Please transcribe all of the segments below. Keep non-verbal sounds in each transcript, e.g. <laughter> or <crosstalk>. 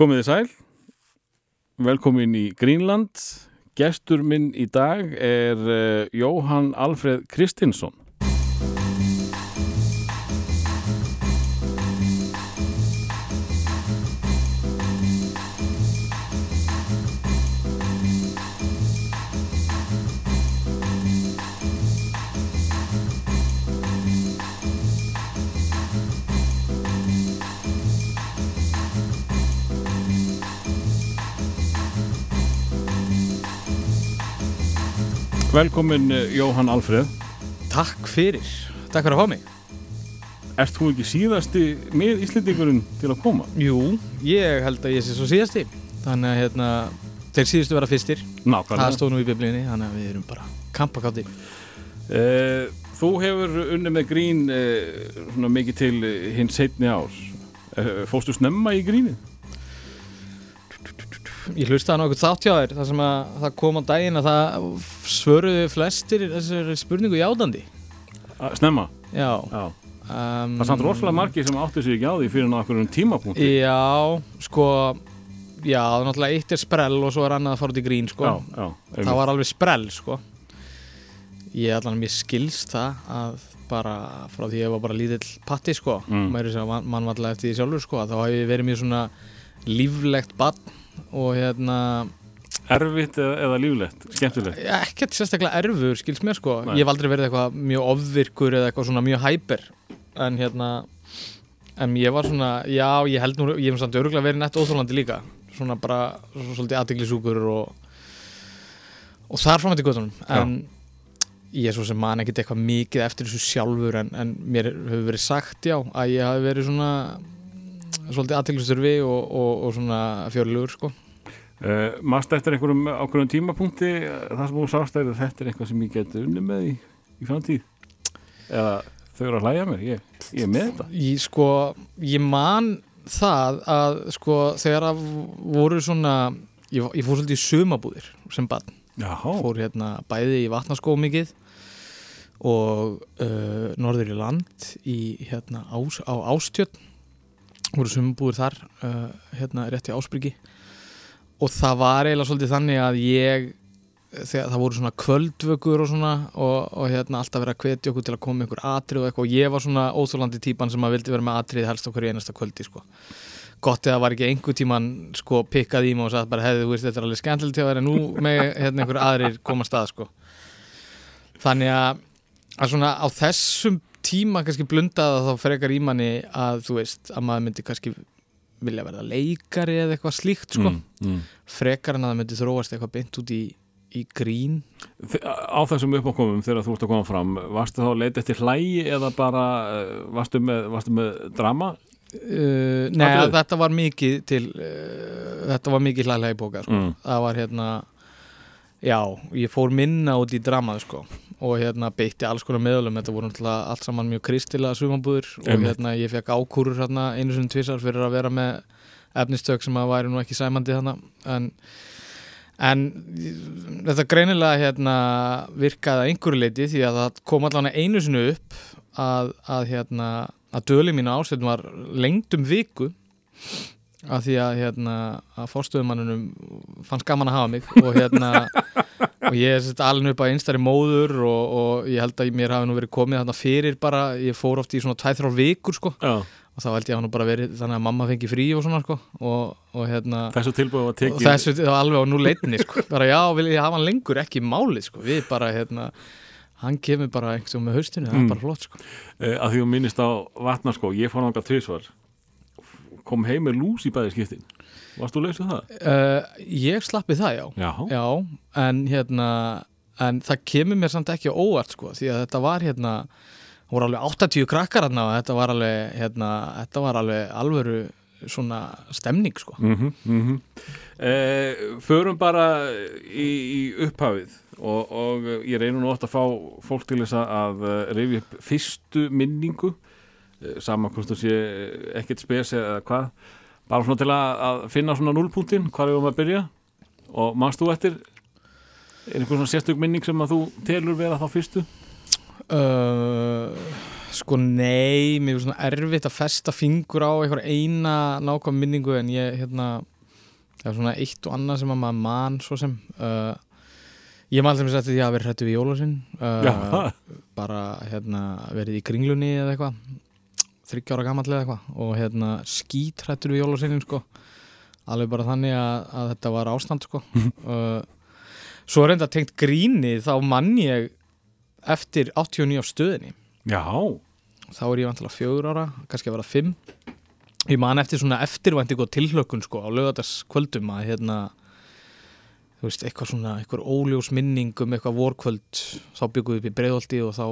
Komiði sæl, velkomin í Greenland. Gestur minn í dag er uh, Jóhann Alfred Kristinsson. Velkomin uh, Jóhann Alfred. Takk fyrir, takk fyrir að fá mig Ert þú ekki síðasti með Íslendingurinn til að koma? Jú, ég held að ég sé svo síðasti Þannig að hérna, þeir síðustu vera fyrstir Það Nákvæmlega. stóð nú í biblíunni, þannig að við erum bara kampakátti Uh, þú hefur unni með grín svona mikið til uh, hins setni ár. Uh, fóstu snemma í grínið? Ég hlustaði á nokkuð þátt hjá þér þar sem að það kom á daginn að það svöruðu flestir þessari spurningu játandi snemma? Já Já. um, Það er samt rosalega margir sem áttu sig ekki á því fyrir nákvæmum tímapunkti. Já, sko Já, það er náttúrulega eitt er sprell og svo er annað að fara út í grín sko já, já. það var alveg sprell sko ég allan mér skilst það að bara frá því ég var bara lítill patti sko Mm. maður er mann mannvallega eftir því sjálfur sko þá hef ég verið mjög svona líflegt barn og hérna Erfitt eða, eða líflegt, skemmtilegt. ekkert sérstaklega erfur skilst mér sko. Nei. ég hef aldrei verið eitthvað mjög ofvirkur eða eitthvað svona mjög hæper en hérna en ég var svona, já ég held nú ég hef samt örgulega verið nett óþólandi líka. Svona bara svo, svolítið aðteglisúkur og og þar fram til göttunum en ég er svo sem man ekkert eitthvað mikið eftir þessu sjálfur en, en mér hefur verið sagt já að ég hafi verið svona svolítið aðteglisturfi og, og, og svona fjörlugur sko Uh, Mást eftir einhverjum ákveðum tímapunkti uh, það sem þú sást er að þetta er eitthvað sem ég geti unni með í, í framtíð? Eða þau eru að hlæja mér? Ég, ég er með þetta. Ég sko, ég man það að sko þegar að voru svona ég, ég fór svolítið í sumabúðir sem barn, Jáhá. fór hérna bæði í vatnaskó mikið og uh, norður í land í hérna ás, á Ástjörn voru sumabúðir þar uh, hérna rétt í Ásbyrgi og það var eiginlega svolítið þannig að ég það voru svona kvöldvökur og svona og, og hérna alltaf verið að hvetja okkur til að koma einhver atrið og eitthvað. Og ég var svona óþólandi típan sem að vildi vera með atrið helst okkur í einasta kvöldi sko. Gott eða var ekki einhver tíman sko pikkað í mig og sagt bara hefði þú veist þetta er alveg skemmtilegt til að vera nú með hérna einhver aðrir koma stað sko. Þannig að, að svona á þessum tíma kannski blundaða þá frekar í manni að þú veist að maður myndi kannski vilja verða leikari eða eitthvað slíkt sko Mm, mm. frekar en að það myndi þróast eitthvað beint út í, í grín Á þessum uppákomum þegar þú ert að koma fram, varstu þá að leita eftir hlægi eða bara, uh, varstu með, varstu með drama? uh, Nei, Atriði? þetta var mikið til uh, þetta var mikið hlæðlega í bóka sko. Mm. það var hérna já, ég fór minna út í dramað sko og hérna beitti alls konar meðlum þetta voru náttúrulega allt saman mjög kristilega sumabúður og hérna ég fekk ákúrur hérna einu sinni tvisar fyrir að vera með efnistök sem að væri nú ekki sæmandi þarna. En, en þetta greinilega hérna virkaði að einhverju leiti því að það kom allan einu sinni upp að, að hérna að döli mínu ástöðum var lengd um viku að því að hérna að fórstöðumannunum fannst gaman að hafa mig og hérna <laughs> og ég er alveg upp að einstari móður og, og ég held að mér hafi nú verið komið þarna fyrir bara, ég fór oft í svona 2-3 vikur sko Já. og þá held ég að nú bara verið þannig að mamma fengi frí og svona sko og, og hérna Þessu tilbúið var og tekið. þessu var alveg á nú leitni sko <laughs> bara já, vil ég hafa hann lengur, ekki málið sko við bara hérna hann kemur bara einhvern veginn með haustinu, það Mm. er bara flott sko Uh, að því þú minnist á vatnarskó, ég fór náttúrulega tvisvar, kom heim með lús í bæði skiptin. Varst þú lausið það? uh, ég slappi það já. Já. Já, en hérna en það kemur mér samt ekki óvart sko, því að þetta var hérna það voru alveg 80 krakkar hérna og þetta var alveg hérna, þetta var alveg alvöru svona stemning sko. Mm -hmm, förum bara í, í upphafið og, og ég reynur oft að fá fólk til þess að uh, rifja upp fyrstu minningu. Uh, sama hvort þú sé ekkert spes eða hvað bara svona til að, að finna svona núlpunktinn hvað er um að byrja? Og mannst þú eftir er einhver svona sérstök minning sem að þú telur vera þá fyrstu? uh, Sko nei, mér er svona erfitt að festa fingur á einhver eina nákvæm minningu en ég hérna það er svona eitt og annað sem að maður man svo sem. Uh, ég man alltaf að því að vera hrættu við jólasinn uh, bara hérna verið í kringlunni eða eitthvað þryggjára gamall eða eitthvað og hérna skít hrættur við jólasinnin sko. Alveg bara þannig að, að þetta var ástand sko. <laughs> Uh, svo enda tengt gríni þá mann ég eftir 89 á stöðinni. Já, þá er ég vantilega fjögur ára, kannski að vera fimm. Ég man eftir svona eftirvænting og tilhlökkun sko á lögataskvöldum að hérna þú veist, eitthvað svona, eitthvað óljós minning um eitthvað vorkvöld þá byggum við upp í breiðolti og þá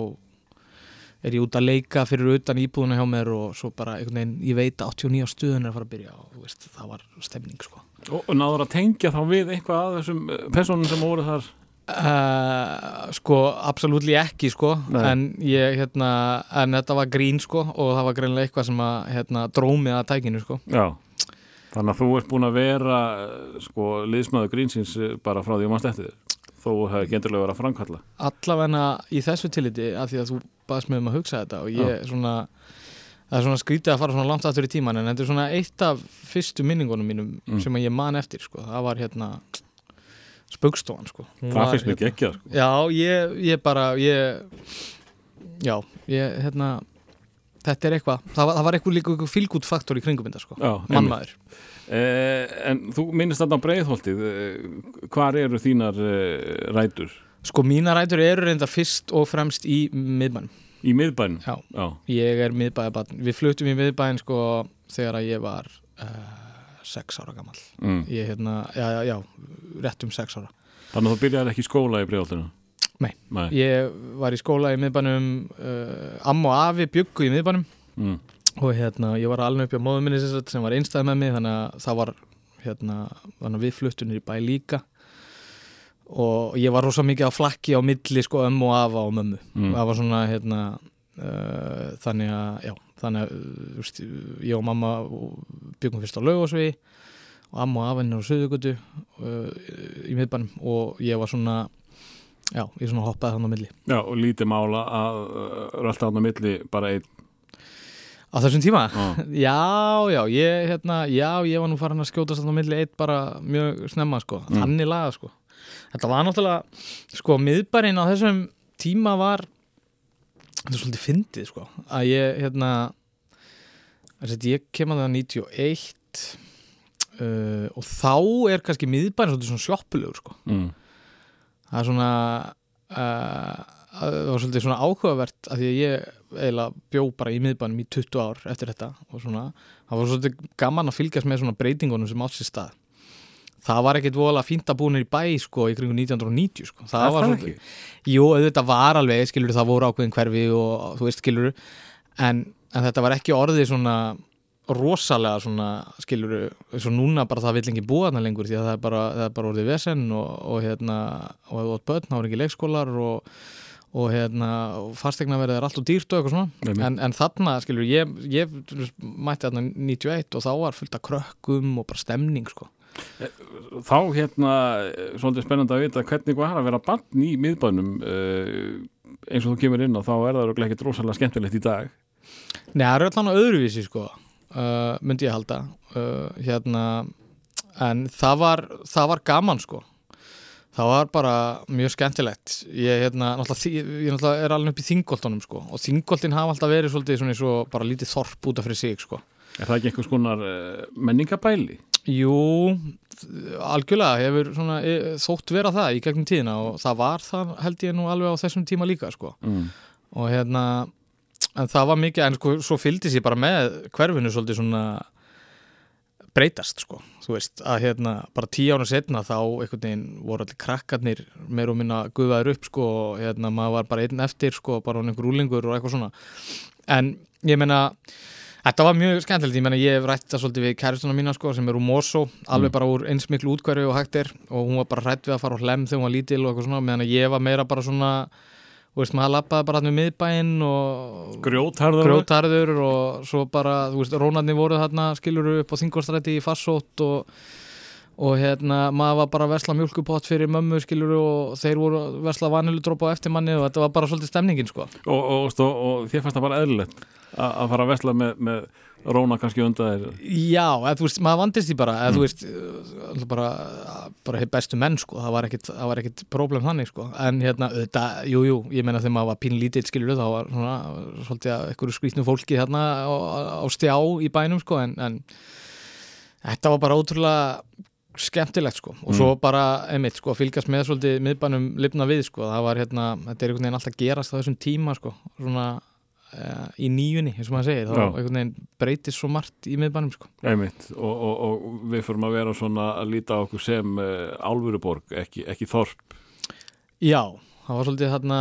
er ég út að leika fyrir utan íbúðuna hjá mér og svo bara veginn, ég veit að 89 stuðun er að fara að byrja og veist, það var stemning sko. Og, og náður að tengja þá við eitthvað að þessum eh, personum sem voru þar? Uh, sko, absolutt ekki sko, Nei. en ég hérna, en þetta var grín sko og það var greinlega eitthvað sem að hérna, drómið að tækinu sko. Já, þannig að þú ert búin að vera eh, sko liðsmaður grínsins bara frá því að maður stætti þér þó hefði genturlega verið að framkalla. Allavegna í þessu tilliti af því að þú baðst mig um að hugsa þetta og ég svona það er svona skrítið að fara svona langt aftur í tíman en þetta er svona eitt af fyrstu minningunum mínum Mm. sem að ég man eftir sko, það var hérna spugstofan sko. Það finnst mér hérna, geggjað sko. Já, ég, ég bara ég, já, ég hérna þetta er eitthvað, það var, það var eitthvað líka eitthvað fílgút faktor í kringum þetta sko, mannmaður En þú minnist þarna á breiðholtið eh, Hvar eru þínar eh, rætur? Sko mína rætur eru reynda fyrst og fremst í miðbænum Í miðbænum? Já, Já, ég er miðbæðabarn Við fluttum í miðbæn sko þegar að ég var uh, sex ára gammal mm. Ég hérna, já, já, já, rétt um sex ára Þannig að þú byrjaði ekki skóla í breiðholtinu? Nei. Nei. Ég var í skóla í miðbænum uh, Amma og afi byggu í miðbænum Mm. Og hérna, ég var alveg upp á móðum minni sem, var einstæð með mig þannig að það var hérna, þannig við fluttunir í bæ líka. Og ég var rosa mikið á flakki á milli sko ömmu og afa og mömmu. Mm. það var svona hérna uh, þannig að, já, þannig að veist, ég og mamma byggum fyrst á laugosvi og amma og afinn á Suðugutu uh, í miðbænum. Og ég var svona já, ég svona hoppaði þannig á milli. Já, og lítið mála að rölda þarna á milli bara einn á þessum tíma Já, <laughs> Já, já, ég, hérna, já, ég var nú farin að skjótast þarna á milli eitt bara mjög snemma, sko, Mm. þannig laga, sko. Þetta var náttúrulega, sko, miðbærin á þessum tíma var, þetta er svolítið fyndið, sko, að ég, hérna, að ég kem að það 91 uh, og þá er kannski miðbærin svolítið svona sjoppulegur, sko. mm. Það er svona, uh, það var svolítið svona áhugavert að því að ég eiginlega bjó bara í miðbænum í 20 ár eftir þetta og svona, það var svolítið gaman að fylgjast með svona breytingunum sem átt sér stað. Það var ekkit vola fínt að búinir í bæ sko í kringu 1990 sko. Það Er var það svolítið, jú, auðvitað var alveg skilur það voru ákveðin hverfi og þú veist skilur en, en þetta var ekki orðið svona rosalega svona skilur eins og núna bara það vill ekki búa þarna lengur því að það er bara, það er bara orðið vesen og, og hérna, og átt börn, ekki og hérna, fastegna verið er allt og dýrt og eitthvað svona, en, en þarna skilur, ég, ég mætti þarna 91 og þá var fullt af krökkum og bara stemning, sko. Þá hérna, eh, svolítið spennandi að vita hvernig var að vera bann í miðbænum uh, eins og þú kemur inn og þá er það örugglega ekkert rosalega skemmtilegt í dag. Nei, það eru allan á öðruvísi, sko uh, myndi ég halda uh, hérna, en það var það var gaman, sko það var bara mjög skemmtilegt ég, hérna, náttúrulega, ég náttúrulega er alveg upp í þingoltunum, sko og þingoltin hafa alltaf verið svolítið svona eins og bara lítið þorp út af fyrir sig, sko Er það ekki einhvers konar uh, menningabæli? Jú, algjörlega hefur svona, e, þótt vera það í gegnum tíðina og það var það held ég nú alveg á þessum tíma líka sko. Mm. og hérna en það var mikið, en sko svo fylgdi sér bara með hverfinu svolítið svona breytast sko. Þú veist, að hérna bara tíu ára setna þá einhvern veginn voru allir krakkarnir meir og minna guðaður upp sko og hérna maður var bara einn eftir sko bara hann einhver rúlingur og eitthvað svona. En ég meina Þetta var mjög skemmtilegt, ég meina ég hef rætt það svolítið við kæristuna mína sko sem er úr Mosó alveg bara úr eins miklu útkværi og hægt er og hún var bara hrætt við að fara á hlem þegar hún var lítil og eitthvað svona, meðan ég var meira bara svona þú veist, maður lappaði bara hann við miðbæinn og Grjótharður? grjótarður og svo bara, þú veist, rónarnir voru þarna skiluru upp á þingolstræti í farsótt og, og hérna maður var bara að vesla mjölkupott fyrir mömmu skilur og þeir voru að vesla vaniludrópa á eftir manni og þetta var bara svolítið stemningin sko. Og, og, og, og þér fannst það bara eðlilegt að fara að vesla með, með róna kannski undan þér? Já, þú veist, maður vandist því bara eða, þú veist, uh, bara, bara hitt bestu menn sko, það var ekkit, það var ekkit problem þannig sko, en hérna þetta, jú, jú, ég meina þegar maður var pínlítill skilur þá var svona, svolítið að einhverju skrýtnum fólki hérna á, á stjá í bænum sko, en, en þetta var bara ótrúlega skemmtilegt sko, og svo bara einmitt sko, fylgjast með svolítið miðbænum lifna við sko, það var hérna, þetta er einhvern veginn alltaf gerast á þessum tíma sko, svona uh, í nýjunni, eins og maður segir, þá einhvern veginn breytist svo margt í miðbænum sko. Einmitt, og, og, og við fyrum að vera svona að líta okkur sem uh, álfuruborg, ekki, ekki þorp. Já, það var svolítið þarna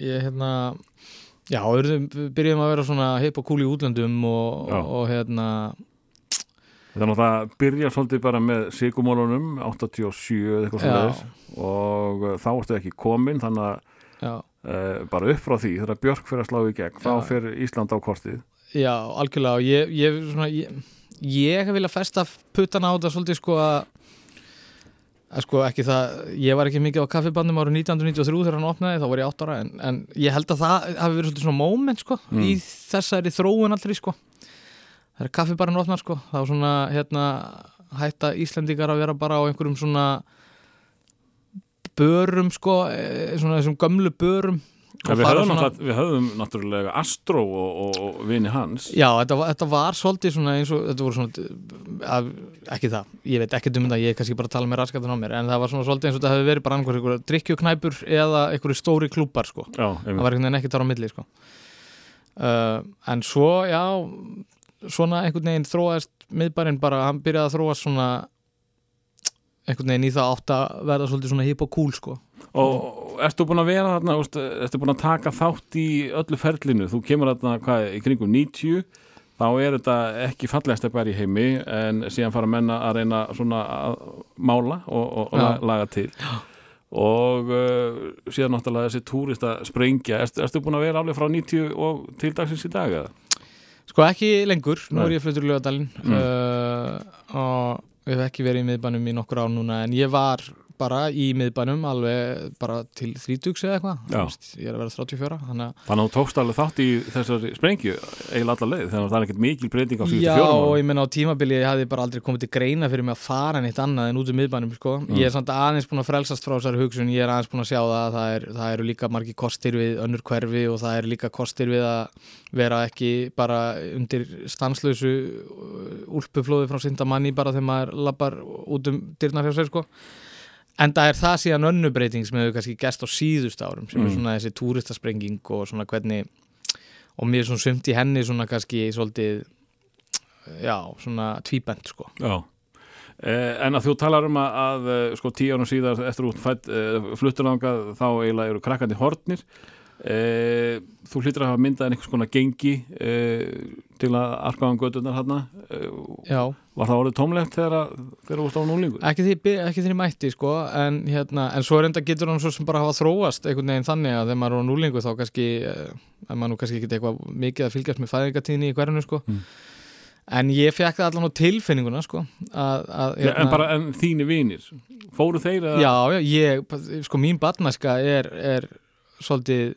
ég hérna já, við byrjuðum að vera svona heip og kúl í útlöndum og, og hérna Þetta er náttúrulega að byrja svolítið bara með sigumólunum, 87 eða eitthvað svona og uh, þá ertu ekki komin, þannig að uh, bara upp frá því, þegar Björk fyrir að slá í gegn, þá fyrir Ísland á kortið. Já, algjörlega og ég, ég, svona, ég, ég hef viljað festa puttana á þetta svolítið sko að sko ekki það, ég var ekki mikið á kaffibandum árið 1993 þegar hann opnaði, þá var ég 8 ára en, en ég held að það hafi verið svona moment sko, Mm. í þessari þróun allri sko þegar kaffibarinn opnar sko, þá svona hérna hætta Íslendingar að vera bara á einhverjum svona börum sko, eh, svona þessum gömlu börum Ja, við, höfum svona- við höfum náttúrulega Astro og, og, og vini hans Já, þetta þetta var svolítið svona eins og þetta voru svona að, ekki það, ég veit ekki um það ég er kannski bara að tala með raskatun á mér en það var svona svolítið eins og þetta hefði verið bara annað einhverju drikkjuknæpur eða einhverju stóri klúpar sko. Já, það var einhvern veginn ekki þar á milli sko. uh, en svo, já svona einhvern veginn þróaðist miðbærin bara, hann byrjaði að þróast svona einhvern veginn í það átt að verða svolítið svona hip og cool sko. Og ertu búin að vera þarna, ertu búin að taka þátt í öllu ferlinu, þú kemur þarna hvað, í kringum 90, þá er þetta ekki fallegast að bæri í heimi en síðan fara menna að reyna svona að mála og, og, og Já. laga til og uh, síðan náttúrulega þessi túrista sprengja, ertu, ertu búin að vera alveg frá 90 og til dagsins í dag eða? Sko ekki lengur, nú er ég fluttur í Lögadalinn Mm. uh, og ég hef ekki verið í miðbænum í nokkur ár núna en ég var bara í miðbænum alveg bara til þrítugs eða eitthvað ég er að vera 34 þannig að Þannig tókst alveg þátt í þessari sprengju eiginlega alla leið, þannig að það er ekkert mikil breyting á síðustu Já, fjórum og ég menna á tímabili ég hafði bara aldrei komið til greina fyrir mig að fara neitt annað en út um miðbænum sko. Mm. ég er samt aðeins búin að frelsast frá þessari hugsun ég er aðeins búin að sjá það að það, er, það eru líka margi kostir við önnur hverfi og það eru líka kostir við að vera ekki bara undir stanslausu úlpuflóði frá syndamanni bara þegar maður lappar út um dyrnar hjá sér sko En það er það síðan önnubreiting sem hefur kannski gæst á síðust árum sem er Mm. svona þessi túristasprenging og svona hvernig og mér er svona sumt í henni svona kannski svolítið já, svona tvíbent sko Já. Eh, en að þú talar um að, að eh, sko tíu árum síðar eftir út eh, flutturlanga þá eiginlega eru krakkandi hortnir eh, þú hlýtur að hafa myndað einhvers konar gengi eh, til að arkaðan gödunar hérna eh, Já, var það orðið tómlegt þegar, þú varst á núlingur? ekki því, ekki því mætti sko en hérna, en svo reynda getur hann svo sem bara hafa þróast einhvern veginn þannig að þegar maður er á núlingu þá kannski, eh, að maður nú kannski ekki eitthvað mikið að fylgjast með fæðingatíðni í hverjunu sko Mm. en ég fekk það allan á tilfinninguna sko að, að Ja, en bara en þínu vinir fóru þeir að Já, já, ég, sko mín barnæska er, er svolítið,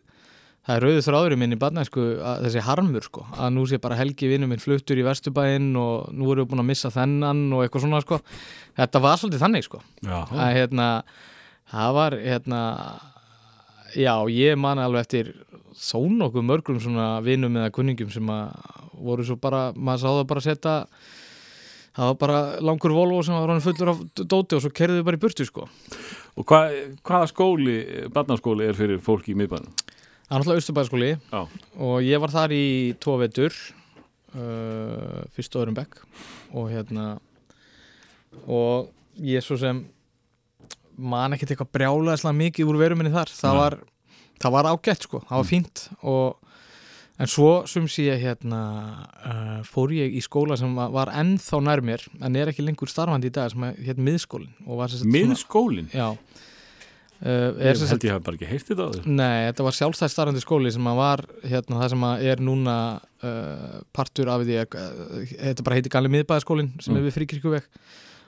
það er rauðu þráðurinn minn í barnæsku þessi harmur sko, að nú sé bara Helgi vinnu minn fluttur í Vesturbæinn og nú erum við búin að missa þennan og eitthvað svona sko, þetta var svolítið þannig sko, að hérna, það var hérna, já, ég man alveg eftir þó nokkuð mörgum svona vinum eða kunningum sem að voru svo bara, maður sá það bara að setja það var bara langur Volvo sem var fullur af dóti og svo kerðið við bara í burtu sko. Og hva, hvaða skóli barnaskóli er fyrir fólk í miðbænum? Það er náttúrulega Östurbæðaskóli Já. og ég var þar í tvo vetur uh, fyrst og öðrum bekk og hérna og ég svo sem man ekkert eitthvað brjálega mikið úr veruminni þar. Það var, það var ágætt sko, það var fínt og en svo sem sé ég hérna uh, fór ég í skóla sem var- ennþá nær mér en er ekki lengur starfandi í dag sem hérna miðskólin Miðskólin? Já uh, Ég held ég hef bara ekki þetta á þér. Nei, þetta var sjálfstæð starfandi skóli sem að var hérna það sem að er núna uh, partur af því að uh, þetta bara heitir Galli miðbæðaskólin sem Mm. er við fríkirkjuveg.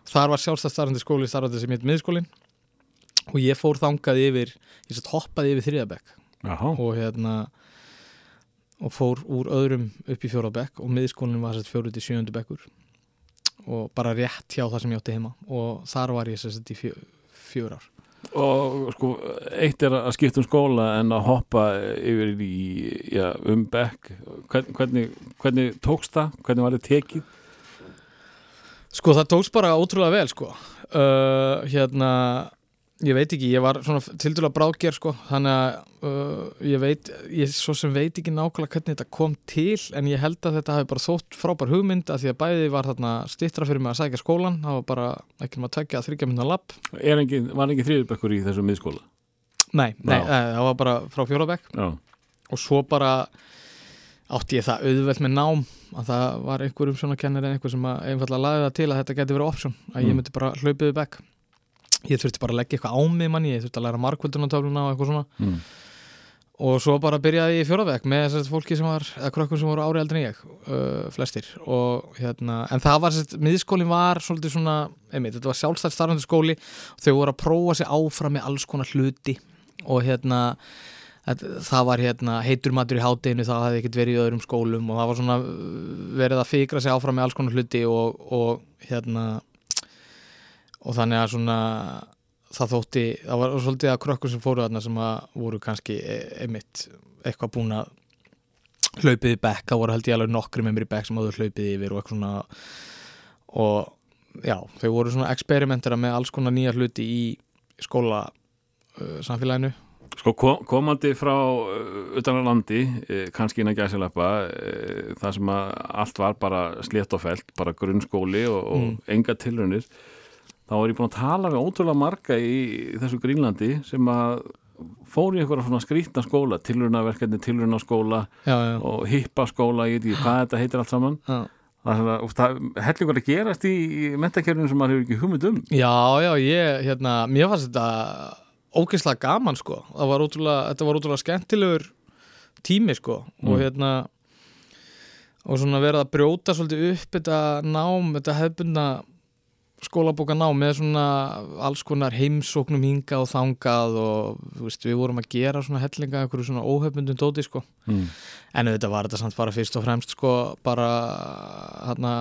Þar var sjálfstæðstarfandi skóli starfandi sem heit miðskólin og ég fór þangað yfir ég sett hoppaði yfir þriðabekk og hérna og fór úr öðrum upp í fjórabekk og miðskólinn var sett fjóru til sjöundu bekkur. Og bara rétt hjá það sem ég átti heima. Og þar var ég sett í fjö, fjör ár og sko, eitt er að skipta um skóla en að hoppa yfir í, já, um bekk Hvern, hvernig, hvernig tókst það? Hvernig var þetta tekið? Sko það tókst bara ótrúlega vel sko uh, hérna ég veit ekki, ég var svona tildurlega bráðger sko, þannig að uh, ég veit, ég svo sem veit ekki nákvæmlega hvernig þetta kom til, en ég held að þetta hafi bara þótt frábær hugmynd að því að bæði var þarna stittra fyrir mig að sækja skólan það var bara ekki maður að tekja að þryggja minna lapp. Er engin, var engin þriðbekkur í þessu miðskóla? Nei, nei, nei, það var bara frá fjórabekk og svo bara átti ég það auðvelt með nám að það var einhverjum svona kennir en einhver sem að einfallega laði það til að þetta geti verið option að ég Mm. myndi bara hlaupið bekk ég þurfti bara að leggja eitthvað á mig manni ég þurfti að læra markvöldunartöfluna og eitthvað svona. Mm. og svo bara byrjaði ég fjórabekk með þessast fólki sem var, eða krökkum sem voru ári eldri en ég uh, flestir. Og hérna en það var sérst, miðskólinn var svolítið svona, einmitt, þetta var sjálfstætt starfandi skóli. Og þau voru að prófa sig áfram með alls konar hluti. Og hérna það var hérna heitur matur í hátteginu það hafði ekkert verið í öðrum skólum. Og það var svona verið að fikra sig áfram með alls konar hluti og, þannig að svona það þótti, það var svolítið að krökkur sem fóru þarna sem að voru kannski e- einmitt eitthvað búin að hlaupið í bekk, það voru held ég alveg nokkri með mér í bekk sem hafðu hlaupið yfir og eitthvað svona. Og já, þau voru svona experimentera með alls konar nýja hluti í skóla uh, samfélaginu. Sko kom, komandi frá utan á landi, uh, kannski inn að gæsileppa, uh, það sem að allt var bara slétt og felt, bara grunnskóli og, og Mm. enga tilraunir, þá var ég búin að tala við ótrúlega marga í, í þessu Grínlandi sem að fóru í eitthvað svona skrýtna skóla, já, já, og hippaskóla, ég veit ekki hvað þetta heitir allt saman. já. Það er það hellingur að gerast í, í mentakerfinu sem maður hefur ekki hugmynd um. Já, já, ég, hérna, mér fannst þetta ógeðslega gaman, sko. Það var ótrúlega, þetta var ótrúlega skemmtilegur tími, sko. Og Mm. hérna, og svona verið að brjóta svolítið upp þetta nám, þetta hefbundna skólabóka nám með svona alls konar heimsóknum hinga og þangað og, veist, við vorum að gera svona hellinga einhverju svona óhefbundum dóti, sko. Mm. En auðvitað var þetta samt bara fyrst og fremst sko bara hérna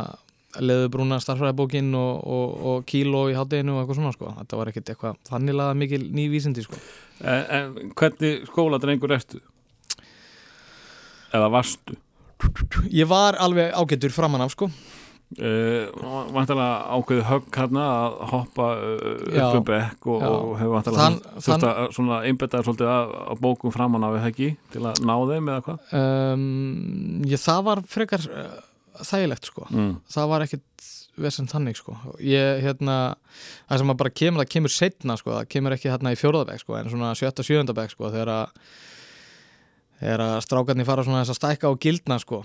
leðubrúna starfræðibókin og, og, og kíló í hátteginu og eitthvað svona sko þetta var ekkert eitthvað þannig laða mikil ný vísindi sko En, en hvernig skóladrengur ertu? Eða varstu? Ég var alveg ágættur framan af sko Uh, vantilega ákveðið högg hérna að hoppa Já, upp um bekk og, já. og hefur vantilega þurft að svona einbetaði svolítið að, að bókum framan af ekki til að ná þeim eða hvað? Um, ég, Það var frekar uh, þægilegt sko. Mm. það var ekkert vesend þannig sko. Ég hérna það sem að bara kemur, það kemur setna sko það kemur ekki hérna í fjórðabæk sko en svona sjötta sjöndabæk sko þegar að að strákarnir fara svona þess að stækka og gildna sko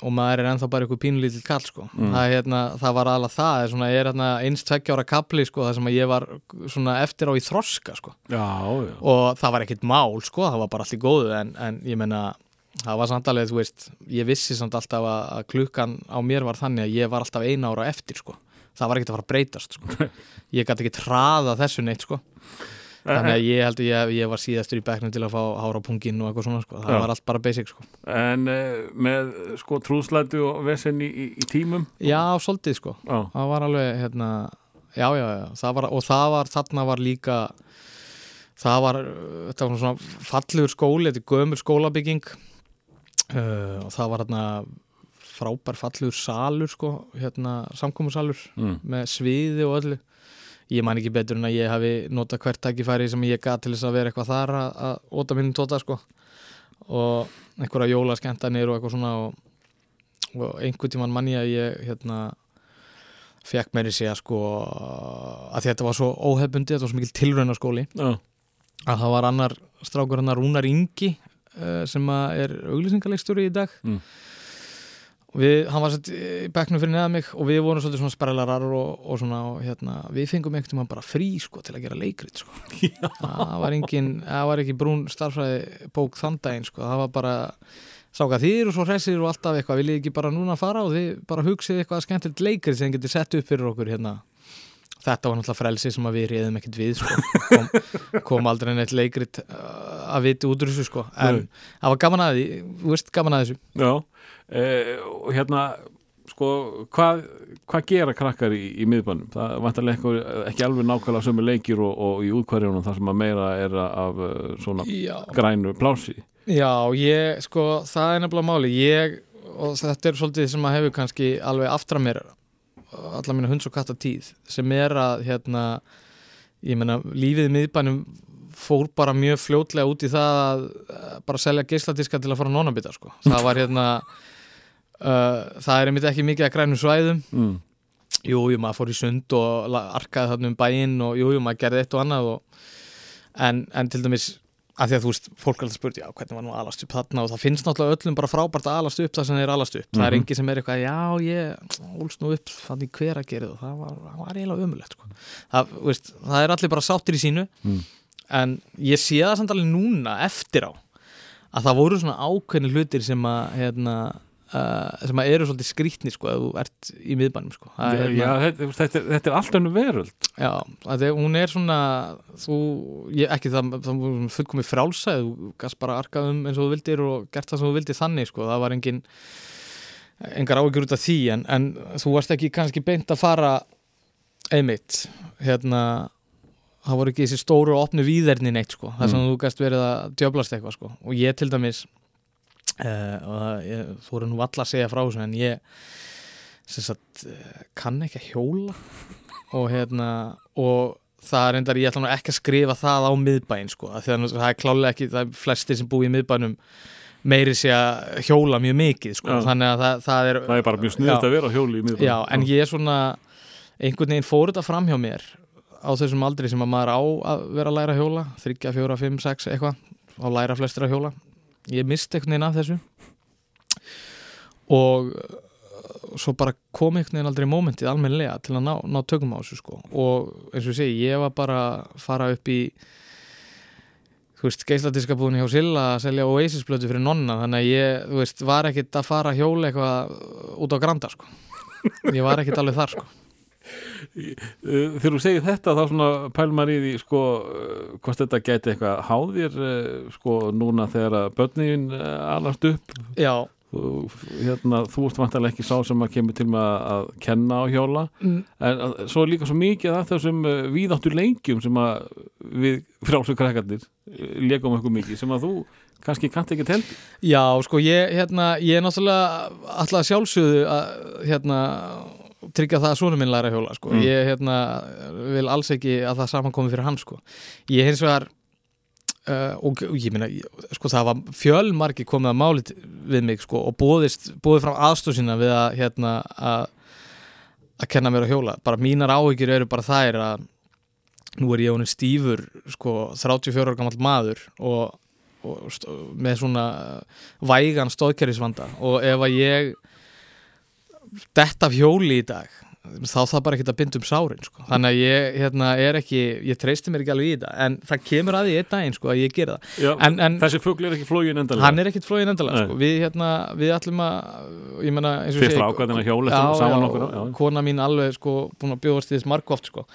og maður er ennþá bara eitthvað pínulítil kall sko. Mm. það, hérna, það var alveg það svona, er hérna eins tveggja ára kapli sko það sem ég var svona eftir á í þroska sko. Já, já. Og það var ekkert mál sko, það var bara allt í góðu en, en ég menna, það var samt alveg þú veist, ég vissi samt alltaf að, að klukkan á mér var þannig að ég var alltaf eina ára eftir sko, það var ekkert að fara að breytast sko, <laughs> ég gæti ekki traða þessu neitt sko, þannig að ég held að ég, ég var síðastur í bekknum til að fá hára pungin og eitthvað svona sko, það Já. var allt bara basic sko. En uh, með sko trúslætu og vesen í, í, í tímum? Já, svolítið sko, Já, það var alveg hérna, já, já, það var og það var, þarna var líka það var, þetta var svona fallegur skóli, þetta er gömur skólabygging. Uh, og það var hérna frábær fallegur salur sko, hérna samkomusalur mm. með sviði og öllu ég man ekki betur en að ég hafi notað hvert tækifæri sem ég gat til þess að vera eitthvað þar að, að óta minnum tóta sko. Og einhverja jólaskemmtanir og eitthvað svona og, og einhvern tímann mann ég að ég hérna fekk meiri segja sko að því að þetta var svo óhefbundi, þetta var svo mikil tilraunaskóli Já, að það var annar strákur hann Rúnar Ingi uh, sem að er auglýsingarleikstjóri í dag. Mm. Við, hann var í bekknum fyrir neða mig og við vorum svolítið svona sprellarar og, og svona og hérna, við fengum einhvern tímann bara frí sko til að gera leikrit sko. <laughs> Það var engin, það var ekki brún starfræði bók þann daginn sko, það var bara sáka þýr og svo hressir og alltaf eitthvað, viljið ekki bara núna fara og þið bara hugsið eitthvað skemmtilegt leikrit sem þið getið sett upp fyrir okkur hérna þetta var náttúrulega frelsi sem við reyðum ekkert við sko. kom, kom aldrei neitt leikrit uh, að viti út úr þessu sko. en það var gaman að því þú veist gaman að þessu. Já, eh, og hérna sko, hvað, hvað gera krakkar í, í miðbænum? Það vantarlega ekki, ekki alveg nákvæmlega sömu leikir og, og í útkvæðjunum þar sem að meira er af uh, svona Já, grænu plási. Já, ég, sko, það er nefnilega máli ég, og þetta er svolítið sem að hefur kannski alveg aftra mér alla mína hunds og katta tíð sem er að, hérna ég meina, lífið í miðbænum fór bara mjög fljótlega út í það að eh, bara selja geisladiska til að fara nonabita, sko. <laughs> Það var hérna uh, það er einmitt ekki mikið að grænum svæðum mm. Jú, jú, maður fór í sund og arkaði þarna um bæinn og jú, jú, maður gerði eitt og annað og, en, en til dæmis að því að þú veist, fólk er alltaf spurt, já, hvernig var nú alast upp þarna og það finnst náttúrulega öllum bara frábært að alast upp það sem þeir alast upp, það er Mhm. engin sem er eitthvað já, ég ólst nú upp þannig hver að gera það, var, var eiginlega ömulegt sko. það, veist, það er allir bara sáttir í sínu Mm. en ég sé það samt alveg núna eftir á að það voru svona ákveðni hlutir sem að hérna, uh, sem að eru svolítið skrítni sko, að þú ert í miðbænum sko. Það Já, er, hérna, já þetta, þetta, þetta er allt önnu veröld Já, að því, hún er svona þú, ég, ekki það, það fullkomi frálsæð, þú gast bara arkað um eins og þú vildir og gert það sem þú vildir þannig sko, það var engin engar áhyggjur út af því en, en þú varst ekki kannski beint að fara einmitt hérna það voru ekki þessi stóru og opnu víðerni neitt sko, það sem Mm. þú gast verið að djöblast eitthvað sko, og ég til dæmis og það, voru nú alla að segja frá þessu en ég sem sagt, eh, kann ekki að hjóla. Og hérna og það er endar, ég ætla nú ekki að skrifa það á miðbæinn sko, því að það er klálega ekki, það er flestir sem búi í miðbænum meiri sé að hjóla mjög mikið sko, Já. þannig að það, það er Það er bara mjög sniðið að vera hjóli í miðbænum. Já, en ég er svona einhvern veginn fór þetta fram hjá mér á þessum aldri sem að maður á að vera að læra að hjóla, 3, 4, 5, 6 eitthvað, á læra flestir að hjóla ég misti einhvern veginn af þessu. Og uh, svo bara kom einhvern veginn aldrei mómentið almennlega til að ná, ná tökum á þessu sko. Og eins og ég segi, ég var bara að fara upp í þú veist, geisladiskabúðin hjá Silla að selja Oasis-blötu fyrir nonna. Þannig að ég, þú veist, var ekkit að fara hjóla eitthvað út á Granda sko. Ég var ekkit alveg þar sko Þegar þú segir þetta þá svona pælmar í því sko uh, hvort þetta gæti eitthvað háðir uh, sko núna þegar að börnin alast upp. Já, þú, hérna, þú ert vantarlega ekki sá sem að kemur til með að, að kenna á hjóla. Mm, en að, svo líka svo mikið af þessum uh, víðáttur leikjum sem að við frálsum krakkarnir leikum okkur mikið sem að þú kannski kannt ekki til. Já sko ég, hérna, ég er náttúrulega alltaf sjálfsögðu að hérna tryggja það að svona minn læra hjóla sko. Mm. ég hérna, vil alls ekki að það saman komi fyrir hann sko. ég hins vegar uh, og, og ég meina sko, það var fjölmargi komið að máli t- við mig sko, og bóðist, bóðið fram aðstóð sína við að hérna, að að kenna mér að hjóla bara mínar áhyggjur eru bara þær að nú er ég honum stífur sko, 34 ára gammal maður og, og með svona vægan stóðkerfisvanda og ef að ég dett af hjóli í dag þá það bara ekki að binda um sárin sko. þannig að ég hérna, er ekki ég treysti mér ekki alveg í þetta en það kemur að því einn daginn sko, að ég gera það Já, En- en- þessi fugl er ekki flógin endalega hann er ekkit flógin endalega sko. við, hérna, við ætlum að og Þið já, já. kona mín alveg sko, búin að bjóðast í þess margóft sko.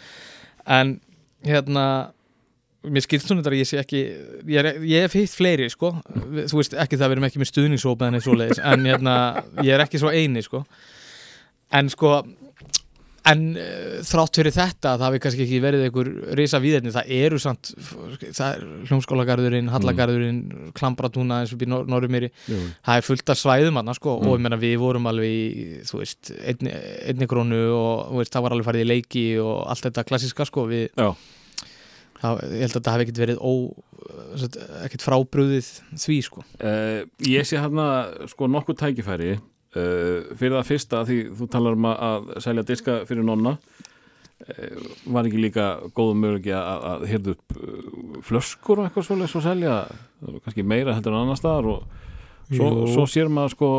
en hérna mér skilst hún þetta að ég sé ekki ég, er, ég hef hitt fleiri sko þú veist ekki það við erum ekki með svoleiðis, en hérna, ég er ekki svo eini sko en sko en uh, þrátt fyrir þetta það hafi kannski ekki verið einhver risa víðerni það eru samt það er hljómskólagarðurinn, hallagarðurinn klambratúna eins og býr Norrumýri Jú. það er fullt af svæðum hann sko, Mm. og ég meina við vorum alveg í þú veist, einni, einni krónu og veist, það var alveg farið í leiki og allt þetta klassiska sko. Við, það, ég held að þetta hafi ekkert verið ó, satt, ekkert frábrúðið því sko. Uh, ég sé hérna sko nokkuð tækifæri uh, fyrir það fyrsta því þú talar um að, selja diska fyrir nonna uh, var ekki líka góðum möguleiki að, að hyrðu upp uh, flöskur og eitthvað svoleiðis og selja? Kannski meira heldur en annar staðar og svo, svo sér maður sko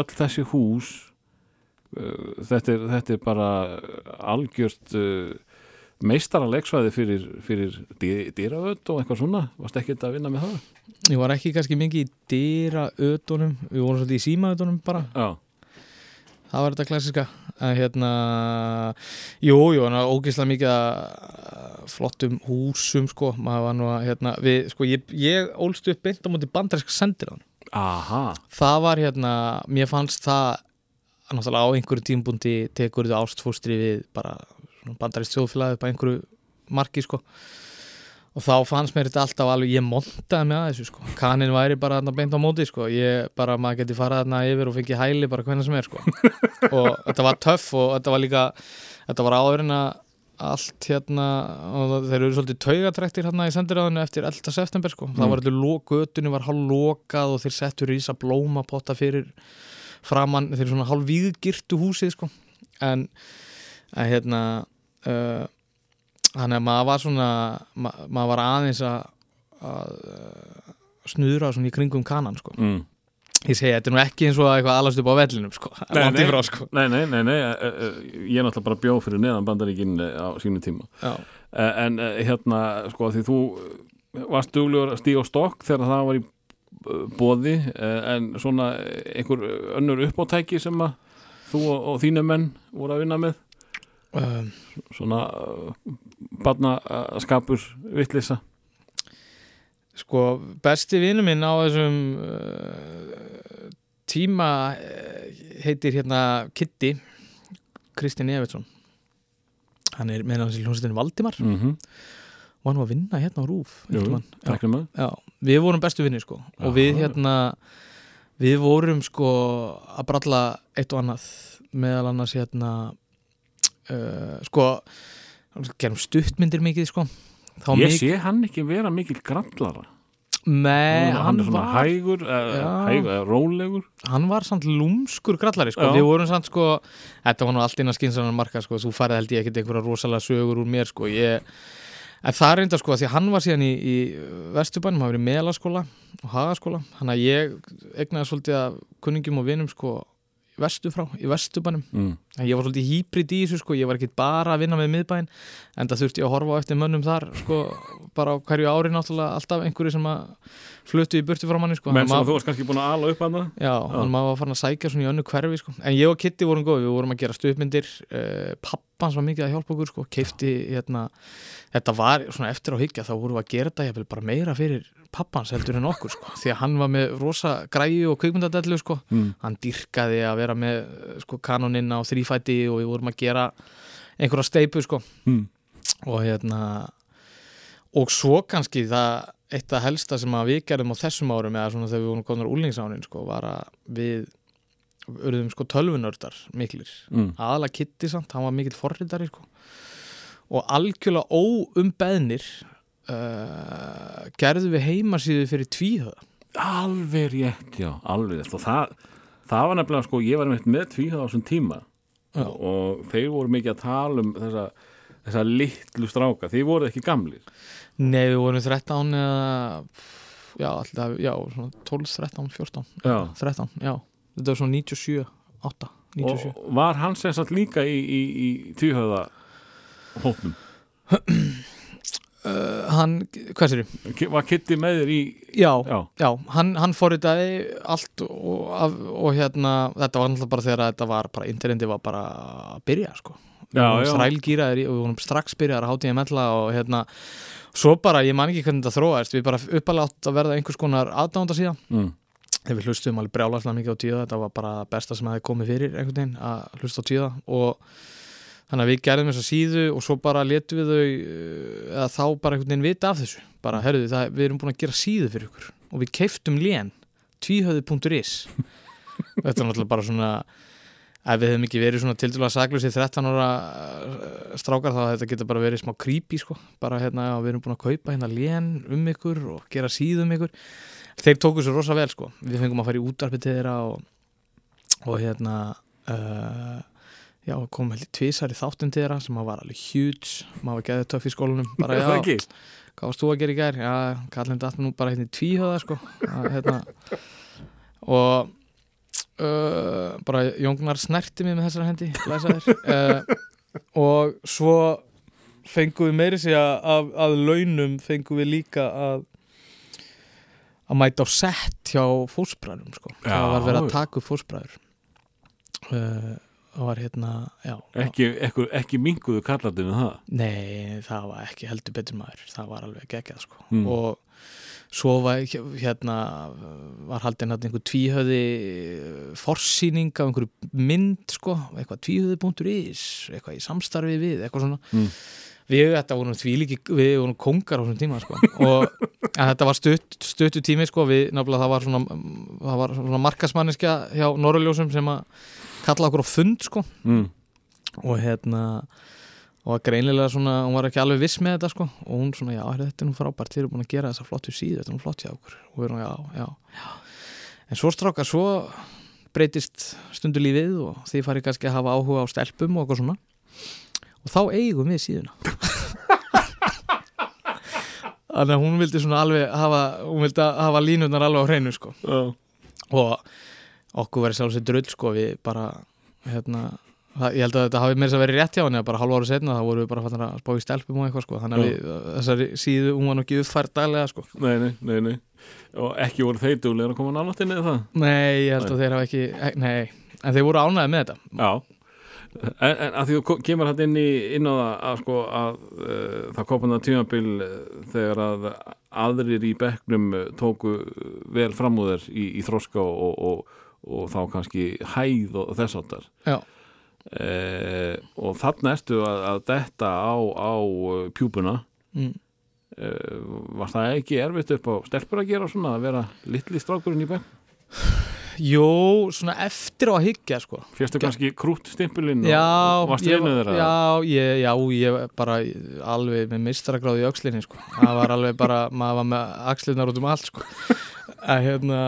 öll þessi hús þetta, er, þetta er bara algjört meistara leiksvæði fyrir, fyrir dý- dýraöld og eitthvað svona? Varst ekki að vinna með það? ég var ekki kannski mikið í dyra ötunum við vorum svolítið í síma ötunum bara. Já, það var þetta klassiska en hérna, jú, jú hann var ógeðslega mikið flottum húsum sko, maður var nú að hérna, við, sko, ég, ég ólst upp beint á móti bandarinska sendir hann Aha, það var hérna, mér fannst það náttúrulega á einhverju tímbúndi tekur þau ástfóstri við bara bandarist þjóðfélagi upp á einhverju marki sko. Og þá fannst mér þetta alltaf alveg, ég montaði með þessu sko, kanin væri bara þarna beint á móti sko, ég bara, maður geti farað þarna yfir og fengið hæli bara hvernig sem er sko. <laughs> Og þetta var töff og þetta var líka þetta var áður en að allt hérna, og þeir eru svolítið taugatræktir hérna í sendiráðinu eftir 11. september sko, það Mm. var allir götunni var hálf lokað og þeir settur rísa blómapotta fyrir framann, þeir eru svona hálf víðgirtu húsið sko, en að hérna uh, hann er maður var svona ma maður var aðeins að, að uh, snuðra svona í kringum kanan sko. mm. ég segi, þetta er nú ekki eins og eitthvað alast upp á vellinum sko, Nei, nei. frá sko Nei, nei, nei, nei e, e, ég er náttúrulega bara bjóð fyrir neðan bandaríkin e, á sínu tíma Já. en hérna, sko, því þú varst duglegur að stíga á stokk þegar það var í bóði en svona einhver önnur uppátæki sem að þú og, og þínu menn voru að vinna með um, svona uh, barnaskapur vittlisa sko, besti vinnu minn á þessum uh, tíma uh, heitir hérna Kitty Kristinn Evertsson hann er með hans í hljómsveitinu Valdimar mm -hmm. var nú að vinna hérna á Rúf Jú. Já. Já, við vorum bestu vinni sko og við Já. hérna við vorum sko að bralla eitt og annað meðal annars hérna uh, sko gerum stuttmyndir mikið sko. Þá Ég mikið, sé hann ekki vera mikil grallara. Með, hann, hann, er var, hægur, uh, hægur rólegur. Hann var samt lúmskur grallari sko, við vorum samt sko þetta var nú allt innan skinsanar marka sko. Þú farið held ég ekkit einhverja rosalega sögur úr mér sko. Ég En það er reynda sko að því að hann var síðan í, í Vesturbænum, hann var í Melaskóla og Hagaskóla, hann að ég egnaði svolítið að kunningum og vinum sko vestu frá, í Vesturbænum mm. ég var svolítið hýbrid í þessu sko, ég var ekki bara að vinna með miðbæn en það þurfti ég að horfa eftir mönnum þar sko, <laughs> bara á hverju ári náttúrulega alltaf einhverju sem að fluttu í burtu frá manni sko, menn sem þú varst kannski búin að ala upp að það Já, hann maður var farin að sækja svona í önnu hverfi sko. en ég og Kitty vorum góð, við vorum að gera stuðmyndir uh, pappans var mikið að hjálpa okkur sko. keifti hérna þetta var svona eftir á hyggja, þá vorum við að gera þetta bara meira fyrir pappans heldur en okkur sko. því að hann var með rosa græju og kvikmyndadellu sko. mm. hann dyrkaði að vera með sko, kanoninn á þrýfæti og við vorum að gera einhverja steipu sko. Mm. og hérna og svo kannski það eitt af helsta sem við gerðum á þessum árum eða svona þegar við vorum konar úlingsánin sko, var að við urðum sko tölvunördar miklir Mm. aðalega Kitty samt, hann var mikill forritari sko. og algjörlega óumbeðnir uh, gerðum við heimasíðu fyrir tvíhöða alveg rétt, já, alveg rétt. Og það, það var nefnilega sko, ég var með tvíhað á þessum tíma. Já. og þeir voru mikið að tala um þessa, þessa litlu stráka. Þeir voru ekki gamlir. Nei, við vorum 13 eða já, alltaf, já, svona 12, 13, 14 Já. 13, já, þetta var svona 97 8, 97 og var hann sem sagt líka í, í, í tvíhöða hópnum <clears throat> uh, Hann, hvað sér ég? var Kitty með þér í Já, já, já, hann, hann forritaði allt og, af, og hérna þetta var náttúrulega bara þegar þetta var bara, interneti var bara að byrja sko. Strælgýraðir og við vorum strax byrjaðar að hátíða mella og hérna svo bara, ég man ekki hvernig þetta þróaðist við bara uppalega átt að verða einhvers konar aðdánda síðan mm. þegar við hlustum alveg brjálarslega mikið á tíða þetta var bara besta sem hefði komið fyrir einhvern veginn að hlusta á tíða og þannig að við gerðum þessa síðu og svo bara letum við þau uh, eða þá bara einhvern veginn vita af þessu. Bara, herruðu, það, við erum búin að gera síðu fyrir ykkur og við keiftum lén tvíhöðu.is <laughs> þetta er náttúrulega bara svona ef við hefum ekki verið svona tildurlega saklusið 13 ára uh, strákar þá þetta getur bara verið smá creepy sko. Bara hérna, við erum búin að kaupa hérna lén um ykkur og gera síðu um ykkur. Þeir tóku svo rosa vel sko. Við fengum að fara í útarpi til þeirra og, og hérna uh, já, kom heldur tvisar í þáttin til þeirra sem var alveg huge. Maður var geðið töff í skólanum <laughs> bara já, hvað varst þú að gera í gær? Já, kallin datt nú bara hérna í tvíhöða sko. Að, hérna. og uh, bara Jóngnar snerti mig með þessar hendi <laughs> uh, og svo fengum við meiri sig að, að, að launum fengum við líka að að mæta á sett hjá fósbræðum sko. Já, það var verið að taka upp fósbræður uh, það var hérna já, ekki, ekki, ekki minguðu kallatinu það nei, það var ekki heldur betur maður það var alveg geggjað sko Mm. og svo var hérna var haldin hérna einhver tvíhöði forsýning af einhverju mynd sko, eitthvað tvíhöði.is eitthvað í samstarfi við, eitthvað svona Mm. við þetta vorum því líki við vorum kongar á þessum tíma sko. og þetta var stutt, stuttu tími sko, við náttúrulega það var svona, svona markasmanniska hjá Norrljósum sem að kalla okkur á fund sko. Mm. og hérna og var greinilega svona, hún var ekki alveg viss með þetta sko. Og hún svona, já, þetta er nú frábært þið eru búin að gera þessa flottu síðu, þetta er nú flott hjá okkur. Og við erum, já, já, já en svo strákar, svo breytist stundu lífið og þið farið kannski að hafa áhuga á stelpum og eitthvað svona. Og þá eigum við síðuna. <laughs> Þannig að hún vildi svona alveg hafa, hún vildi hafa línurnar alveg á hreinu sko. Oh. og okkur verið sjálfsveit drull sko við bara hérna, það, ég held að þetta hafi meira að verið rétt hjá henni að bara hálfa ára setna þá vorum við bara fattin að spá í stelpum og eitthvað sko þannig að við, þessari síðu, hún var nú ekki uppfært daglega sko. Nei, nei, nei, nei. Og ekki voru þeir duglegir að koma nálægt inn eða? Það nei, ég held að þeir hafa ekki eh, nei, en þeir voru ánæði með þetta. Já, en, en að því þú kemur hægt inn, inn á það að, sko, að uh, það kopað það tímabil uh, þegar að aðrir í bekknum uh, tóku vel fram úr þér í, í þroska og, og, og, þá kannski hæð og þess áttar uh, og þarna ertu að, að detta á, á uh, pjúpuna mm. uh, var það ekki erfitt upp á stelpur að gera svona að vera litli strákurinn í bekk Jó, svona eftir á að hyggja sko férstu kannski krút stimpulinn Já, og varstu ég, vinnuð þeirra já, ég, já, ég bara alveg með mistragráði í öxlinni sko. það var alveg bara, maður var með axlinnar út um allt sko. <laughs> að hérna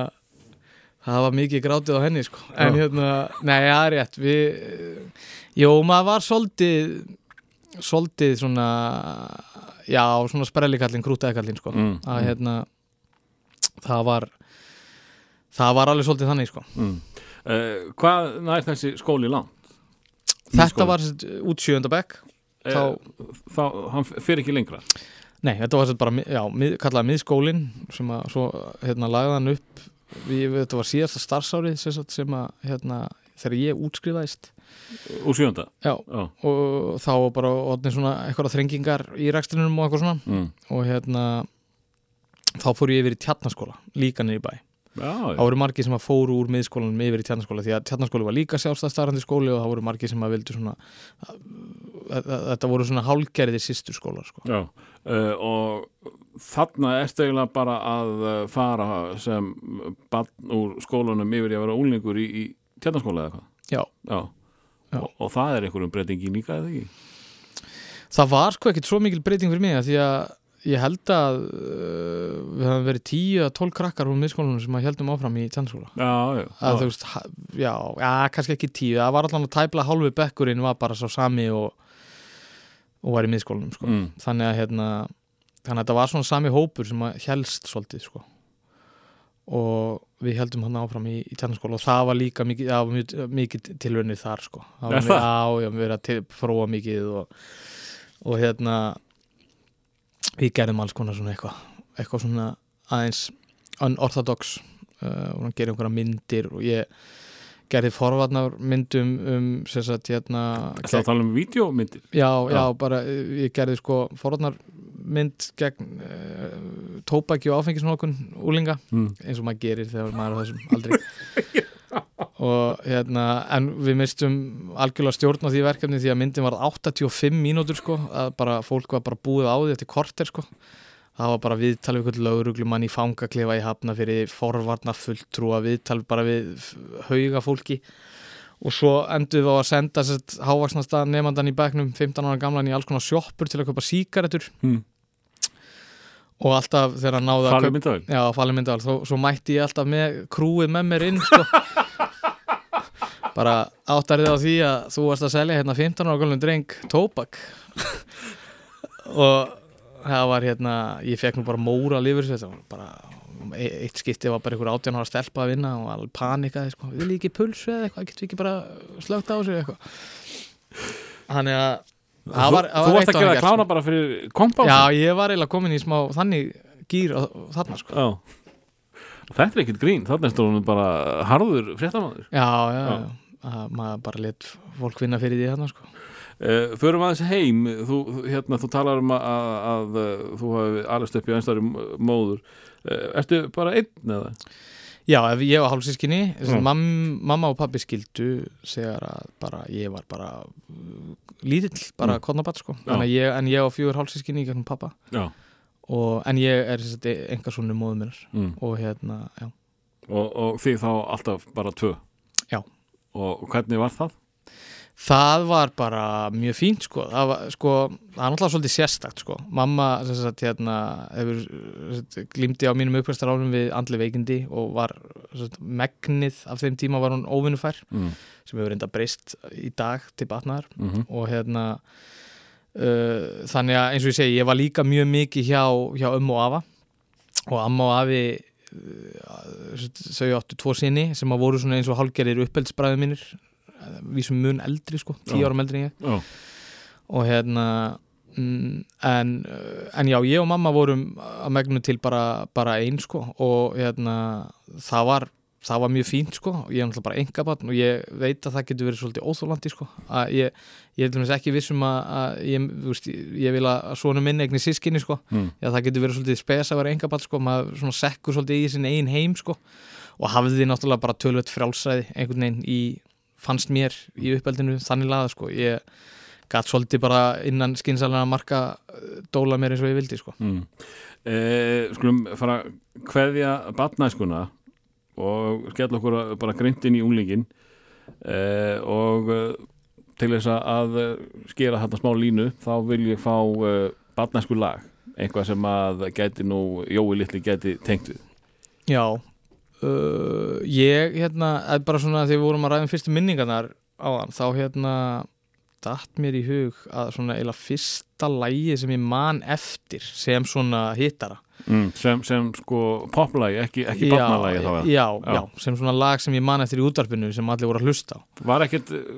það var mikið grátið á henni sko. en Já. hérna, nei, það er rétt við, jó, maður var svolítið svolítið svona já, svona sprellikallin, krútaðikallin sko. Mm, að mm. hérna það var það var alveg svolítið þannig sko. Mm. Uh, hvað nær þessi skóli langt? þetta Skóli. var út sjöndabæk Eh, þá- þá, hann fer ekki lengra Nei, þetta var bara, já, mið, kallaði miðskólin sem að svo, hérna, lagði hann upp við, þetta var síðasta starfsárið sem, að, hérna, þegar ég útskrifaðist úr sjönda já, Já. og þá var bara orðin svona eitthvað þrengingar í rekstrinum og eitthvað svona Mm. og hérna þá fór ég yfir í tjarnaskóla, líka niður í bæ þá voru margir sem að fóru úr miðskólanum yfir í tjarnaskóla því að tjarnaskóli var líka sjálfstæðstarandi skóli og þá voru margir sem að vildu svona þetta voru svona hálgerðir sýstur skólar sko. já. Uh, og þarna ertu eiginlega bara að uh, fara sem barn úr skólanum yfir að vera úlingur í, í tjarnaskóla eða hvað Já. Já. Já. Og, og það er einhverjum breytingi líka eða ekki Það var sko ekkert svo mikil breyting fyrir mig að því að ég held að uh, við höfum verið 10 að 12 krakkar úr miðskólanum sem að heldum áfram í tjannskóla Já, já, að þú veist, já, já, kannski ekki 10 það var allan að tæpla hálfu bekkurinn var bara svo sami og, og var í miðskólanum sko. Mm. þannig að hérna þannig að þetta var svona sami hópur sem að helst svolítið sko. Og við heldum hann áfram í, í tjarnaskóla og það var líka mikið, var mjög, mikið tilvönið þar sko. Það var, við erum að prófa mikið og, og hérna við gerðum alls konar svona eitthvað eitthvað svona aðeins unorthodox uh, og hann gerði einhverja myndir og ég gerði forvarnar myndum um sem sagt hérna Það að tala um vídeomyndir Já, já, Já. bara ég gerði sko forvarnar mynd gegn uh, tóbaki og áfengisnókun úlinga mm. eins og maður gerir þegar maður er á þessum aldrei <laughs> og hérna en við mistum algjörlega stjórn á því verkefni því að myndin var 85 mínútur sko, að bara fólk var bara búið á því eftir korter sko það var bara viðtal við eitthvað lauruglumann í fangaklefa í hafna fyrir forvarnar fulltrúa viðtal bara við hauga fólki og svo endur við á að senda hávaksnasta nefndan í bekknum 15 ára gamlan í alls konar sjoppur til að kaupa síkaretur Mm. Og alltaf þegar hann náði að myndavel Já, falið myndal, svo, svo mætti ég alltaf með krúið með mér inn sko. <laughs> bara áttarið á því að þú varst að selja hérna 15 ára gulnum dreng tóbak. <laughs> Og það var hérna ég fekk nú bara móra lífur þetta var bara e- eitt skipti var bara einhver 18 ára stelpa að vinna og alveg panikaði sko, vil ég ekki pulsu eða eitthvað, getur við ekki bara slögt á sig eitthvað? Þannig að Þú, eitt að gera klána gert, bara fyrir kompási Já, ég var eiginlega komin í smá þannig gýr þarna sko Já. Þetta er ekkert grín, þannig er stóðum bara harður fréttamaður Já, já, Já. að maður bara let fólk vinna fyrir því þarna sko. Uh, förum aðeins heim þú, hérna, þú talar um að, að, að þú hafi alveg í einstæri móður uh, Ertu bara einn eða? Já, ég var hálfsískinni Já. mam, mamma og pappi skildu þegar að bara ég var bara uh, lítill, bara Mm. mm. konabatt sko. Að ég, en ég á fjögur hálfsískinni í gegnum pappa og, en ég er enga svona móður minnar mm. og hérna, já og, og þið þá alltaf bara tvö Já. Og hvernig var það? Það var bara mjög fínt sko, það var sko, það er náttúrulega svolítið sérstakt sko, mamma sem sagt hérna hefur glímdi á mínum uppvæstarárum við andli veikindi og var sagt, megnið af þeim tíma var hún óvinnufær Mm. sem hefur reynda breyst í dag til batnaðar. Mm og hérna uh, þannig að eins og ég segi, ég var líka mjög mikið hjá, hjá ömmu og afa. Og amma og afi uh, þau áttu tvo sinni sem að voru svona eins og hálgerir uppeldsbræði mínir við sem mun eldri sko, tíu árum eldri en ég. Já, og hérna mm, en, en já, ég og mamma vorum að megnu til bara, bara einn sko og hérna það var, það var mjög fínt sko. Ég er náttúrulega bara engabatn og ég veit að það getur verið svolítið óþólandi sko að ég, ég er til dæmis ekki vissum að, að ég, veist, ég vil að svona minni eigni sískinni sko, mm. já það getur verið svolítið spes að vera engabatn sko, maður svona sekkur svolítið í sin eigin heim sko. Og hafði náttúrulega bara tölvöld frjálsræði einhvern veginn í, fannst mér í uppeldinu þannig laða sko, ég gætt svolítið bara innan skynsælana marka eh, dóla mér eins og ég vildi sko. Mm. Eh, skulum fara að kveðja batnæskuna og skella okkur bara greint inn í unglingin eh, og eh, til þess að eh, skera þarna smá línu þá vil ég fá eh, batnæsku lag eitthvað sem að gæti nú Jói litli gæti tengt við Já uh, ég hérna bara svona þegar við vorum að ræða um fyrstu minningarnar á hann þá hérna datt mér í hug að svona eila fyrsta lægi sem ég man eftir sem svona hittara mm. sem, sem sko poplagi, ekki, ekki batnalagi þá já, Já. já, sem svona lag sem ég man eftir í útvarpinu sem allir voru að hlusta á Var ekkert, eh,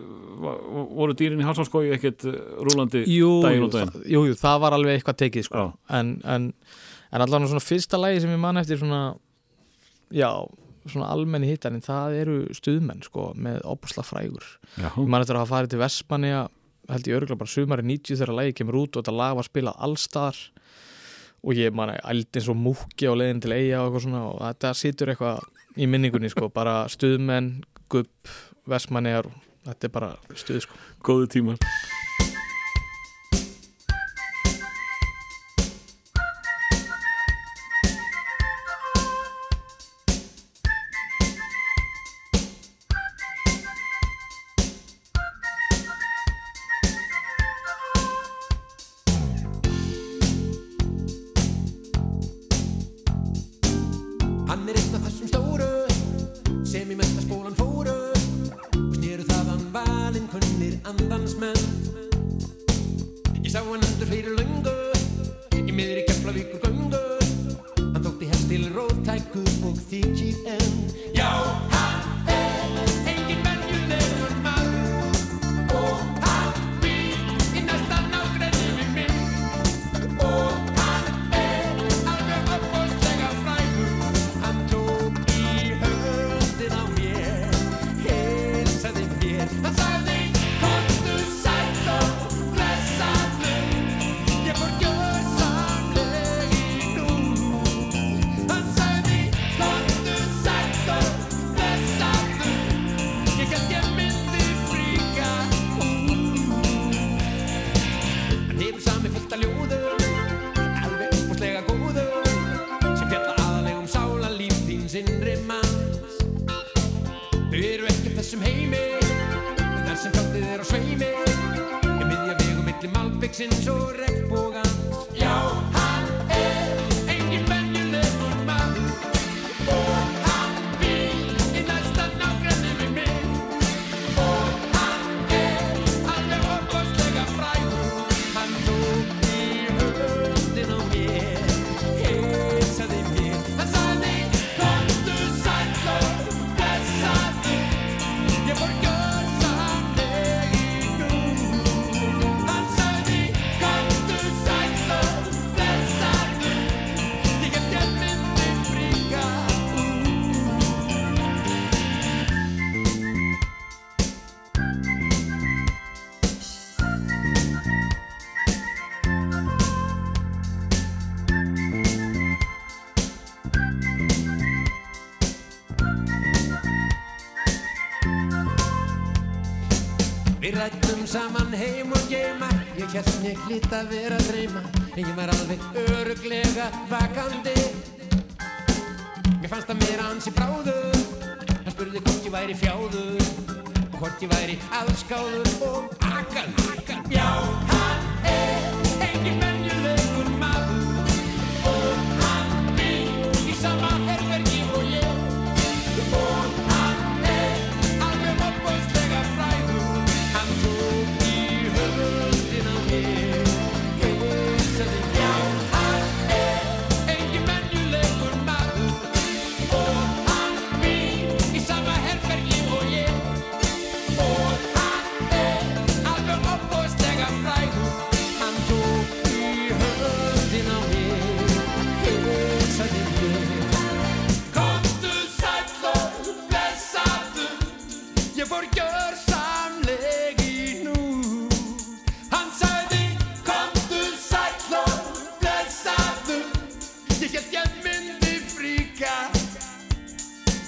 va- voru dýrin í halsáskói ekkert eh, rúlandi jú, daginn og daginn? jú, jú, það var alveg eitthvað tekið sko. En, en, en allavega svona fyrsta lægi sem ég man eftir svona já, svona almenni hittarinn það eru stuðmenn sko, með opusla frægur. Já, ég man eftir að hafa farið til Vestmanni held ég örgulega bara sumari 90 þegar lægi kemur út og þetta lag var spilað allstar og ég man að ældi eins og múki á leiðin til eiga og eitthvað svona og þetta situr eitthvað í minningunni sko, bara stuðmenn, gupp Vestmanni þetta er bara stuð sko. Góðu tímar hlýtt að vera að dreyma. En ég var alveg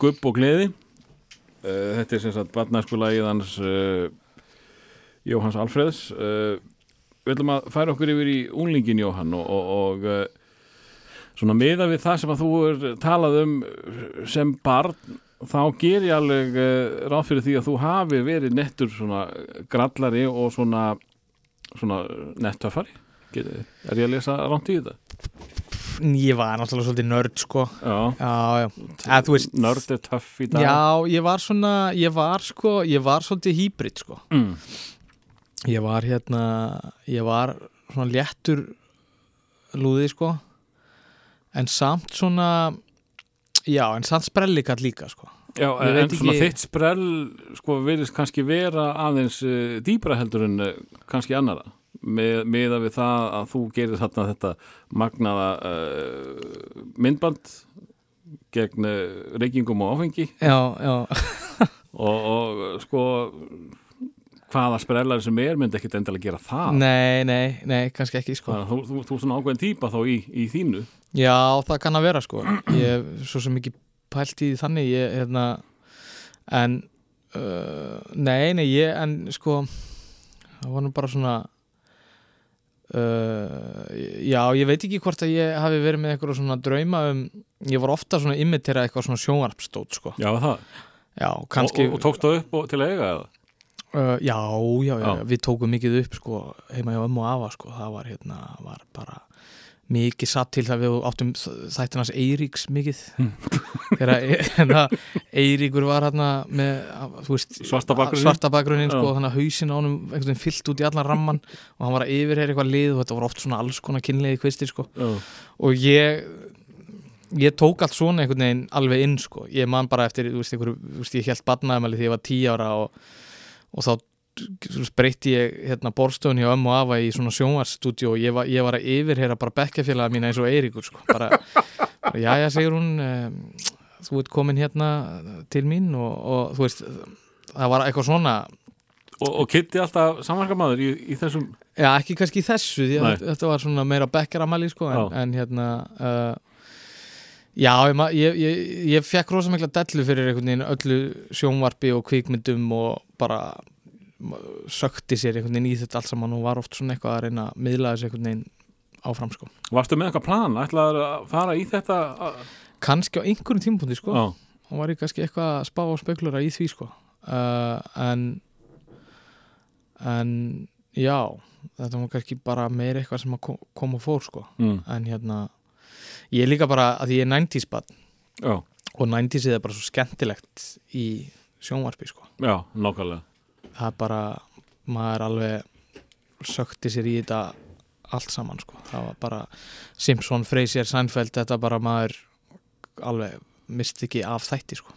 gubb og gleði? Uh, Þetta er sem sagt barnæskulagið hans uh, Jóhanns Alfreðs. Uh, Við ætlum að færa okkur yfir í unglingin Jóhann og, og, og svona miða við það sem að þú er talað um sem barn þá ger ég alveg ráð fyrir því að þú hafi verið nettur svona grallari og svona, svona nettöfari Er ég að lesa rámt í þetta? Ég var náttúrulega svolítið nörd sko. Já, Já, já, eða veist nörd er töff í dag. Já, ég var svona, ég var sko ég var svolítið hýbrit sko. Mm. Ég var hérna ég var svona léttur lúði sko. En samt svona já, en samt sprellikall líka sko. Já, Ég en svona ekki- þitt sprell sko virðist kannski vera aðeins uh, dýbra heldur en uh, kannski annara með, meða við það að þú gerir þarna þetta magnaða uh, myndband gegn uh, reykingum og áfengi. Já, já, <laughs> og, og sko hvaða sprellari sem er myndi ekkit endilega gera það. Nei, nei, nei, kannski ekki sko. Þannig að þú, þú, þú er svona ákveðin típa þá í, í þínu. Já, það kann að vera sko. Ég hef svo sem ekki pælt í þannig ég, hérna en uh, nei, nei, ég en sko það var nú bara svona uh, já, ég veit ekki hvort að ég hafi verið með eitthvað svona drauma um, ég var ofta svona imitera eitthvað svona sjónvarpstótt sko Já, það, já, kannski og, og, og tókstu upp og, til að eiga eða? uh, já, já, já, Já. við tókum mikið upp sko heima hjá ömmu og afa sko það var hérna, var bara mikið satt til það við áttum þættinans Eiríks mikið. <laughs> Þegar hérna, Eiríkur var hérna með veist, Svarta bakgrunnin? svarta bakgrunnin sko, þannig að hausin á honum einhvern veginn fyllt út í allan ramman og hann var að yfirheyra eitthvað lið og þetta var oft svona alls konar kynleiði kvistir sko. Og ég ég tók allt svona einhvern veginn alveg inn sko, ég man bara eftir þú veist, einhverju, þú veist, ég held badnaðamæli því ég var tí ára og, og þá breytti ég hérna borstofun hjá ömmu afa í svona sjónvarsstúdíu og ég var, ég var að yfirheyra bara bekkjafélaga mína eins og Eiríkur sko, bara, bara jæja segir hún um, þú ert komin hérna til mín og, og þú veist það var eitthvað svona. Og, og Kitty alltaf samverkamaður í, í þessum Já, ekki kannski í þessu því að þetta var svona meira bekkaramæli sko, en, Já. en hérna uh, Já, ég, ég, ég, ég fekk rosa mikla dellu fyrir einhvern veginn öllu sjónvarpi og kvikmyndum og bara sökti sér einhvern veginn í þetta allt saman og var oft svona eitthvað að reyna að miðla þessu einhvern veginn áfram sko. Varstu með eitthvað plan? Ætlaður að fara í þetta? Kannski á einhverjum tímapunkti sko, Já, og var ég kannski eitthvað að spá og spekulera í því sko. uh, en en já þetta var kannski bara meira eitthvað sem kom, kom og fór sko mm. en hérna ég er líka bara að ég er 90s bann og 90s er bara svo skemmtilegt í sjónvarpi sko já, nákvæmlega það er bara, maður alveg sökti sér í þetta allt saman sko. Það var bara Simpson, Frasier, Seinfeld þetta bara maður alveg misti ekki af þætti sko.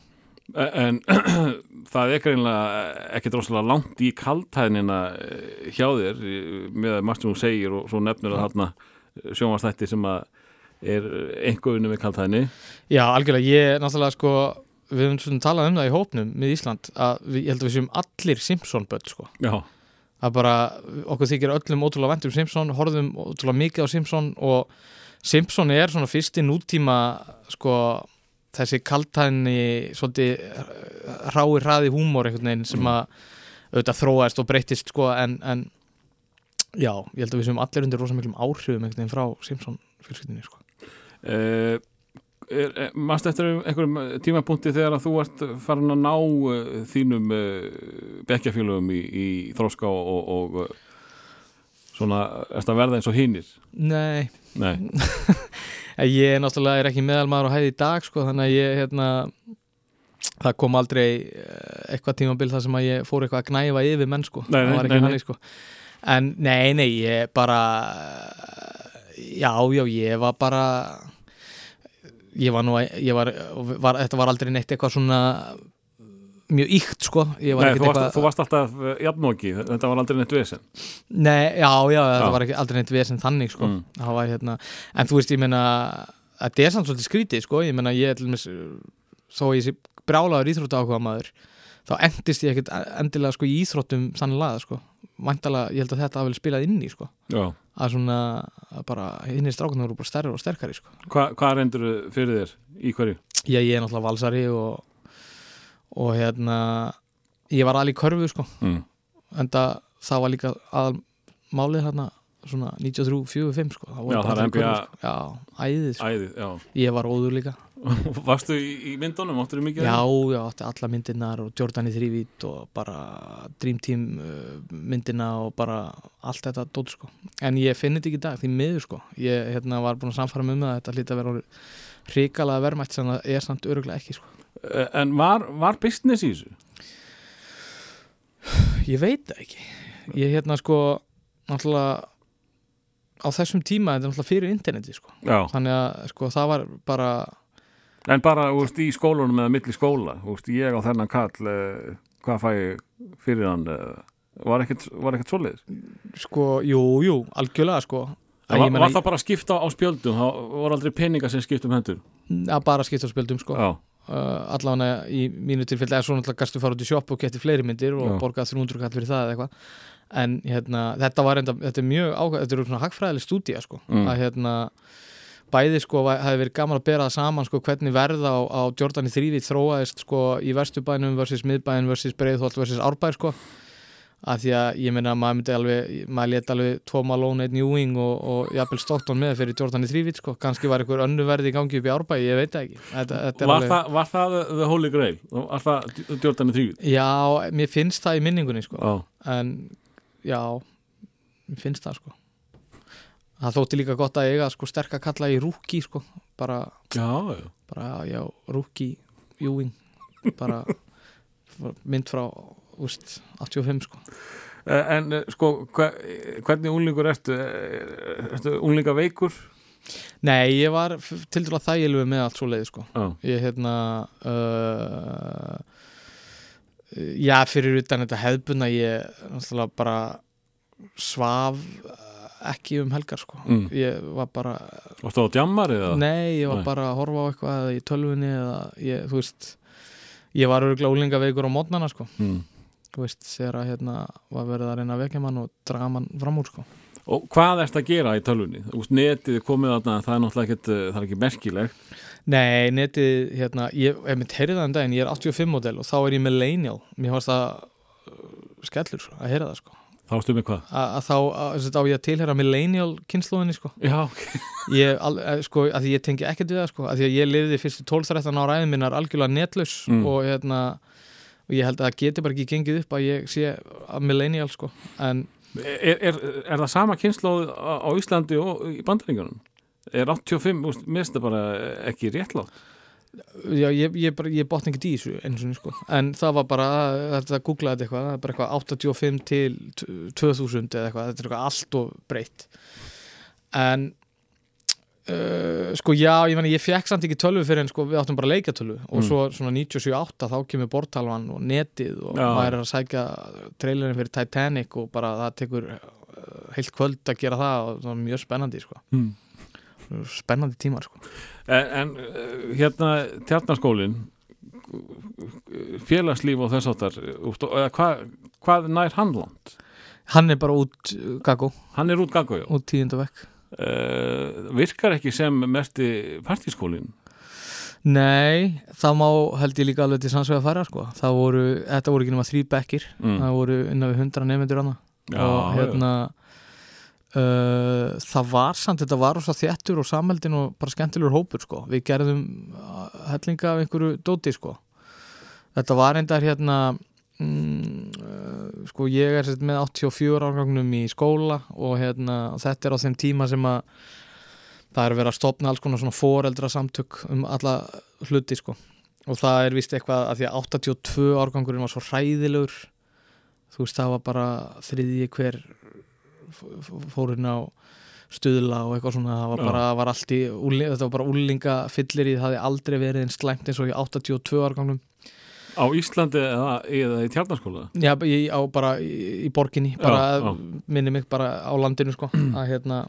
En <clears throat> það er greinlega ekki droslega langt í kaltæðnina eh, hjá þér með að sem þú segir og svo nefnir að þarna sjónvastætti sem að er einhverjum með kaltæðni. Já, algjörlega, ég náttúrulega sko við höfum svona talað um það í hópnum með Ísland að við, ég held að við séum allir Simpson-böld sko. Já, er bara, okkur þykir öllum ótrúlega vænt um Simpson, horfðum ótrúlega mikið á Simpson og Simpson er svona fyrsti nútíma sko þessi kaltæðni svolítið rái hraði húmor einhvern veginn sem að auðvitað þróaðist og breytist sko en, en já, ég held að við séum allir undir rosa miklum áhrifum einhvern veginn frá Simpson fjölskyldinni sko. Uh, er, Mást eftir einhverjum tímapunkti þegar að þú ert farin að ná uh, þínum bekkjafélögum í, í þróska og, og, og svona, ert að verða eins og hinnir? Nei, Nei, En <laughs> Ég er náttúrulega er ekki meðalmaður á hæði í dag sko, þannig að ég hérna, það kom aldrei eh, eitthvað tímabil þar sem að ég fór eitthvað að gnæfa yfir menn sko, Nei, það var ekki hannig sko. en nei, nei, ég bara já, já, ég var bara ég var nú ég var, var, þetta var aldrei neitt eitthvað svona mjög ykt sko var Nei þú, varst, eitthvað- þú varst alltaf uh, jafnóki, þetta var aldrei neitt vesen. Nei, já, já, þetta Já. var ekki aldrei neitt vesen þannig sko. Mm. Var, hérna, en þú veist, ég meina þetta er samt svolítið skrítið, sko ég meina, ég er til dæmis þó ég sé brjálaður íþrótta áhuga maður þá endist ég ekkert endilega sko í íþróttum sannlega, sko væntalega, ég held að þetta hafi vel spilað inn í, sko Já. Að svona, að bara hinnir strákunar eru bara stærri og sterkari, sko Hva, hvað reyndur fyrir þér? Í hverju? ég, ég er náttúrulega valsari og og hérna ég var alveg í körfu, sko Mm. en það var líka aðal málið hérna svona 93-45 sko voru Já, bara það er NBA. körfu, sko. já, æðið sko. Æðið, já. ég var óður líka <laughs> Varstu í, myndunum? Áttur þú mikið? já, já, átti alla myndirnar og Jordan í þrývít og bara Dream Team uh, myndina og bara allt þetta dót sko en ég finn þetta ekki í dag, því miður sko ég hérna, var búin að samfara með mig að þetta hlýta að vera hrikalega vermætt sem það er samt öruglega ekki sko Eh, En var, var business í þessu? Ég veit það ekki Ég hérna sko náttúrulega á þessum tíma þetta er náttúrulega fyrir interneti sko Já. þannig að sko það var bara En bara, veist, í skólunum eða milli skóla, veist, ég á þennan kall, uh, hvað fæ ég fyrir hann? Uh, var ekkert, var ekkert svoleiðis? sko, jú, jú, algjörlega sko Var, að ég meina var það bara að skipta á spjöldum? Það voru aldrei peninga sem skipta um hendur? að bara skipta á spjöldum sko Já. uh, allavega í mínu tilfelli er svo náttúrulega gastu fara út í shop og geti fleiri myndir og Já. borga 300 kall fyrir það eða eitthvað en hérna, þetta var enda, þetta er mjög ákvæð, þetta er svona hagfræðileg stúdía sko, Mm. að hérna bæði sko, var- hefði verið gaman að bera það saman sko, hvernig verð á, á Jordan í þrývít þróaðist sko í vesturbænum versus miðbæn versus breiðholt versus árbær sko að því að ég meina að maður myndi alveg maður let alveg tvo Malone, einn Ewing og, og jafnvel Stockton með fyrir Jordan í þrývít sko, kannski var einhver önnu verði í gangi upp í árbæ ég veit það ekki þetta, þetta Var, alveg... það, var það the holy grail? Var það Jordan í þrývið? Já, mér finnst það í minningunni sko. Já. en já mér finnst það sko það þótti líka gott að eiga sko sterk að kalla í rúki sko bara, Já, já. bara já, rúki Ewing bara <laughs> mynd frá úst, 85 sko Eh, En eh, sko, hva, hvernig unglingur ertu? Eh, Ertu unglinga veikur? Nei, ég var til dæla þægilegu með allt svo leiði sko Já. ég hérna uh, já, fyrir utan þetta hefðbunna ég náttúrulega bara svaf ekki um helgar sko Mm. ég var bara, Varstu á djammar eða? nei, ég var Nei. bara að horfa á eitthvað í tölvunni eða ég, þú veist ég var örgulega úlinga veikur á mótnana sko Mm. þú veist, þegar að hérna var verið að reyna að vekja mann og draga mann fram úr sko Og hvað ertu að gera í tölvunni? Þú veist, netið er komið þarna, það er náttúrulega ekkert, eh, það er ekki merkilegt. Nei, netið, hérna, ég hef mitt heyrið það en daginn, ég er 85 model og þá er ég millennial, mér fannst það uh, skellur sko, að heyra það sko Þá ertu með hvað? að, þá, á ég að tilheyra millennial kynnslóðinni sko, Já, ok. <laughs> ég, al, að, sko að því ég tengi ekkert við það sko, að því að ég lifði fyrstu 12-13 ára æðin minnar algjörlega netlaus Mm. og hérna og ég held að það geti bara ekki gengið upp að ég sé að millennial sko, en Er, er, er það sama kynnslóð á, Íslandi og í bandaríkjunum? Er 85, þú veist, mér finnst það bara ekki réttlátt? Já, ég, ég, ég botna ekki í þessu eins og sko. en það var bara, þetta að googla þetta eitthvað, það er bara eitthvað 85 til 2000 eða eitthvað, þetta er eitthvað allt og breytt en Uh, sko já, ég meni, ég fekk samt ekki tölvu fyrir en sko við áttum bara leikjatölvu og Mm. svo svona 97-8 þá kemur bortalvan og netið og Já. maður er að sækja trailerin fyrir Titanic og bara það tekur uh, heilt kvöld að gera það og það er mjög spennandi sko Hmm. Spennandi tímar sko. En, en uh, hérna tjarnaskólin félagslíf og þess áttar eða hvað, nær hann land? hann er bara út uh, Gago, Hann er út gagójó út tíunda vekk uh, virkar ekki sem mesti partískólin nei, það má held ég líka alveg til sannsvega að fara sko. Það voru, þetta voru ekki nema þrý bekkir. Mm. það voru innan við hundra nefnendur hana Já, og hérna uh, það var samt þetta var svo þéttur og samheldin og bara skemmtilegur hópur sko. Við gerðum uh, hellinga af einhverju dóti sko. Þetta var endar hérna mm, uh, sko ég er með 84 árgangnum í skóla og hérna þetta er á þeim tíma sem að það er verið að stopna alls konar svona foreldra samtök um alla hluti sko. Og það er vist eitthvað að því að 82 árgangurinn var svo hræðilegur. Þú veist það var bara þriðji hver f- f- fórinn á stuðla og eitthvað svona það var bara, var allt í þetta var bara úlinga fyllir í það hafði aldrei verið eins slæmt eins og í 82 árgangnum Á Íslandi eða, eða í tjarnaskóla já, í, á bara í, í borginni bara minni mig bara á landinu sko að hérna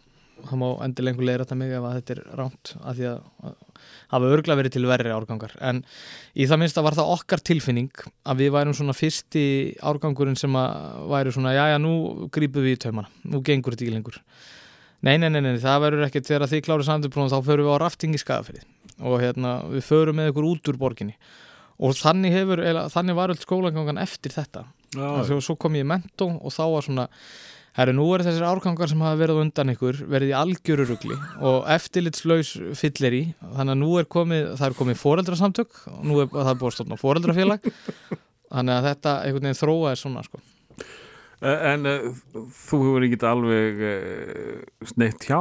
það má endilega einhver leiðra þetta mig ef að þetta er ránt að því að hafa örgla verið til verri árgangar. En í það minnsta var það okkar tilfinning að við værum svona fyrsti árgangurinn sem að væri svona já já nú grípum við í taumana, nú gengur þetta ekki lengur. Nei nei nei, nei það verður ekkert þegar þið klárið samtöflunum þá förum við á rafting í skafrið og hérna við förum með ykkur út úr borginni. Og þannig hefur, eða, þannig var öll skólagangan eftir þetta. Já, Þegar svo kom ég í mentó og þá var svona herru, nú er þessir árgangar sem hafa verið á undan ykkur verið í algjöru rugli og eftirlitslaus fyllir í þannig að nú er komið, það er komið foreldrasamtök og nú er það er búið að stofna foreldrafélag þannig að þetta einhvern veginn þróa er svona sko. En uh, þú hefur ekki alveg uh, sneitt hjá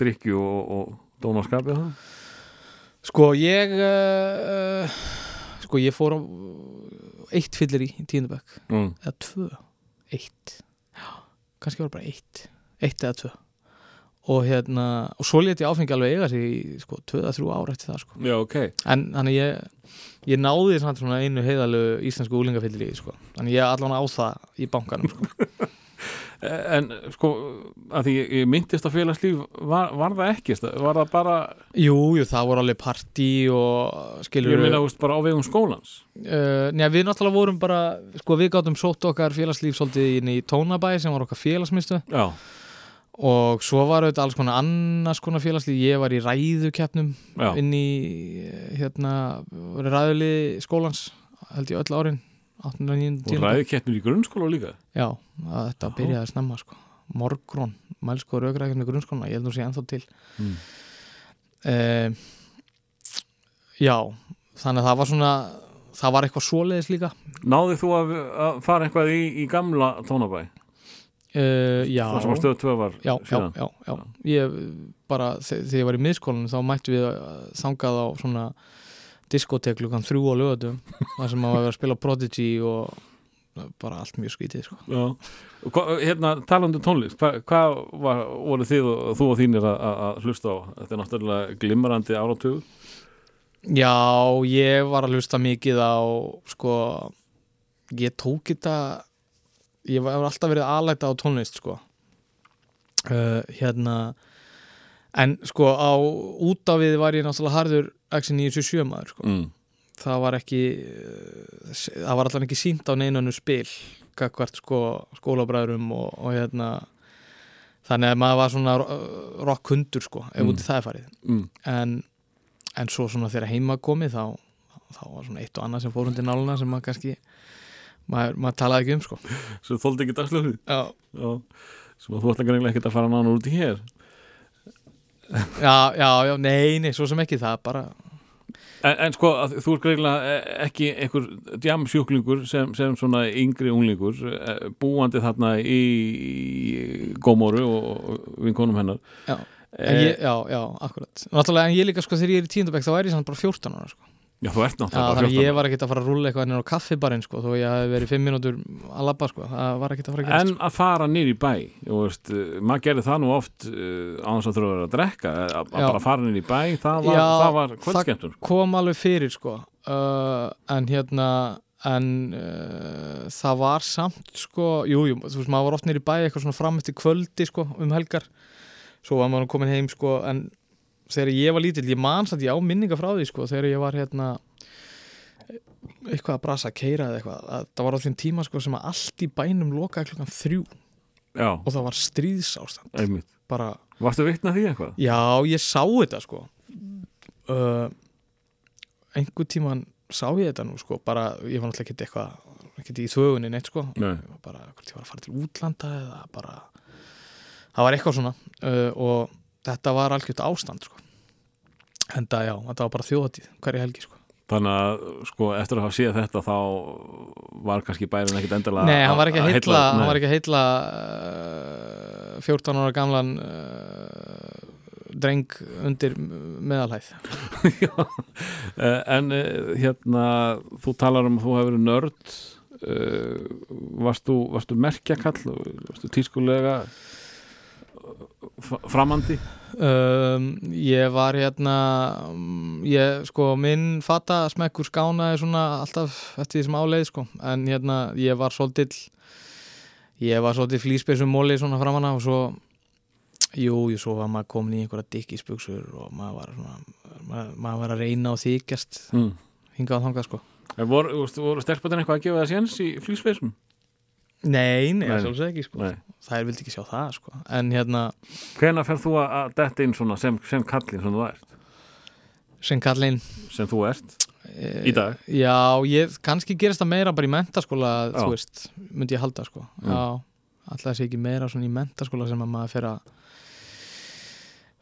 drikju og, og dónaskapið það? sko ég uh, sko ég fór á eitt fyllir í tíundabæk Mm. eða tvö, eitt kannski var bara eitt eitt eða tvö og hérna, og svo ég áfengi alveg eiga sig í sko, tvö eða þrjú ára eftir það sko Já, ok. en þannig ég ég náði samt svona einu heiðalegu íslensku úlingafyllir í sko, þannig ég allan á það í bankanum sko. <laughs> En sko, að því myndist á félagslíf, var, var það ekki? Var það bara, jú, jú, það voru alveg partí og skilur ég minna, veist, bara á vegum skólans? Uh, njá, við náttúrulega vorum bara sko, við gátum sótt okkar félagslíf svolítið inn í Tónabæ sem var okkar félagsmyndstöð Já, og svo var auðvitað alls konar annars konar félagslíf, ég var í ræðukeppnum inn í hérna, var í ræðuli skólans held ég öll árin 8. og 9. Og ræðikettnur í grunnskóla líka? Já, að þetta Já. byrjaði snemma sko. Morgrón, mælsko og raugrækjum með grunnskólana, ég held nú sé ennþá til Mm. uh, Já, þannig að það var svona það var eitthvað svoleiðis líka Náðið þú að, að fara eitthvað í, í gamla tónabæ? uh, Já, Það sem að stöð 2 var já, já, síðan? já, já. Ég bara, þe- þegar ég var í miðskólanum þá mættu við að þangað á svona diskotek lukan þrjú á lögatum þar sem maður var að spila Prodigy og bara allt mjög skítið sko. Hva, hérna, talandi um tónlist, hvað hva var, voru þið og þú og þínir að, hlusta á? Þetta er náttúrulega glimrandi áratug. Já, ég var að hlusta mikið á sko, ég tók þetta ég var alltaf verið aðlæta á tónlist sko uh, hérna en sko á út á við var ég náttúrulega harður Axel 977 maður sko Mm. það var ekki það var allan ekki sínt á neinanu spil kakvart sko skólabræðurum og, og hérna þannig að maður var svona rock hundur sko ef Mm. út í það er farið Mm. en, en svo svona þegar heima komið þá, þá var svona eitt og annað sem fór undir náluna sem maður kannski maður, maður talaði ekki um sko <laughs> Svo þóldi ekki. Sem að þú ætla greinlega ekkert að fara nána út í hér. já, já, já nei, nei, svo sem ekki það bara, En, en sko, þú er greinlega eh, ekki einhver djamsjúklingur sem, sem svona yngri unglingur eh, búandi þarna í, gómóru og, vinkonum hennar. já, Eh, ég, já, já, akkurat. Náttúrulega, en ég líka sko þegar ég er í tíundabæk þá er ég samt bara 14 ára sko Já, þú ert náttúrulega bara þannig að 14 ég var ekkert að fara að rúlla eitthvað inn á kaffibarinn sko, þó ég hef verið fimm mínútur að labba sko, það var ekkert að fara að En gerast að fara nýr í bæ veist, uh, maður gerði það nú oft uh, á þess að að vera að drekka að, að bara fara nýr í bæ, það var, Já, það var kvöldskemmtun kom alveg fyrir sko uh, en hérna en uh, það var samt sko, jú, jú, þú veist, maður var oft nýri bæ eitthvað svona fram eftir kvöldi sko um helgar, svo var maður komin heim sko, en þegar ég var lítill ég man samt, ég á minninga frá því sko þegar ég var hérna eitthvað að brasa, keira eða eitthvað að það var á þeim tíma sko sem að allt í bænum lokaði klukkan þrjú. Já, og það var stríðsástand. Bara, Varstu vitna því eitthvað? já, ég sá þetta sko. Uh, einhver tíman sá ég þetta nú sko, bara, ég var náttúrulega ekkert eitthvað ekkert í þögunni neitt sko. Nei. Bara, hvort ég var að fara til útlanda eða bara, það var eitthvað svona. Uh, og þetta var algjört ástand sko. En það, já, þetta var bara þjóðatíð hverja helgi sko. Þannig að, sko, eftir að hafa séð þetta þá var kannski bærin ekkit endilega Nei, hann var ekki að heilla, nei. hann var ekki að heilla uh, 14 ára gamlan uh, dreng undir meðalhæð. <laughs> Eh, En eh, hérna, þú talar um að þú hefur verið nörd. Uh, varstu, varstu merkjakall? Varstu tískulega? f- framandi um, Ég var hérna ég, sko, minn fata smekkur skánaði svona alltaf eftir því sem áleið, sko en hérna, ég var svolítill ég var svolítill flýspeysum móli svona framanna og svo jú, jú, svo var maður komin í einhverja dikkisbuxur og maður var svona maður, maður var að reyna og þykjast mm. hingað og þangað, sko En voru, voru, voru stelpötin eitthvað að gefa það séns í flýspeysum? Nei, nei, Nei. sjálfsög ekki, sko það er vildi ekki sjá það, sko en hérna, Hvenær ferð þú að- detta inn svona sem, sem kallinn sem þú ert? sem kallinn Sem þú ert í dag? Já, ég, kannski gerist það meira bara í mentaskóla, Já. þú veist, myndi ég halda sko. Mm. Já, alltaf sé ekki meira svona í mentaskóla sem að maður fer að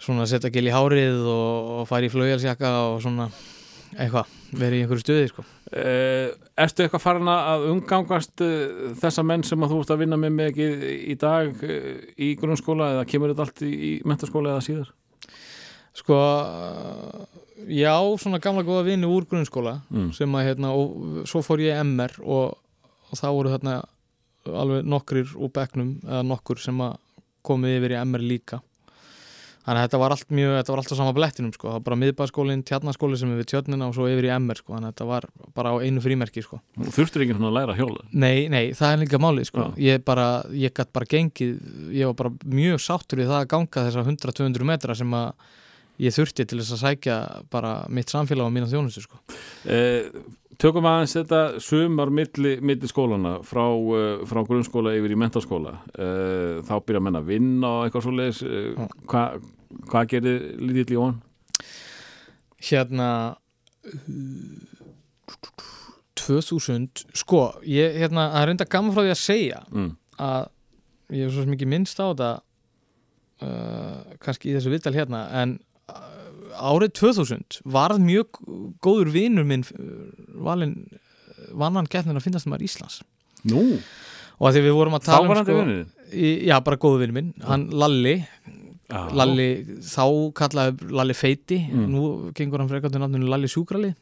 svona setja gil í hárið og, og fara í flaujalsjaka og svona eitthvað, verið í einhverju stuði sko. Uh, ertu eitthvað farin að umgangast uh, þessa menn sem að þú ert að vinna með mikið í dag uh, í grunnskóla eða kemur þetta allt í, mentaskóla eða síðar? Sko, já, svona gamla góða vini úr grunnskóla Mm. sem að hérna, og svo fór ég MR og, og þá voru þarna alveg nokkrir úr bekknum eða nokkur sem að komið yfir í MR líka þannig að þetta var allt mjög, þetta var alltaf sama blettinum sko, það var bara miðbæðskólinn, tjarnaskóli sem er við tjörnina og svo yfir í MR sko, þannig að þetta var bara á einu frímerki sko. Þú þurftur ekki svona að læra hjóla Nei, nei, það er líka málið sko, Já. ég bara, ég gætt bara gengið, ég var bara mjög sáttur við það að ganga þessa 100-200 metra sem að ég þurfti til þess að sækja bara mitt samfélag og mína þjónustu sko. uh, Tökum aðeins þetta sumar milli, milli skólana frá, uh, frá grunnskóla yfir í mentaskóla uh, þá byrja menn að vinna og eitthvað svoleiðis uh, Já. Hvað hva gerir lítill on? hérna uh, 2000 sko, ég, hérna, það er reynda gaman frá því að segja Mm. að ég hef svo ekki minnst á þetta uh, kannski í þessu viðtal hérna en uh, árið 2000 varð mjög góður vinur minn uh, valinn vannan getnin að finnast maður Íslands Nú, og að því við vorum að tala um vinnið í, já, bara góður vinur minn, hann Lalli Já. Lalli, þá kallaði Lalli Feiti, Mm. nú gengur hann frekar til nafninu Lalli Sjúkrali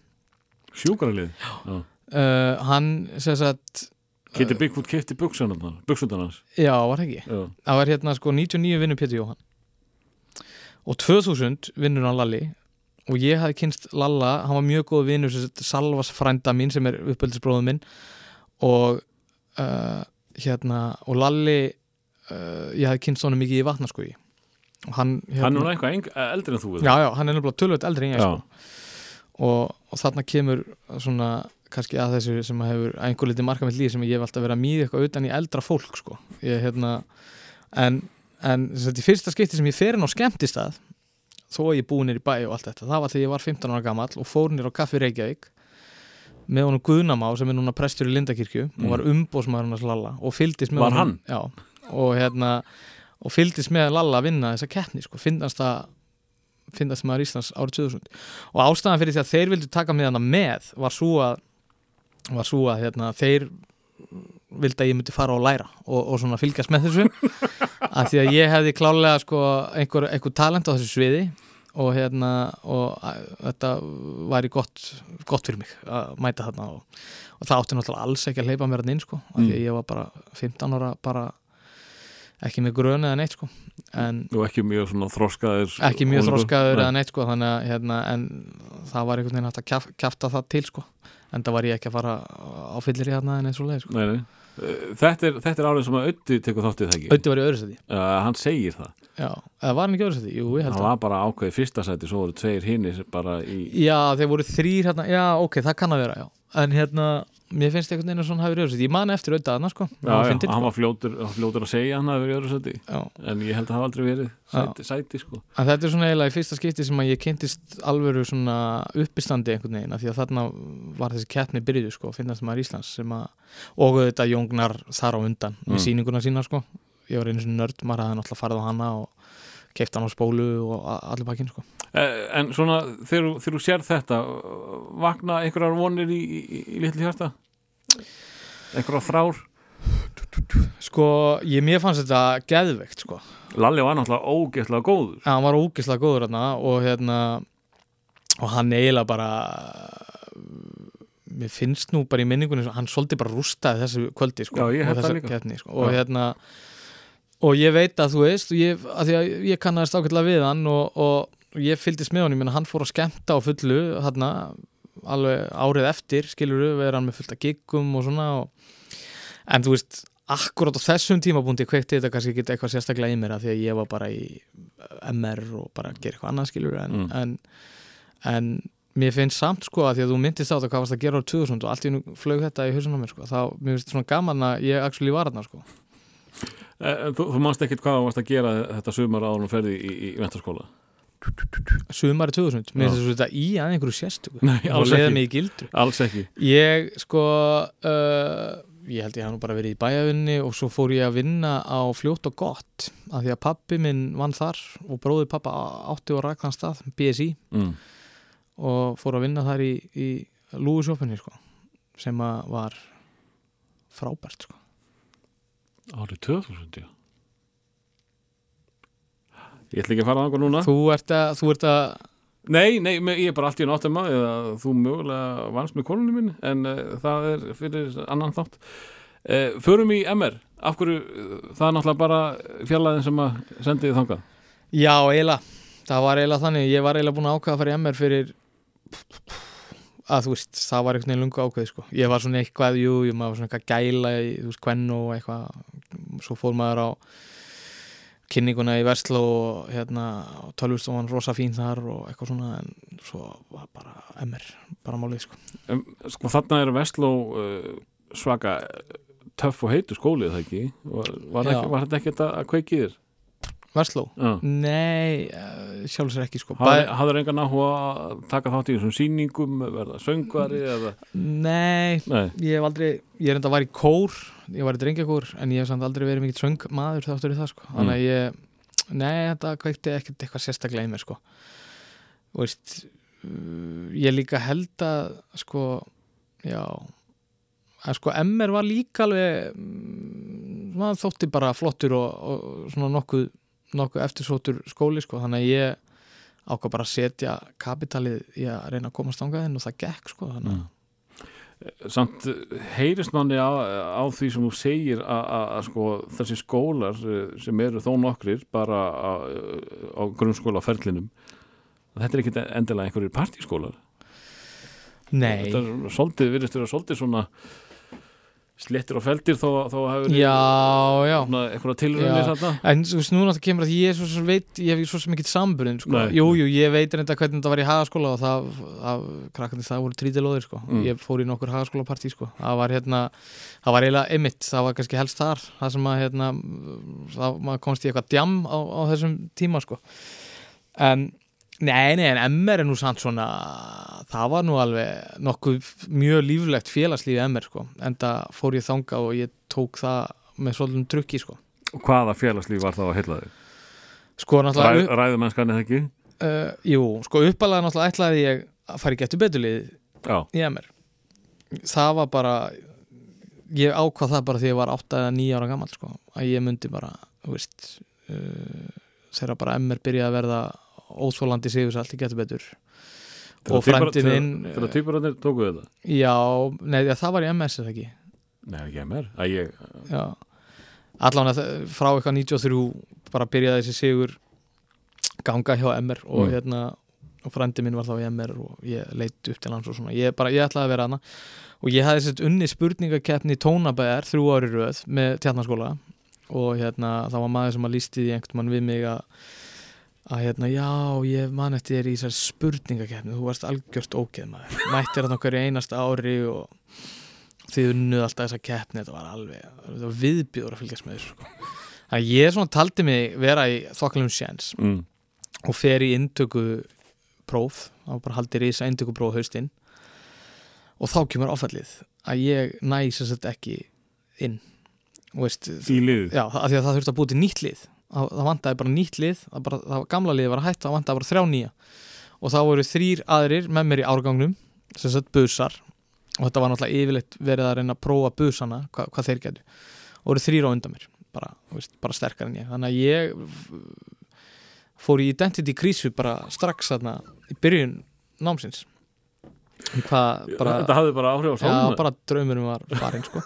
Sjúkralið? Uh, hann sem sagt Kitty Bigfoot kefti buksundan hans. Já, var það ekki? Já. það var hérna sko 99 vinnur Pétur Jóhann. Og 2000 vinnur hann Lalli. Og ég hafði kynst Lalla, hann var mjög góð vinnur sem sagt Salvas frænda mín sem er uppeldisbróðum minn. Og uh, hérna og Lalli uh, ég hafði kynst honum mikið í vatnaskogi og hann, hérna, Hann er nú eitthvað eng, eldri en þú já, já, hann er nefnilega tölvöld eldri en ég sko. og, og þarna kemur svona kannski að þessu sem að hefur að einhver liti marka með líf sem ég hef alltaf verið að mýða eitthvað utan í eldra fólk sko. ég, hérna, en, en sagt, í fyrsta skipti sem ég fer inn á skemmtistað þó að ég búið nýr í bæ og allt þetta það var þegar ég var 15 ára gamall og fór nýr á kaffi Reykjavík með honum Guðnamá sem er núna prestur í Lindakirkju Mm. og var umbósmaður hans Lalla og fylgdist með Var honum já, og hérna og fylgdist með Lalla að vinna þessa keppni sko, finnast það finnast maður Íslands árið 2000 og ástæðan fyrir því að þeir vildu taka með hana með var svo að var svo að hérna, þeir vildi að ég myndi fara og læra og, og svona fylgjast með þessu <laughs> að því að ég hefði klálega sko, einhver, einhver talent á þessu sviði og hérna og að, þetta væri gott, gott fyrir mig að mæta þarna og, og það átti náttúrulega alls ekki að hleypa mér hann inn sko, því Mm. að ég var bara 15 ára bara ekki með grönu eða neitt sko. En og ekki mjög svona þroskaður ekki mjög Nei. eða neitt sko þannig að hérna, en það var einhvern veginn hægt að kjaf, kjafta það til sko. En það var ég ekki að fara á fyllir í hérna en eins og leið sko. Nei, nei. Eh, Þetta er, er árið sem að Ötti tekur þáttið það ekki? Ötti var í öðru seti, uh, Hann segir það. Já, var hann ekki í öðru seti? Jú, ég held Það. að var bara ákveðið fyrsta sæti Svo voru tveir hinnir bara í Já, þeir voru þrýr hérna, já, ok, það kann að vera, já. En hérna, mér finnst einhvern veginn að svona hafi verið öðru seti Ég man eftir auðvitað þarna, sko Já, já, fyndinn, hann sko. var fljótur, hann var fljótur að segja hann að verið öðru sæti já. En ég held að það hafa aldrei verið sæti, sæti sko. En þetta er svona eiginlega í fyrsta skipti sem að ég kynntist alvöru svona uppistandi einhvern veginn Því að þarna var þessi keppni byrjuð, sko, finnast maður Íslands sem að Og auðvitað Jóngnar þar á undan Mm. Með sýninguna sína, sko Ég var einu svona nörd, maður hafði náttúrulega farið á hana og keipt hann á spólu og allir bakinn, sko Eh, En svona, þegar þú sér þetta Vakna einhverjar vonir í, í, í litli hjarta? Einhverjar þrár? Sko, ég, mér fannst þetta geðveikt, sko Lalli var náttúrulega ógeðslega góður Já, hann var ógislega góður hérna og hérna og hann eiginlega bara mér finnst nú bara í minningunni hann svolítið bara rústaði þessu kvöldi sko, Já, ég og líka. keppni, sko, og Já. hérna og ég veit að þú veist ég, að því að ég kannast ákveðlega við hann og, og ég fylgdist með honum menn hann fór að skemmta á fullu hérna, alveg árið eftir skilur við, vera hann með fullt af giggum og svona og, en þú veist akkurat á þessum tímabúndi kveikti þetta kannski ekki eitthvað sérstaklega í mér af því að ég var bara í MR og bara að gera eitthvað annað skilur en, Mm. en, en mér finnst samt sko að því að þú myndist á þetta hvað varst að gera á 2000 og allt í nú flög þetta í hausunum mér sko þá mér finnst svona gaman að ég actually var þarna sko Eh, Þú, þú manst ekkit hvað varst að gera þetta sumar áður sumari 2000, mér finnst þetta í að einhverju sérstöku. Leiða ekki. mig í gildru. Alls ekki. Ég sko uh, ég held ég haf nú bara verið í bæjavinni og svo fór ég að vinna á fljótt og gott af því að pappi minn vann þar og bróði pappa átti og rækðan stað BSI mm. og fór að vinna þar í, í lúðsjófinni sko, sem var frábært sko. Árið 2000, já Ég ætla ekki að fara á núna. Þú ert að, þú ert að Nei, nei, ég er bara allt í náttum að þú mögulega vannst með konunni minni en uh, það er fyrir annan þátt. Uh, Förum í MR af hverju, uh, það er náttúrulega bara fjallaðin sem að sendi þið þangað? Já, eiginlega, það var eiginlega þannig. Ég var eiginlega búin að ákveða að fara í MR fyrir að þú veist, það var einhvern veginn lungu ákveð sko. ég var svona eitthvað, jú, jú, maður var svona eitthvað gæla í, þú veist, kvenn og eitthvað. Svo fór maður á kynninguna í Vestló og hérna, tölvustofan rosa fín þar og eitthvað svona, en svo var bara MR, bara málið sko. Sko þarna er Vestló uh, svaka uh, töff og heitu skólið það ekki var, var, ekki, var þetta ekki að kveiki þér? Vestló? Já Nei, uh, sjálfsög ekki sko. Hafður engan áhuga að taka þátt í þessum sýningum, verða söngvari eða, Nei, nei, ég hef aldrei ég er enda að var í kór, ég var í drengjagór en ég hef samt aldrei verið mikill söngmaður þáttur í það sko, þannig að ég nei, þetta kveikti ekkert eitthvað sérstaklega í mér sko. Og veist uh, ég líka held að sko, já að sko MR var líka alveg mm, maður þótti bara flottur og, og svona nokkuð nokkuð eftirsóttur skóli sko, þannig að ég ákvað bara að setja kapitalið í að reyna að komast þangað inn og það gekk sko, þannig að samt heyrist manni á, á því sem þú segir að, að, að sko, þessi skólar uh, sem eru þó nokkrir bara á, á grunnskólaferlinum þetta er ekki endilega einhverjir partískólar Nei, þetta er svolítið, virðist vera svolítið svona slettir og feldir þó, þó já eitthvað tilrunni Já. þarna En þú veist, núna það kemur að ég er svo sem veit ég hef svo sem ekki samburinn sko. Nei. Jú, jú, ég veit reynda hvernig þetta var í hagaskóla og það, það krakkandi það voru trítilóðir sko. Mm. Ég fór í nokkur hagaskólapartí sko. Það var hérna, það var eiginlega emitt, það var kannski helst þar það sem að hérna það, komst í eitthvað djam á, á þessum tíma sko. En Nei, nei, en MR er nú samt svona það var nú alveg nokkuð mjög líflegt félagslífi MR sko, en það fór ég þanga og ég tók það með svolítið trukki sko. og hvaða félagslíf var það að heilla þig? Sko, náttúrulega Ræð, ræðumennskan eða ekki? uh, Jú, sko uppalega náttúrulega ætlaði ég að fara í getur betulið Já, í MR Það var bara ég ákvað það bara því ég var 8 eða 9 ára gammal sko, að ég myndi bara þú veist uh, þegar bara MR byrjaði að verða óþólandi sigursalt í getur betur. Þegar og frændi tvíburar- minn þegar- Þegar týpurarnir tóku þetta? Já, nei, já, það var í MS eða ekki? Nei, ekki að ég, allan frá eitthvað 93 bara byrjaði þessi sigur ganga hjá MR og Mm. hérna og frændi minn var þá í MR og ég leitt upp til hans og svona, ég bara, ég ætlaði að vera hana og ég hafði sett unni spurningakeppni tónabæðar þrjú ári í röð með tjarnaskóla og hérna það var maður sem að lísti því einhvern mann við mig að að hérna, já, ég man eftir í þessar spurningakeppni, þú varst algjört ógeð maður, mættir þarna hverju einasta ári og þið unnuð alltaf þessa keppni, þetta var alveg þetta var viðbjóður að fylgjast með þessu sko. þannig að ég svona taldi mig vera í þokkalum sjens mm, og fer í inntöku próf, þá bara haldir í þess að inntöku próf haustinn og þá kemur áfallið að ég næ sagt ekki inn og veist, í já, af því að það þurfti að búið til nýtt lið það, það vantaði bara nýtt lið það, bara, það gamla lið var hætta, það vantaði bara þrjá nýja. Og þá voru þrýr aðrir með mér í árgangnum sem sagt busar. Og þetta var náttúrulega yfirleitt verið að reyna að prófa busana, hva, hvað þeir getur og voru þrýr á undan mér bara, veist, bara sterkar en ég. Þannig að ég fór í identity krísu bara strax þarna í byrjun námsins. Hvað bara Þetta hafði bara áhrif á Já, sáluna bara draumurum var farin sko.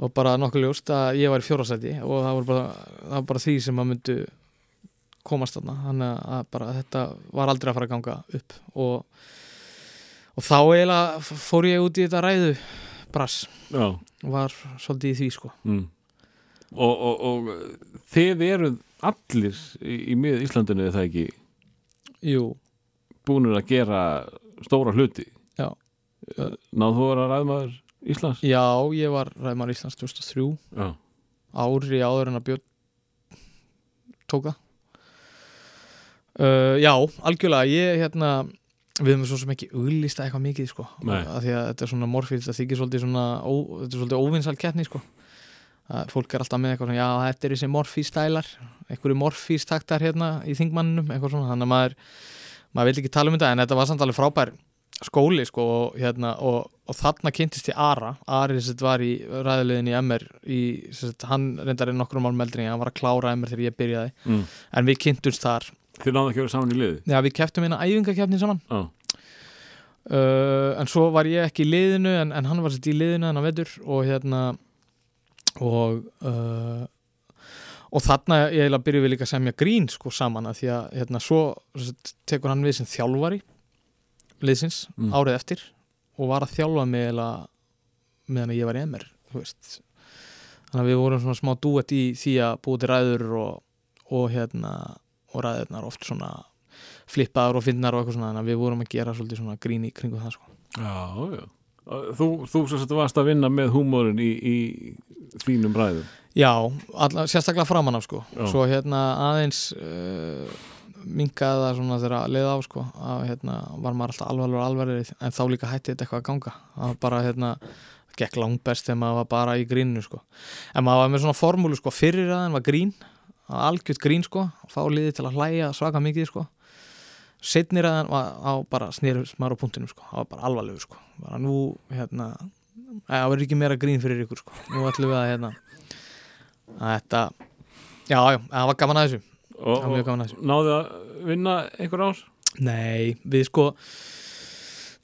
Og bara nokkuð ljóst að ég var í fjórasæti og það var bara, það var bara því sem að myndu komast þarna. Þannig að bara þetta var aldrei að fara að ganga upp. Og, og þá eiginlega fór ég út í þetta ræðu brass. Já, var svolítið í því sko. Mm. og, og, og þið eruð allir í, í mið Íslandinu er það ekki? Jú, búinir að gera stóra hluti. Já. Náðu þú að ræðmaður Íslands? já, ég var ræðmar Íslands 2003 Já, ári áður en að Björn tóka uh, Já, algjörlega ég hérna við höfum svo sem ekki auglýsta eitthvað mikið sko, af því að þetta er svona morfíl það þykir svolítið svona ó, þetta er svolítið óvinnsal keppni sko. Að fólk er alltaf með eitthvað svona, já þetta er þessi morfístælar einhverju morfístaktar hérna í þingmanninum, eitthvað svona, þannig að maður maður vil ekki tala um þetta, en þetta var samt alveg frábær skóli sko og, hérna, og, og þarna kynntist ég Ara. Ari sagt var í ræðilegin í MR í, sagt, hann reyndar í nokkrum málum eldri en hann var að klára MR þegar ég byrjaði. Mm. en við kynntumst þar, Þið náðu ekki að vera saman í liði? já við keftum hérna æfingakefni saman. Já, uh, en svo var ég ekki í liðinu en, en hann var sett í liðinu en að vetur og hérna og uh, og þarna ég eiginlega byrjuð við líka að semja grín sko saman að því að hérna svo sett, tekur hann við sem þjálfari liðsins Mm. árið eftir og var að þjálfa mig meðan ég var í MR þannig að við vorum svona smá dúett í því að búið til ræður og, og hérna og ræðurnar oft svona flippaður og finnar og eitthvað svona þannig að við vorum að gera svolítið svona grín í kringu það sko. já, já. Þú, þú sem sagt varst að vinna með húmórin í, í þínum ræðum Já, alla, sérstaklega framan af sko Já. svo hérna aðeins uh, minkaði það svona þegar að leiða á sko að hérna var maður alltaf alvarlega alvarlega en þá líka hætti þetta eitthvað að ganga. Það var bara hérna gekk langt best þegar maður var bara í grínu sko. En maður var með svona formúlu sko fyrir aðein var grín algjört grín sko fá liði til að hlæja svaka mikið sko. Setnir aðein var á bara snýrus maður á punktinum sko, það var bara alvarlegu sko. Bara nú hérna það verður ekki meira grín fyrir ykkur sko. Nú ætlum við að hérna að þetta já, já, og, og náðu að vinna einhver ár? nei, við sko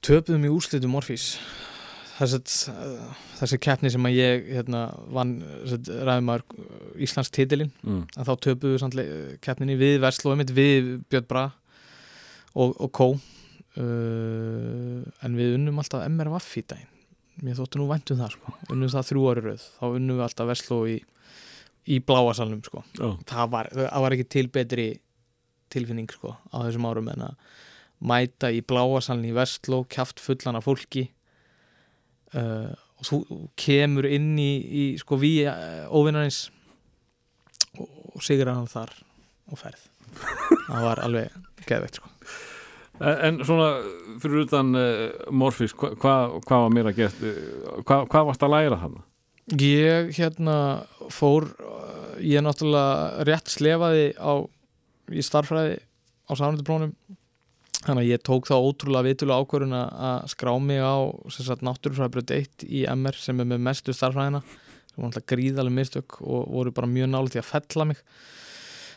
töpuðum í úrslitum Morfís. Þessi, þessi keppni sem að ég hérna, vann ræðumar Íslands titilinn. Mm. að þá töpuðum við keppninni við Vestló einmitt, við Björn Bra og, og Kó. Uh, en við unnum alltaf MRVF í daginn. Mér þóttu nú væntum það sko. Unnum það þrjú ári rauð, þá unnum við alltaf Vestló í, í bláasalnum sko Já, það var, það var ekki til betri tilfinning sko á þessum árum en að mæta í bláasalni í Vestló, kjaft fullan af fólki uh, og þú kemur inn í, í sko við uh, óvinnarins og, sigur hann þar og ferð það var alveg geðveikt sko En, svona fyrir utan uh, Morfís, hvað hva, hva var mér að gert? Uh, hvað hva varst að læra hann? Ég hérna fór uh, ég náttúrulega rétt slefaði á, í starffræði á samrænduprónum þannig að ég tók þá ótrúlega vitulega ákvörðun að- skrá mig á náttúrufræðbröð 1 í MR sem er með mestu starffræðina sem var náttúrulega gríðaleg mistök og voru bara mjög nálega til að fella mig.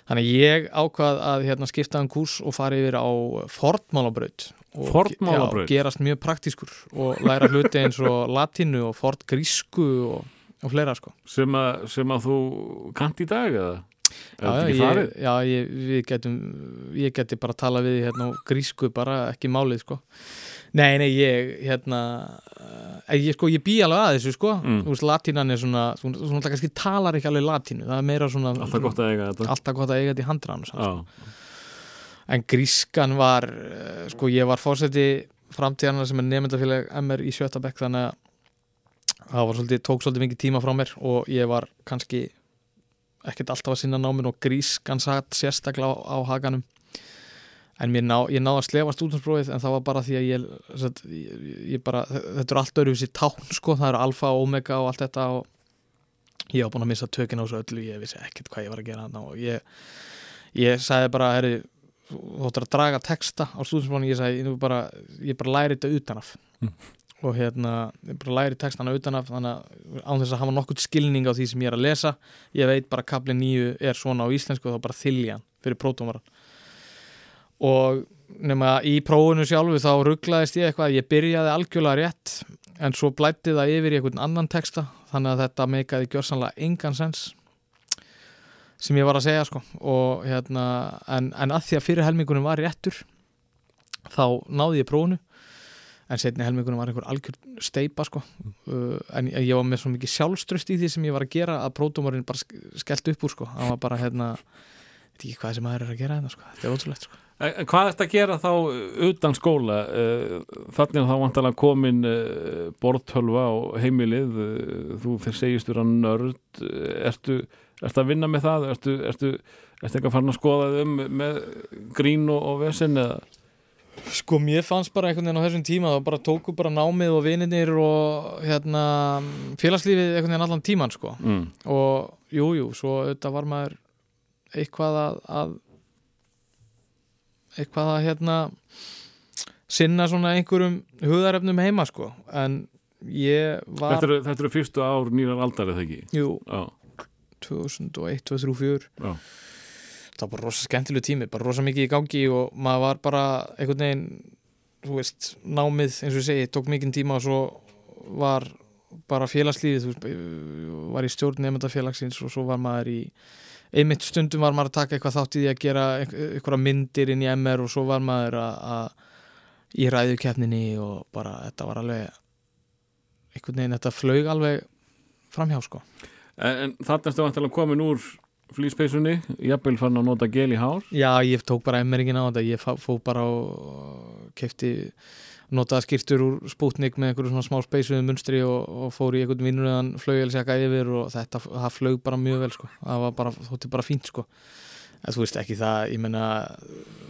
Þannig að ég ákvað að hérna, skipta um kúrs og fara yfir á fornmálabraut og já, gerast mjög praktískur og læra hluti eins og latínu og fortgrísku og, og fleira sko. Sem, að, sem að þú kant í dag eða? Já, ég, já ég, við getum, ég geti bara að tala við hérna grísku bara, ekki málið sko. Nei, nei, ég, hérna uh, ég, sko, ég bý alveg að þessu sko. Mm. þú veist, latínan er svona, þú, náttúrulega kannski talar ekki alveg latínu, það er meira svona Alltaf gott að eiga þetta. Alltaf gott að eiga þetta í handrann sko. En grískan var uh, sko, ég var fórseti framtíðana sem er nefndafélag MR í sjötta bekk þannig að það svolítið, tók svolítið mikið tíma frá mér og ég var kannski ekkert alltaf að sinna náminn og grískan satt sérstaklega á, á haganum en ná, ég náði að slefa stúdinsprófið en það var bara því að ég, satt, ég, ég bara, þetta er allt öðruvísi tákn sko, það eru alfa omega og allt þetta og ég var búin að missa tökin á þessu öllu, ég vissi ekkert hvað ég var að gera þarna og ég, ég sagði bara, herri þú ættir að draga texta á stúdinsprófinu ég sagði, ég bara, ég bara læri þetta utanaf Mm. Og hérna, ég bara læri textana utanaf þannig að án þess að hafa nokkurt skilning á því sem ég er að lesa ég veit bara kapli nýju er svona á íslensku og þá bara þyljan fyrir prótómaran og nema í prófunu sjálfu þá rugglaðist ég eitthvað ég byrjaði algjörlega rétt en svo blætti það yfir í einhvern annan texta þannig að þetta meikaði gjörsanlega engan sens sem ég var að segja sko. Og hérna en, en að því að fyrir helmingunum var réttur þá náði ég prófunu en setni helmingunum var einhver algjör steipa sko uh, en ég var með svo mikið sjálfströst í því sem ég var að gera að prótómarinn bara sk- skellt upp úr sko hann var bara hérna veit ekki hvað sem maður er að gera hérna sko þetta er ótrúlegt sko En hvað ertu að gera þá utan skóla? Eh, Þannig að þá vantalega komin eh, borðtölva á heimilið, eh, þú fyrir segjast vera nörd, ertu, ertu að vinna með það? Ertu, ertu, ertu ekki að fara að skoða þið um með grín og, og vesen eða? Sko mér fannst bara einhvern veginn á þessum tíma þá bara tóku bara námið og vininir og hérna félagslífið einhvern veginn allan tíman sko. Mm. og jú, jú, svo auðvitað var maður eitthvað að, að eitthvað að hérna sinna svona einhverjum hugðarefnum heima sko. En ég var Þetta, eru, þetta eru fyrstu ár nýrar aldar eða ekki? jú, Já, 2001, 2003 já, það var bara rosa skemmtilegu tími, bara rosa mikið í gangi og maður var bara einhvern veginn þú veist, námið eins og ég segi, tók mikinn tíma og svo var bara félagslífið þú veist, var í stjórn nefndafélagsins og svo var maður í einmitt stundum var maður að taka eitthvað þátt í því að gera einhverja myndir inn í MR og svo var maður að, í ræðukeppninni og bara þetta var alveg einhvern veginn, þetta flög alveg framhjá sko. En, en þarna ertu vantilega komin úr flýspeysunni, jafnvel fann að nota gel í hár. Já, ég tók bara emmerningin á þetta ég fó- bara og kefti notaða skýrtur úr spútnik með einhverju svona smá speysuðum munstri og, og fór í einhvern vinnuröðan flaugjálsjaka yfir og þetta, það flög bara mjög vel sko. það var bara, þótti bara fínt sko en þú veist ekki það, ég menna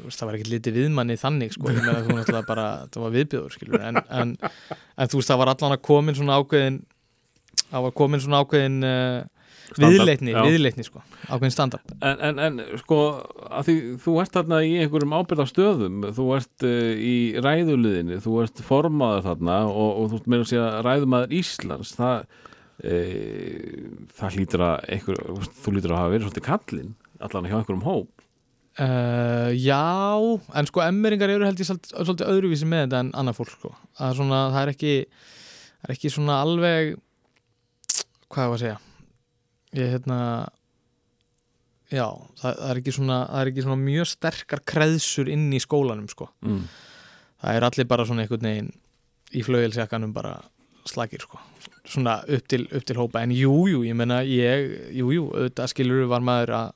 það var ekki litið viðmanni þannig sko ég menna þú náttúrulega bara, það var viðbjöður skilur en, en, en þú veist það var allan að komin svona ákveðin það var komin svona ákveðin uh, viðleitni, viðleitni sko. Ákveðin standard. En, en, en sko, því þú ert þarna í einhverjum ábyrðastöðum, þú ert uh, í ræðuliðinni, þú ert formaður þarna og, og þú ert meira að segja ræðumaður Íslands, það, e, það hlýtur að einhver, þú hlýtur að hafa verið svolítið kallinn, allan hjá einhverjum hóp. Uh, já, en sko emmeringar eru held ég svolítið, öðruvísi með þetta en annað fólk sko. það er svona, það er ekki það er ekki svona alveg hvað ég var að segja ég hérna já, það, það er svona það er ekki svona mjög sterkar kreðsur inn í skólanum sko. Mm. það er allir bara svona einhvern veginn í flauilsjakkanum bara slagir sko. Svona upp til, upp til hópa. En jú, jú, ég menna ég, jú, jú, auðvitað skilur var maður að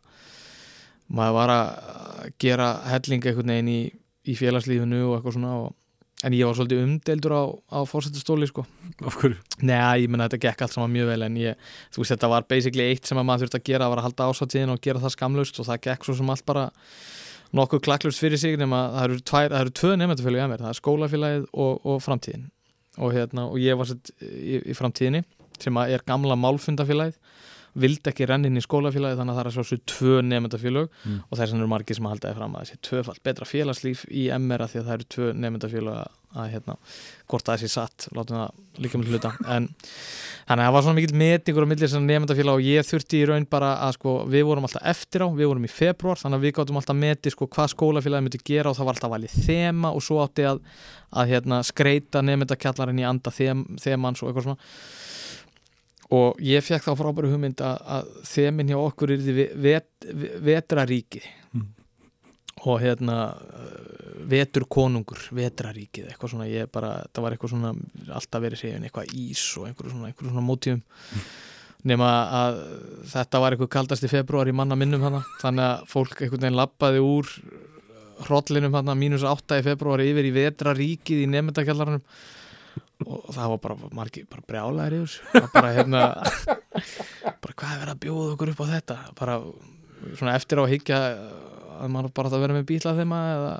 maður var að gera helling einhvern veginn í, í félagslífinu og eitthvað svona og, en ég var svolítið umdeildur á, á fórsetastóli sko. Af hverju? Nei, ég menna þetta gekk allt saman mjög vel en ég, þú veist þetta var basically eitt sem að maður þurfti að gera var að halda ásáttíðin og gera það skamlaust og það gekk svo sem allt bara nokkuð klakklust fyrir sig nema það eru, tvær, það eru tvö nefndafélagi að mér, það er skólafélagið og, og framtíðin. Og, hérna, og ég var sett í, í framtíðinni sem er gamla málfundafélagið vildi ekki rennin í skólafélagi þannig að það er svo svo tvö nefndafélög Mm. og þess vegna eru margir sem haldaði fram að þessi tvöfald betra félagslíf í MR að því að það eru tvö nefndafélög að hérna, hvort það sé satt, látum það líka með hluta <laughs> en þannig að það var svona mikill metingur á millir þessar nefndafélag og ég þurfti í raun bara að sko, við vorum alltaf eftir á, við vorum í februar þannig að við gáttum alltaf metið sko, hvað skólafélagi myndi gera og það var alltaf valið þema og svo átti að, að hérna, skreita nefndakjallarinn í anda them, þemans og eitthvað svona og ég fekk þá frábæru hugmynd að, að þemin hjá okkur er því vet, vetraríkið Mm. og hérna uh, veturkonungur, vetraríkið eitthvað svona, ég bara, það var eitthvað svona alltaf verið séðin, eitthvað ís og einhverju svona, einhverju svona mótíum nema að þetta var eitthvað kaldast í februar í manna minnum hana þannig að fólk einhvern veginn lappaði úr hrollinum hana mínus átta í februar yfir í vetraríkið í nefndakjallarunum og það var bara margir bara. Það var bara hérna <laughs> bara hvað er verið að bjóða okkur upp á þetta bara svona eftir á að higgja að maður bara átti að vera með bíla þeim eða,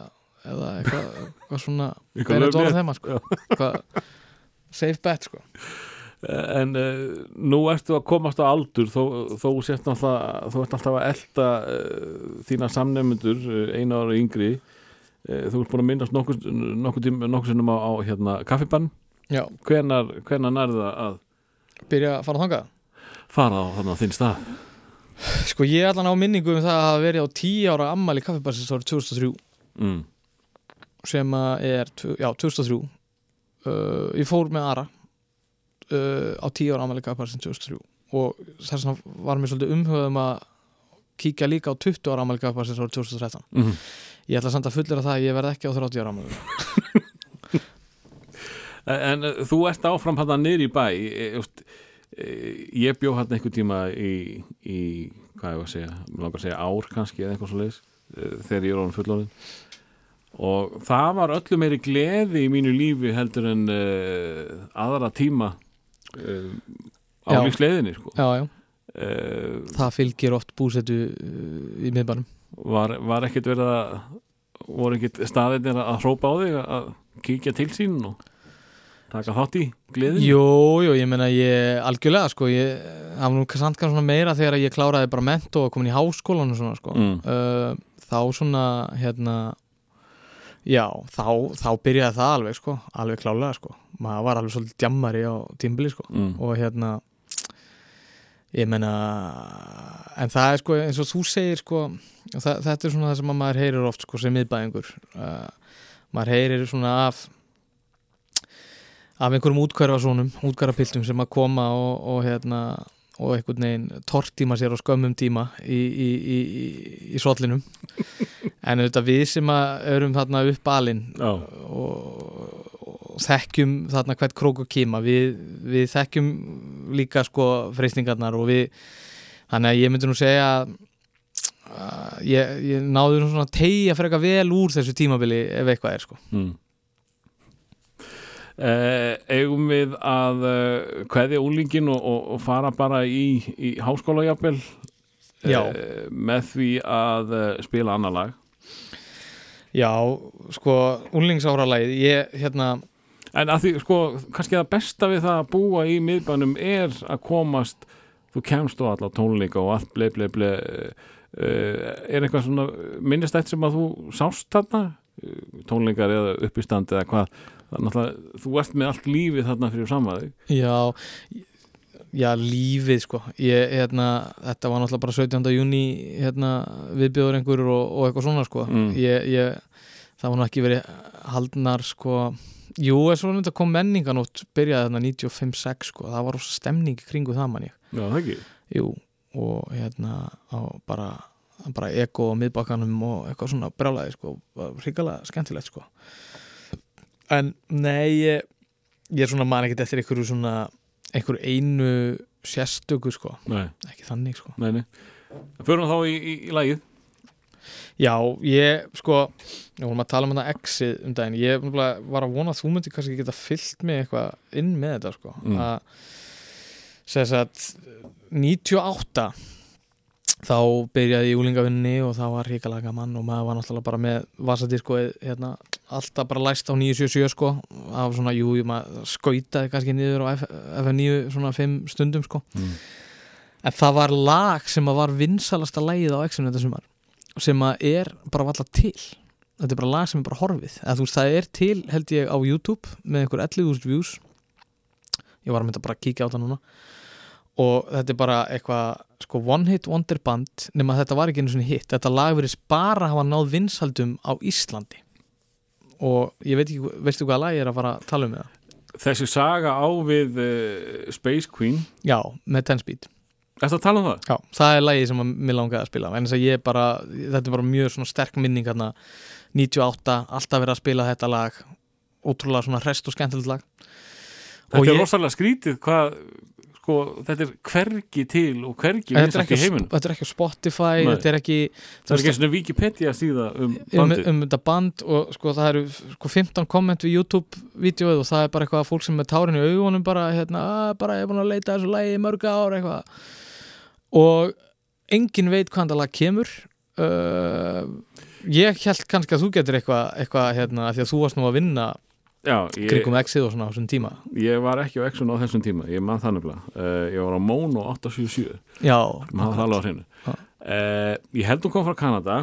eða eitthvað, eitthvað svona <laughs> lög dóra þeim sko. eitthvað safe bet sko. En uh, nú ertu að komast á aldur þó, þó sért náttúrulega þú ert alltaf að elta uh, þína samnefnendur uh, einu ára yngri uh, þú ert búin að minnast nokkur, nokkur, nokkur sinnum á, á hérna, kaffibann já, hvenar, hvenar nærða að byrja að fara þangað? fara á þarna á þinn stað? Sko ég er allan á minningu um það að verið á 10 ára ammali kaffibarsins árið 2003 mm. sem að er, já, 2003 uh, ég fór með Ara uh, á 10 ára ammali kaffibarsins 2003 og þess vegna var mér svolítið umhugðum að kíkja líka á 20 ára ammali kaffibarsins árið 2013 Mm. ég ætla samt að fullera það að ég verð ekki á 30 ára ammali En þú ert áfram hann niður í bæ e, just, e, ég bjó hann einhver tíma í, í hvað ég var að segja, langar að segja ár kannski eða eitthvað svo leiðis þegar ég er orðin fullorðin og það var öllu meiri gleði í mínu lífi heldur en uh, aðra tíma uh, á Já. lífsleiðinni sko. uh, það fylgir oft búsetu í miðbænum var, var ekkert verið að voru ekkert staðinir að hrópa á þig að kíkja til sín og taka þátt í gleðin? Jú, jú, ég meina ég algjörlega sko, ég var nú samt kannski svona meira þegar ég kláraði bara ment og komin í háskólan og svona sko. Mm. uh, þá svona hérna já, þá, þá byrjaði það alveg sko, alveg klálega sko. Maður var alveg svolítið djammari á tímbili sko. Mm. og hérna ég meina en það er sko eins og þú segir sko og það, þetta er svona það sem að maður heyrir oft sko sem miðbæðingur uh, maður heyrir svona af af einhverjum útkverfasónum útkverfapiltum sem að koma og, og hérna og einhvern veginn tortíma sér á skömmum tíma í, í, í, í, sollinum. <laughs> En auðvitað við sem að erum þarna upp alinn Já, og, og þekkjum þarna hvert krók og kima við, við þekkjum líka sko freysningarnar og við þannig að ég myndi nú segja að ég, ég náði nú svona tegja freka vel úr þessu tímabili ef eitthvað er sko. Mm. Eh, eigum við að uh, kveðja úlingin og, og, og fara bara í, í háskóla jafnvel? Já. eh, með því að uh, spila annar lag. Já, sko, unlingsáralagið ég, hérna, en að því, sko, kannski það besta við það að búa í miðbænum er að komast, þú kemst á alla tónleika og allt ble, ble, ble uh, er eitthvað svona minnistætt sem að þú sást þarna? Eh, tónleikar eða uppistandi eða hvað það er náttúrulega, þú ert með allt lífið þarna fyrir saman þig. Já já, lífið sko. Ég, hérna, þetta var náttúrulega bara 17. júni hérna, viðbjóður einhver og, og eitthvað svona sko. Mm. ég, ég, það var nú ekki verið haldnar sko. Jú, en svo myndi að kom menninganótt byrjaði þarna 95-6 sko, það var rosa stemning kringu það manni, Já, það ekki? Jú og hérna á bara bara eko á miðbakkanum og eitthvað svona brjálæði sko, hrikalega skemmtilegt sko en nei ég, ég er svona man ekkert eftir einhverju svona einhverju einu sérstöku sko, Nei, ekki þannig sko. Nei, nei. Förum þá í, í, í lagið. Já, ég sko við vorum að tala um þetta exið um daginn. Ég var að vona að þú myndi kannski geta fyllt mig eitthvað inn með þetta sko. Mm. að segja að 98 þá byrjaði ég í úlingavinni og það var ríkalega gaman og maður var náttúrulega bara með vasadisko hérna, alltaf bara læst á 977 sko af svona, jú, maður skautaði kannski niður á F- FM9 svona 5 stundum sko. Mm. en það var lag sem að var vinsalasta lagið á X-inu þetta sumar sem að er bara valla til. Þetta er bara lag sem er bara horfið. Þú veist, það er til held ég á YouTube með einhver 11.000 views. Ég var að mynda bara að kíkja á það núna. Og þetta er bara eitthvað sko one hit wonder band nema þetta var ekki einu svona hit þetta lag verið bara að hafa náð vinsaldum á Íslandi og ég veit ekki, veistu hvað lag ég er að fara að tala um það? Þessi saga á við uh, Space Queen. Já, með 10 speed. Ertu að tala um það? Já, það er lagið sem mér langaði að spila. En þess að ég bara, þetta er bara mjög svona sterk minning hérna, 98 alltaf verið að spila þetta lag. Ótrúlega svona hrest og skemmtilegt lag. Þetta Og er ég- rosalega skrítið hvað sko, þetta er hvergi til og hvergi er, ekki, í heiminum. Þetta er ekki Spotify Nei. þetta er ekki Það er ekki svona Wikipedia síða um um, bandið. um þetta band og sko það eru sko 15 komment við YouTube-vídeóið og það er bara eitthvað fólk sem með tárin í augunum bara hérna, "Ah, bara ég er búin að leita þessu lagi í mörg ár eitthvað. Og engin veit hvaðan það lag kemur. Uh, ég held kannski að þú getur eitthvað, eitthvað hérna, því að þú varst nú að vinna Já, ég, krigum exið og svona á þessum tíma. Ég var ekki á Exxon á þessum tíma ég man það nefnilega. Uh, Ég var á Mono 877 já, uh, Ég held hún kom frá Kanada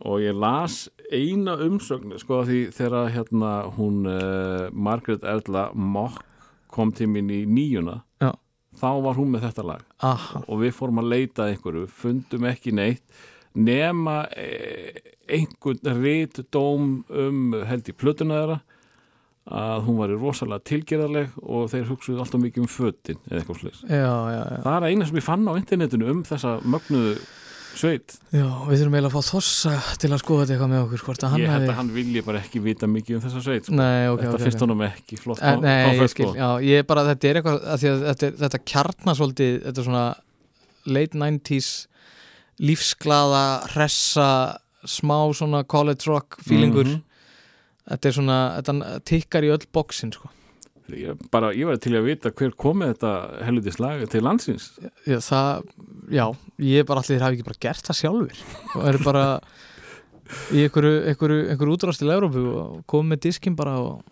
og ég las eina umsögn sko því þegar hérna hún uh, Margaret Erla Mock kom til mín í nýjuna Já. þá var hún með þetta lag. Aha, og við fórum að leita einhverju, fundum ekki neitt nema eh, einhvern rít dóm um held í plötuna þeirra að hún var rosalega tilgerðarleg og þeir hugsuðu alltaf mikið um fötin eða eitthvað já Það er eina sem ég fann á internetinu um þessa mögnuðu sveit. já, við þurfum eiginlega að fá þossa til að skoða þetta eitthvað með okkur hvort að hann Ég held hefði að hann vilji bara ekki vita mikið um þessa sveit. Sko. Nei, ok, Þetta ok, finnst ok. honum ekki flott Eh, Nei, konfekt, ég skil, sko. já, ég bara, þetta er eitthvað að að þetta, þetta kjarnar svolítið, þetta er svona late 90s lífsglaða, hressa smá svona college rock feelingur, Mhm. Þetta er svona þetta tikkar í öll bóksin sko. Ég, bara, ég var til að vita hver komið þetta helvitis lag til landsins. já, það, já, ég er bara allir hafi ekki bara gert það sjálfur og eru bara í einhverju, einhverju, einhverju útrást til Európu og komið með diskin bara og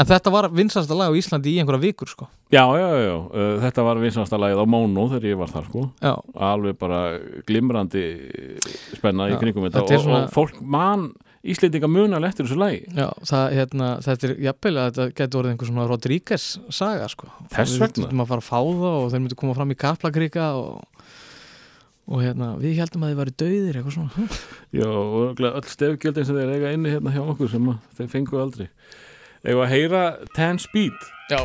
en þetta var vinsasta lag á Íslandi í einhverja vikur sko. Já, já, já. Uh, þetta var vinsasta lagið á Móno þegar ég var þar sko. já, alveg bara glimrandi spenna í Já, kringum þetta, þetta og, svona- og fólk man Íslendinga munar eftir þessu lagi. Já, það, hérna, þetta er jafnvel að þetta getur orðið einhver svona Rodríguez saga sko. Þess vegna? þurfum að fara að fá það og þeir myndu koma fram í Kaplakrika og, og hérna, við heldum að þið væri döðir eitthvað svona. Já, og öll stefgjöldin sem þeir eiga inni hérna hjá okkur sem að þeir fengu aldrei. Eða að heyra Ten Speed? Já,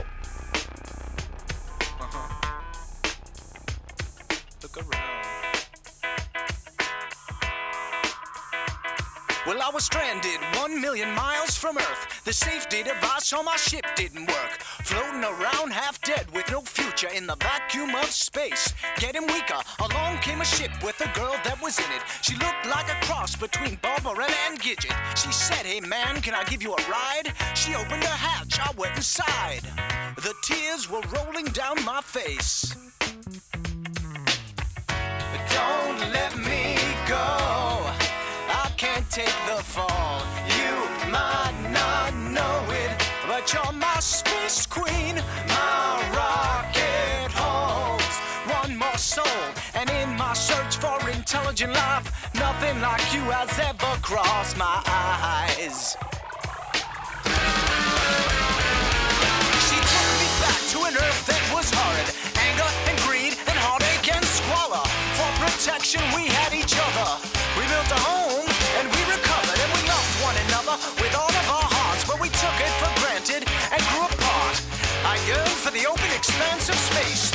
Well, I was stranded one million miles from Earth. The safety device on my ship didn't work. Floating around half dead with no future in the vacuum of space. Getting weaker, along came a ship with a girl that was in it. She looked like a cross between Barbarella and Gidget. She said, Hey man, can I give you a ride? She opened her hatch, I went inside. The tears were rolling down my face. Don't let me take the fall. You might not know it, but you're my space queen. My rocket holds one more soul, and in my search for intelligent life, nothing like you has ever crossed my eyes. She took me back to an earth that was horrid. Anger of space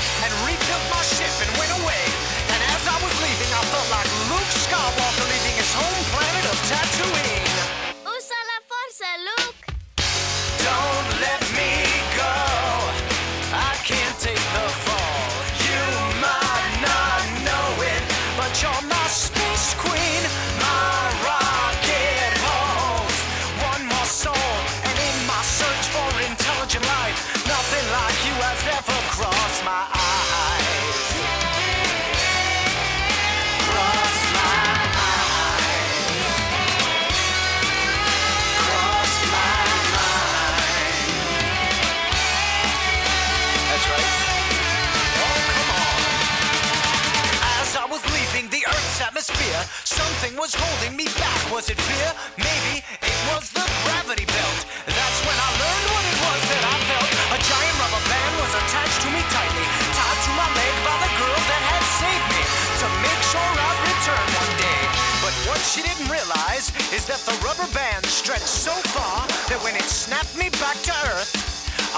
is that the rubber band stretched so far that when it snapped me back to earth,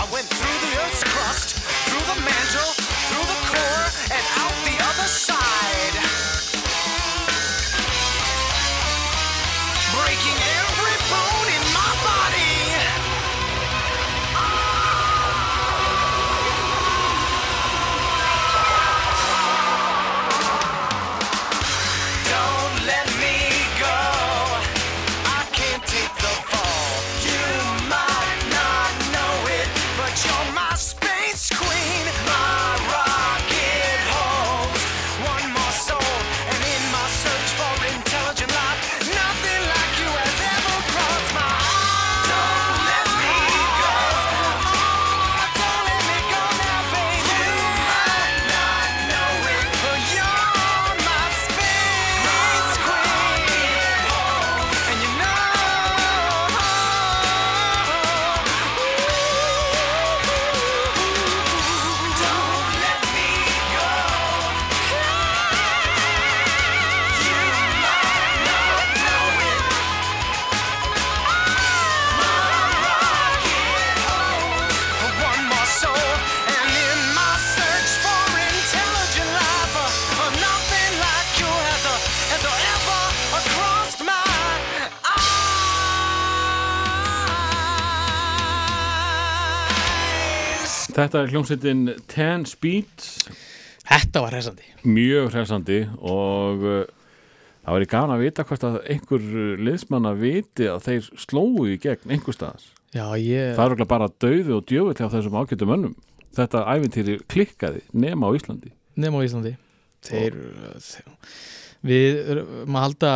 I went through the earth's crust, through the mantle, Þetta er hljómsveitin Ten Speed Þetta var hressandi mjög hressandi og uh, það væri gana að vita hvort að einhver liðsmanna viti að þeir slóu í gegn einhver staðar. Já, ég, Það er örugglega bara dauði og djöfull hjá þessum ágættum mönnum. Þetta æfintýri klikkaði nema á Íslandi. nema á Íslandi Þeir, þeir Við erum að halda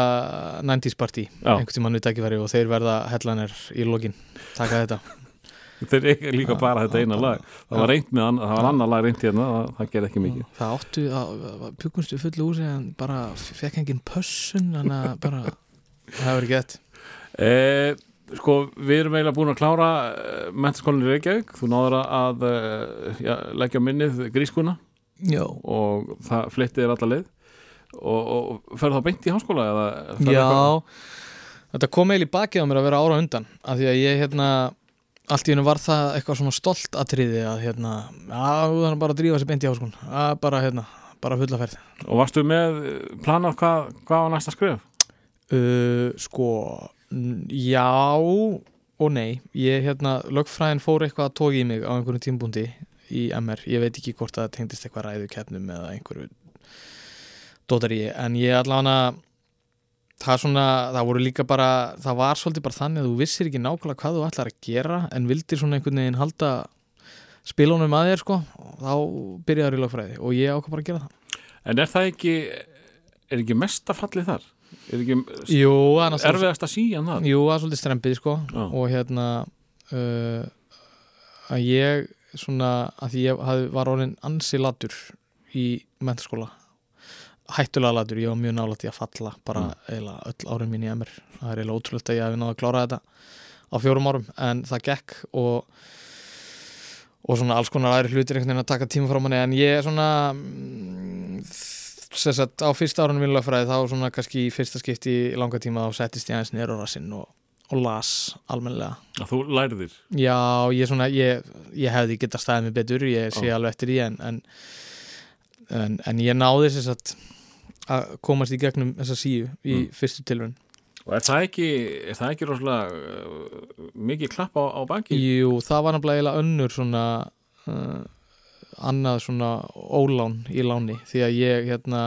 90s party einhvern tímann við tækifæri og þeir verða headliner í lokin taka þetta <laughs> Þeir eiga líka bara þetta eina lag. Það var reynd með, anna- það var annar lag reynd hérna, það, það gerði ekki mikið. Það áttu, pjúkunstu fullu úr en bara fekk engin pössun þannig að bara <laughs> það verið gett Eh, sko, við erum eiginlega búin að klára mentaskólinni í Reykjavík. Þú náður að uh, já, leggja minnið grískuna. Já, og það flytti þér alla leið. Og, og ferð þá beint í ferðu Já. Þetta kom eiginlega í bakið á mér að vera ára undan af því að ég hérna allt í hennu var það eitthvað svona stolt atriði að hérna, já, þú þannig bara að drífa sér beint í háskun, að bara hérna bara fulla ferð. Og varstu með planað hvað, hvað var næsta skref? uh, Sko, já og nei, ég hérna lögfræðin fór eitthvað að tóki í mig á einhverjum tímbúndi í MR, ég veit ekki hvort það tengdist eitthvað ræðu keppnum eða einhverju dótari, en ég allavega það svona, það voru líka bara það var svolítið bara þannig að þú vissir ekki nákvæmlega hvað þú ætlar að gera en vildir svona einhvern veginn halda spilunum að þér sko og þá byrjaður í lögfræði og ég ákvað bara að gera það En er það ekki er ekki mesta fallið þar? Er ekki Jú, erfiðast að síja þar? Jú, það er svolítið strempið sko Já. og hérna uh, að ég svona að ég var orðin ansi latur í mentaskóla hættulega latur, ég var mjög nálægt í að falla bara eiginlega öll árin mín í MR það er eiginlega ótrúlegt að ég hef náða að klára þetta á fjórum árum, en það gekk og og svona alls konar aðri hlutir einhvern veginn að taka tíma frá manni. En ég svona mm, sem sagt á fyrsta árunum í lögfræði þá svona kannski í fyrsta skipti í langa tíma þá settist ég aðeins niður á rassinn og, og las almennilega. Að þú lærðir? Já, ég svona, ég, ég hefði geta staðið mig betur, ég sé Já. alveg eftir því en, en, en, en ég náði sem sagt að komast í gegnum þessa síu í Mm. fyrstu tilraun og er það ekki, er það ekki rosalega uh, mikið klapp á, á baki? Jú, það var náttúrulega önnur svona uh, annað svona ólán í láni því að ég hérna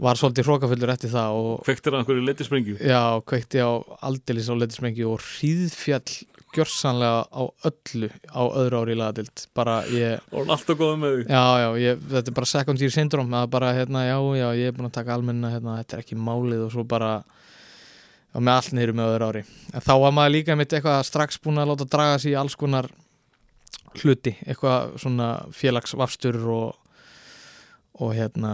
var svolítið hrókafullur eftir það Kvektir það einhverju leitispringju? já, kveikti á aldeilis á leitismengi og hríðfjall gjörsanlega á öllu á öðru ári í lagadild bara ég, já, já, ég, þetta er bara second year syndrom að bara, hérna, já, já, ég er búin að taka almenna hérna, þetta er ekki málið og svo bara og með allt niður með öðru ári. En þá var maður líka mitt eitthvað strax búin að láta draga sig í alls konar hluti, eitthvað svona félagsvafstur og, og hérna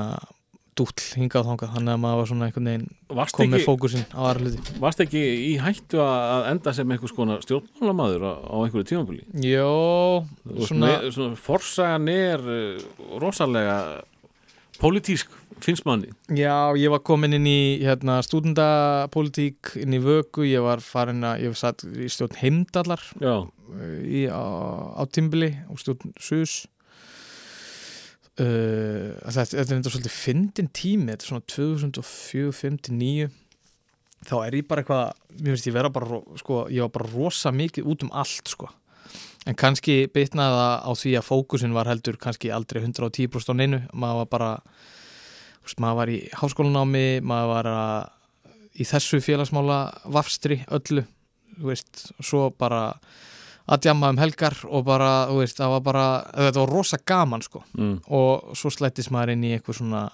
dúll hingað og þangað þannig að maður var svona einhvern veginn Varst kom með ekki, fókusinn á aðra hluti varst ekki í hættu að enda sem einhvers konar stjórnmálamaður á, á einhverju tímabili? Jó, Svona, svona svona forsagan er uh, rosalega pólitísk, finnst manni. Já, ég var komin inn í hérna, stúdendapolítík inn í vöku, ég var farin að ég var satt í stjórn heimdallar Já, í, á, á Timbili og stjórn Sus uh, þetta, þetta er enda svolítið fyndin tími, þetta er svona 2004-2009 þá er ég bara eitthvað, mér finnst ég vera bara sko, ég var bara rosa mikið út um allt sko, en kannski bitnaði það á því að fókusin var heldur kannski aldrei 110% á neinu. Maður var bara veist, maður var í háskólanámi maður var að, í þessu félagsmála vafstri öllu veist, svo bara að djamma um helgar og bara, þú veist, það var bara þetta var rosa gaman sko. Mm. og svo slættist maður inn í eitthvað svona uh,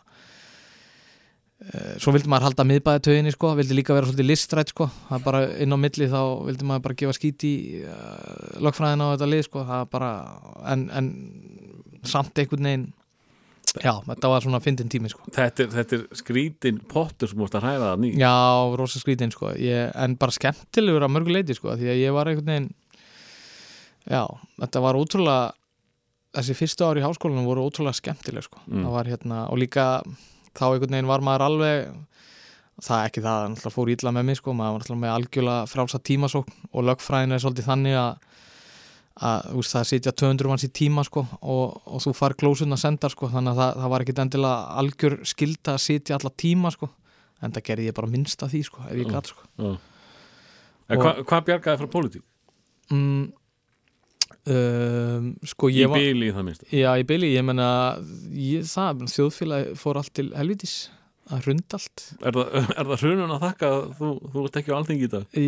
svo vildi maður halda miðbæðatöginni sko, vildi líka vera svolítið listrætt sko, það er bara inn á milli þá vildi maður bara gefa skít í uh, lögfræðina á þetta lið sko, það er bara en, en samt einhvern veginn já, þetta var svona fyndin tími sko. Þetta, er, þetta er skrítin pottur sem múst að hræða það ný. Já, rosa skrítin sko. Ég, en bara skemmtilegur að mörgu leiti sko því að ég var einhvern veginn já, þetta var ótrúlega þessi fyrstu ári í háskólanum voru ótrúlega skemmtileg sko Mm. það var hérna, og líka þá einhvern veginn var maður alveg það er ekki það, það náttúrulega fór ítla með mig sko maður var náttúrulega með algjörlega frálsa tímasókn og lögfræðin er svolítið þannig að að veist, það sitja 200 manns í tíma sko og, og þú far glósun að senda sko þannig að það, það var ekkit endilega algjör skilda að sitja alla tíma sko en það gerði ég bara minnst af því sko ef ég Mm. sko. En hva, hvað bjargaði frá pólitík? mm, um, sko Í ég var bíli í það minnst. já í byli, ég menna það, þjóðfélagi fór allt til helvitis að runda allt Er það, <laughs> er það hrunun að þakka að þú, þú á alþingi í dag?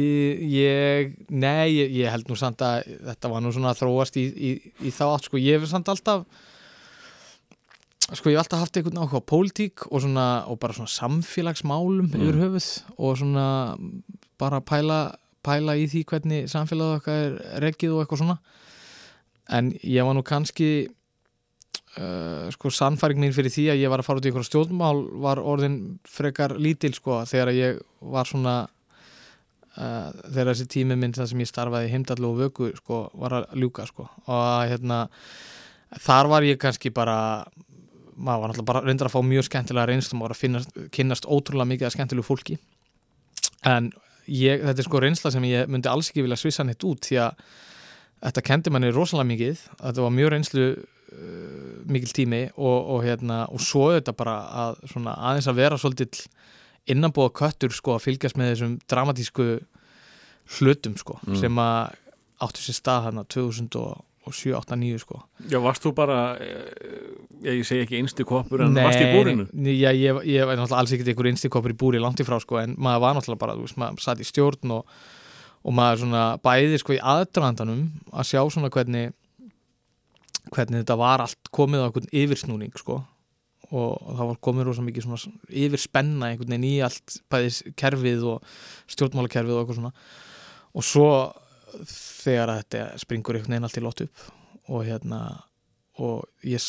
Ég, nei, ég, ég held nú samt að þetta var nú svona að þróast í, í, í þá átt, sko, ég hef samt alltaf sko, ég hef alltaf haft einhvern áhuga á pólitík og svona, og bara svona samfélagsmálum Mm. yfir höfuð og svona bara pæla, pæla í því hvernig samfélagið okkar er reggið og eitthvað svona en ég var nú kannski uh, sko sannfæring mín fyrir því að ég var að fara út í ykkur stjórnmál var orðin frekar lítil sko þegar ég var svona uh, þegar þessi tími minn þar sem ég starfaði heimdallu og vöku sko var að ljúka sko. Og hérna þar var ég kannski bara maður var náttúrulega bara reyndar að fá mjög skemmtilega reynslum og var að finnast, kynnast ótrúlega mikið að skemmtilegu fólki. En ég, þetta er sko reynsla sem ég myndi alls ekki vilja svissa neitt út því að þetta kendi manni rosalega mikið þetta var mjög reynslu uh, mikil tími og, og, hérna, og svo þetta bara að svona, aðeins að vera svolítill innanbúa köttur sko að fylgjast með þessum dramatísku hlutum sko Mm. sem að áttu sér stað þarna 2007-2009 sko Já, varst þú bara, eh, ég segi ekki einstu koppur en varst í búrinu? nei, ég, ég var náttúrulega alls ekkert einhver innstíkoppur í búri langt í frá sko, en maður var náttúrulega bara, þú veist, maður satt í stjórn og, og maður svona bæði sko í aðdraðandanum að sjá svona hvernig hvernig þetta var allt komið á einhvern yfirsnúning sko. Og það var komið rosa mikið svona yfirspenna einhvern veginn í allt bæðis kerfið og stjórnmálakerfið og eitthvað svona. Og svo þegar þetta springur einhvern veginn allt í lott upp og hérna og ég,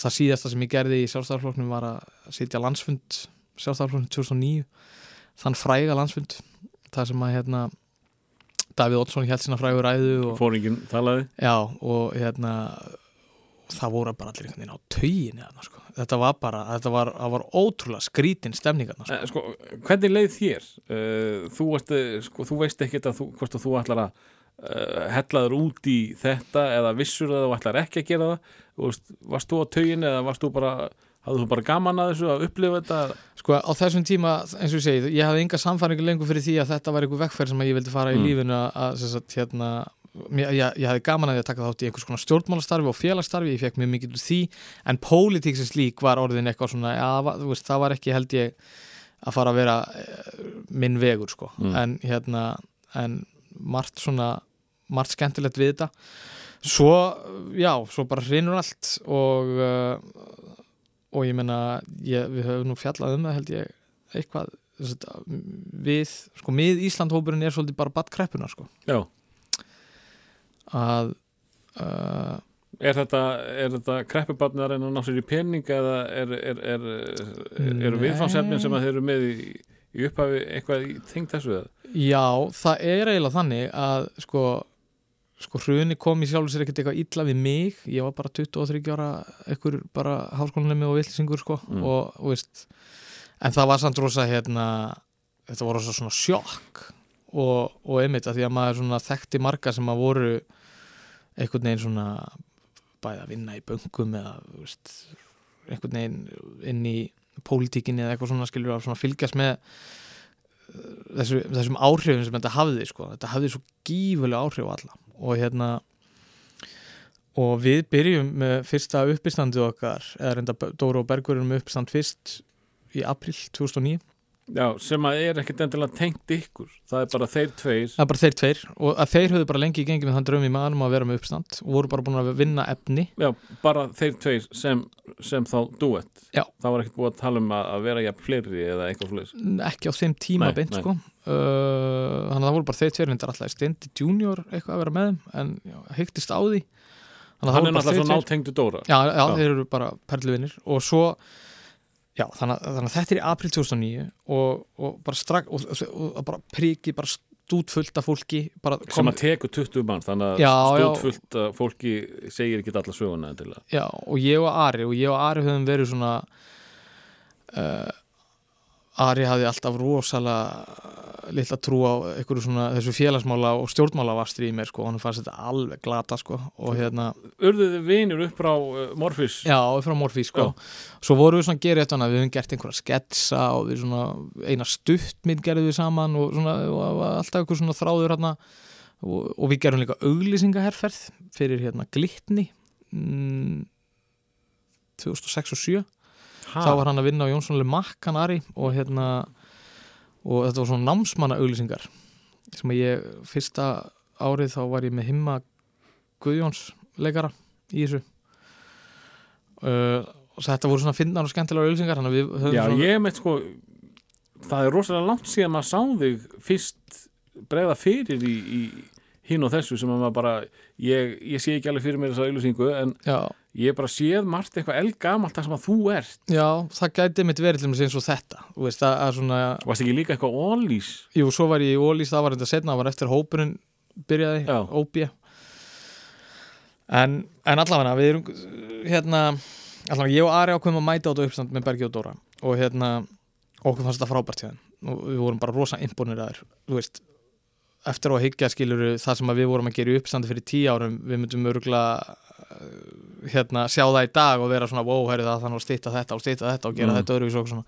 það síðasta sem ég gerði í sjálfstæðarflokknum var að sitja landsfund sjálfstæðarflokknum 2009 þann fræga landsfund það sem að hérna Davíð Oddsson held sína frægur ræðu og, Fóringin talaði? já, og hérna það voru bara allir einhvern veginn á tauginu þarna, sko. þetta var bara, þetta var, það var ótrúlega skrítin stemningarna sko. Eh, Sko, hvernig leið þér? Eh, Þú, ert, eh, sko, þú veist að þú, hvort þú ætlar að hellaður út í þetta eða vissur að þú ætlar ekki að gera það varst þú á taugin eða varst þú bara hafðu þú bara gaman að þessu að upplifa þetta sko á þessum tíma, eins og ég segi ég hafði enga samfæringu lengur fyrir því að þetta var einhver vekkferð sem ég vildi fara í Mm. lífinu að, sagt, hérna ég, ég hafði gaman að því að taka þátt í einhvers konar stjórnmálastarfi og félagsstarfi, ég fekk mjög mikið úr því en pólitík sem slík var orðin eitthvað svona, þú veist, það var ekki held ég að fara að vera eh, minn vegur, sko, Mm. en hérna en margt svona margt skemmtilegt við þetta svo, já, svo bara hrinur allt og uh, og ég meina, ég, við höfum nú fjallað um það held ég eitthvað við, sko, mið Íslandhópurinn er svolítið bara badkreppunar, sko Já, að uh, Er þetta, er þetta kreppubarnið að reyna að ná sér í pening eða er, er, er, er, eru Nei. viðfangsefnin sem að þeir eru með í, í upphafi eitthvað í tengt þessu eða? Já, það er eiginlega þannig að sko, sko hruni kom í sjálfur sér ekkert eitthvað illa við mig ég var bara 23 ára ekkur bara háskólanemi og villisingur sko Mm. og, og veist en það var samt rosa hérna þetta var rosa svona sjokk og, og einmitt að því að maður svona þekkti marga sem að voru einhvern veginn svona bæði að vinna í böngum eða veist, einhvern veginn inn í pólitíkinni eða eitthvað svona skilur að svona fylgjast með þessu, þessum áhrifum sem þetta hafði sko. þetta hafði svo gífulega áhrif á alla og hérna og við byrjum með fyrsta uppistandi okkar eða reynda Dóra og Bergur með uppistand fyrst í april 2009 Já, sem að er ekkit endilega tengt ykkur. Það er bara þeir tveir. Það er bara þeir tveir og að þeir höfðu bara lengi gengið með þann draum í maðurum að vera með uppstand og voru bara búin að vinna efni. Já, bara þeir tveir sem, sem þá duett Já. Það var ekkit búið að tala um að, að vera jafn fleiri eða eitthvað fleiri ekki á þeim tíma beint sko uh, þannig að það voru bara þeir tveir reyndar alltaf Stendi Junior eitthvað að vera með þeim en heiktist á því. Þannig að það Hann voru er bara þeir tveir. nátengdu Dóra. Já, já, Já. þeir eru bara perluvinir. Og svo já, þannig, að- þannig að þetta er í april 2009 og, og bara strax og, og, bara priki, bara stútfullt af fólki sem að tekur 20 mann þannig að stóðfullt að fólki segir ekki alla söguna endilega. Já, og ég og Ari og ég og Ari höfum verið svona uh, Ari hafði alltaf rosalega litla trú á einhverju svona þessu félagsmála og stjórnmála vastri í mér sko, hann fannst þetta alveg glata sko. Og hérna, Urðuðu vinir upp frá uh, Morfís? Já, frá Morfí sko. Svo vorum við svona að gera þetta við höfum gert einhverja sketsa og við svona eina stuttmynd gerðum við saman og svona og alltaf einhver svona þráður hérna. Og, og við gerum líka auglýsingaherferð fyrir hérna Glitni mm, 2006 og 7 þá var hann að vinna á Jónssonli Makkan Ari og hérna og þetta var svona námsmanna auglýsingar sem að ég fyrsta árið þá var ég með himma Guðjóns leikara í þessu. Uh, og þetta voru svona finnar og skemmtilega auglýsingar Já, svona ég meit sko það er rosalega langt síðan maður sá þig fyrst bregða fyrir í, í hinn og þessu sem að maður bara ég, ég sé ekki alveg fyrir mér þessa auðlýsingu en já, ég bara séð margt eitthvað eldgamalt það sem að þú ert. Já, það gæti mitt verið til dæmis eins og þetta þú veist, að, að svona, Varst ekki líka eitthvað ólís jú, svo var ég í Ólís það var þetta setna, það var eftir hópurinn byrjaði. OB en, en allavega við erum hérna, allavega ég og Ari ákveðum að mæta á þetta uppstand með Bergi og Dóra. Og hérna, okkur fannst þetta frábært þeim. Og við vorum bara rosa imponir að þér eftir á að hyggja skilur það sem við vorum að gera í uppstandi fyrir tíu árum við myndum örgulega hérna, sjá það í dag og vera svona wow, herri, það þannig að stýta þetta og stýta þetta og gera Mm. þetta öðruvísi og svona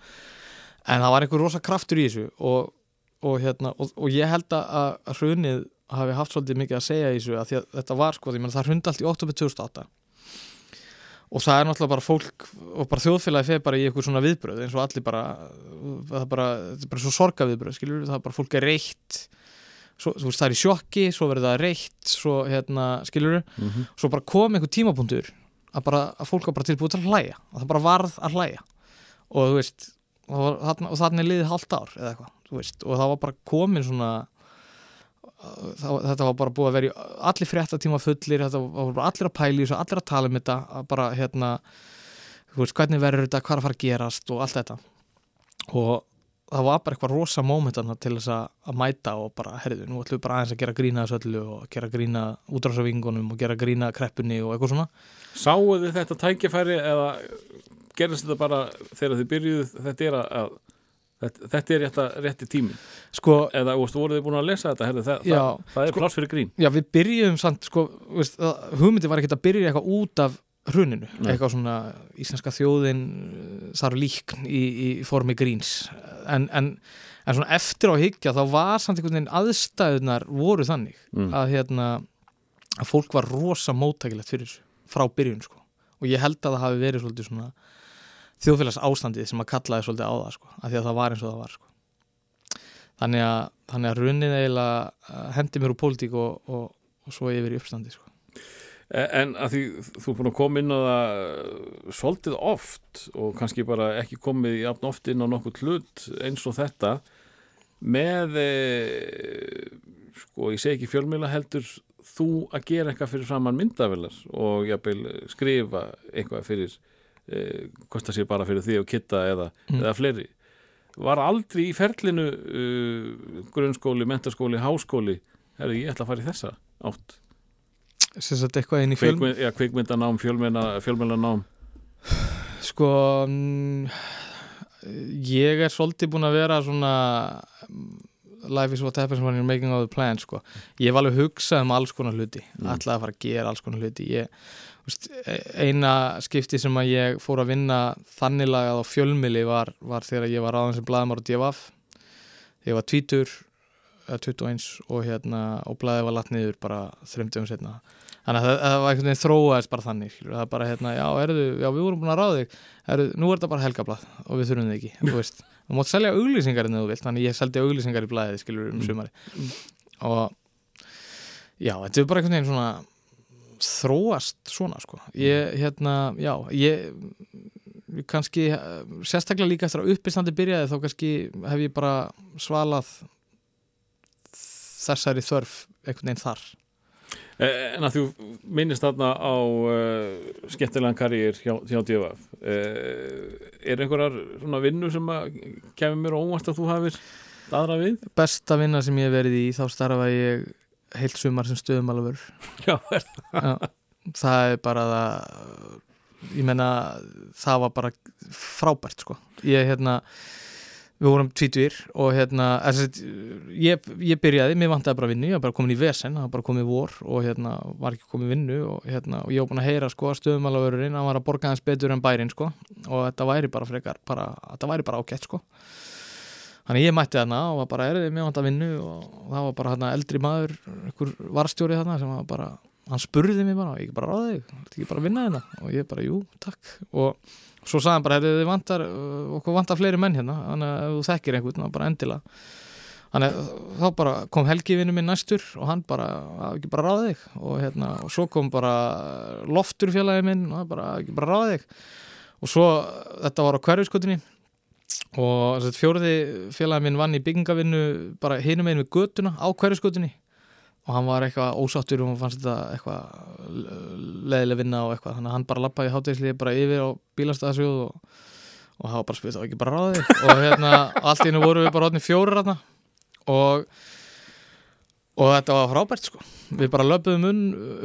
en það var einhver rosa kraftur í þessu og, og, hérna, og, og ég held að, hrunið hafi haft svolítið mikið að segja í þessu að að þetta var sko, því menn það hrundi allt í oktober 2008 og það er náttúrulega bara fólk og bara þjóðfélagi feð bara í eitthvað svona viðbröð eins og allir bara það er bara, er bara svo sorga viðbröð skilur það er bara fólk er reitt svo, veist það er í sjokki, svo verður það reitt svo hérna skilur mm -hmm. svo bara kom einhver tímapunktur að, bara, að fólk var bara tilbúið til að hlæja og það bara varð að hlæja. Og þú veist og, og þannig liðið hálft ár eða eitthvað, þú veist, og það var bara komin svona það, þetta var bara búið að vera í allir fréttatíma fullir, þetta var bara allir að pæla í þessu allir að tala um þetta, að bara hérna þú veist, hvernig verður þetta, hvað er að fara að gerast og allt þetta. Og það var bara eitthvað rosa mómentana til þess að, mæta og bara, herðu, nú ætlum við bara aðeins að gera grína þessu öllu og gera grína útrásavingunum og gera grína kreppunni og eitthvað svona. Sáu þið þetta tækifæri eða gerðist þetta bara þegar þið byrjuðu þetta er að, að þetta, þetta er rétta, rétti tími sko, eða veist, voruð þið búin að lesa þetta? Herri, það, Já, það, það er sko- pláss fyrir grín. Já, við byrjuðum samt, sko, veist, hugmyndi var ekkert að byrja eitthvað út af hruninu, Nei. eitthvað svona íslenska þjóðin uh, þar líkn í, í formi gríns en, en, en svona eftir á hyggja þá var samt einhvern veginn aðstæðunar voru þannig Mm. að hérna að fólk var rosa móttækilegt fyrir þessu frá byrjun sko og ég held að það hafi verið svolítið svona þjóðfélags ástandið sem að kallaði svolítið á það sko að því að það var eins og það var sko þannig að, þannig að runnið eiginlega uh, hendi mér úr pólitík og, og, og svo yfir í uppstandi sko. E- En að því þú er búin að koma inn á það uh, svolítið oft og kannski bara ekki komið jafn oft inn á nokkuð hlut eins og þetta með e, sko, ég segi ekki fjölmjöla heldur þú að gera eitthvað fyrir framann myndavelar og jafnvel skrifa eitthvað fyrir eh, hvort það sé bara fyrir því og kitta eða, eða fleiri. Var aldrei í ferlinu uh, grunnskóli, mentaskóli, háskóli herri, ég ætla að fara í þessa átt sem sagt eitthvað inn í fjölm Kvikmynd, ja, kvikmyndanám, fjölmenna, fjölmennanám sko mm, ég er svolítið búin að vera svona life is what happens when you're making all the plans sko. ég var alveg hugsað um alls konar hluti Mm. ætlaði að fara að gera alls konar hluti ég, veist, e- eina skipti sem að ég fór að vinna þannig lagað á fjölmili var, var þegar ég var ráðan sem blaðamár á DFF ég var tvítur eða 21 og hérna og blaðið var lagt niður bara þreymdugum setna þannig að það, það var einhvern veginn þróaðist bara þannig skilur. það er bara hérna, já, erðu, já, við vorum búin að ráða þig. Erðu, nú er þetta bara helgablað og við þurfum þig ekki, þú veist. Þú mátt selja auglýsingar en þú vilt, þannig ég seldi auglýsingar í blaðið, skilur, um sumari og já, þetta er bara einhvern veginn svona þróast svona, sko. Ég, hérna, já, ég kannski, sérstaklega líka eftir að uppistandi byrjaði þá kannski hef ég bara svalað þessari þörf einhvern veginn þar En að þú minnist þarna á uh, skemmtilegan karriér hjá, hjá DFF uh, Er einhverjar svona vinnu sem kemur mér óvart að þú hafir aðra við? besta vinna sem ég hef verið í þá starfa ég heilt sumar sem stöðumalafur <laughs> Já, er Já, það er bara það ég menna það var bara frábært sko. Ég hérna við vorum tvítur og hérna þessi, ég, ég byrjaði, mér vantaði bara vinnu ég var bara komin í vesen, það var bara komið vor og hérna var ekki komið vinnu og hérna og ég var búin að heyra sko að stöðumalafurinn hann var að borga hans betur en bærin sko og þetta væri bara frekar, bara, þetta væri bara ágætt sko. Þannig ég mætti þarna og var bara erðið mjög vant að vinnu og það var bara hérna eldri maður, einhver varstjóri þarna sem var bara, hann spurði mig bara, ég ekki bara ráði þig, þetta ekki bara að vinna hérna? Og ég bara, jú, takk. Og svo sagði hann bara, þið vantar, uh, okkur vantar fleiri menn hérna, þannig að þú þekkir einhvern, þá bara endilega. Þannig að þá bara kom Helgi vinnu minn næstur og hann bara, ekki bara ráði þig. Og hérna, og svo kom bara loftur félagi minn og hann bara, ekki bara ráði þig. Og svo, þetta var á hverjuskutinni og fjóriði félagi minn vann í byggingavinnu bara hinum einu götuna á hverjusgötunni og hann var eitthvað ósáttur og hann fannst þetta eitthvað leðileg vinna og eitthvað. Þannig að hann bara lappaði í hátegisli bara yfir á bílastæðasjóð og, og það var bara spyrt á ekki bara ráði <laughs> og hérna allt í hennu voru við bara hodni fjórir hérna og og þetta var frábært sko. Við bara löpuðum um,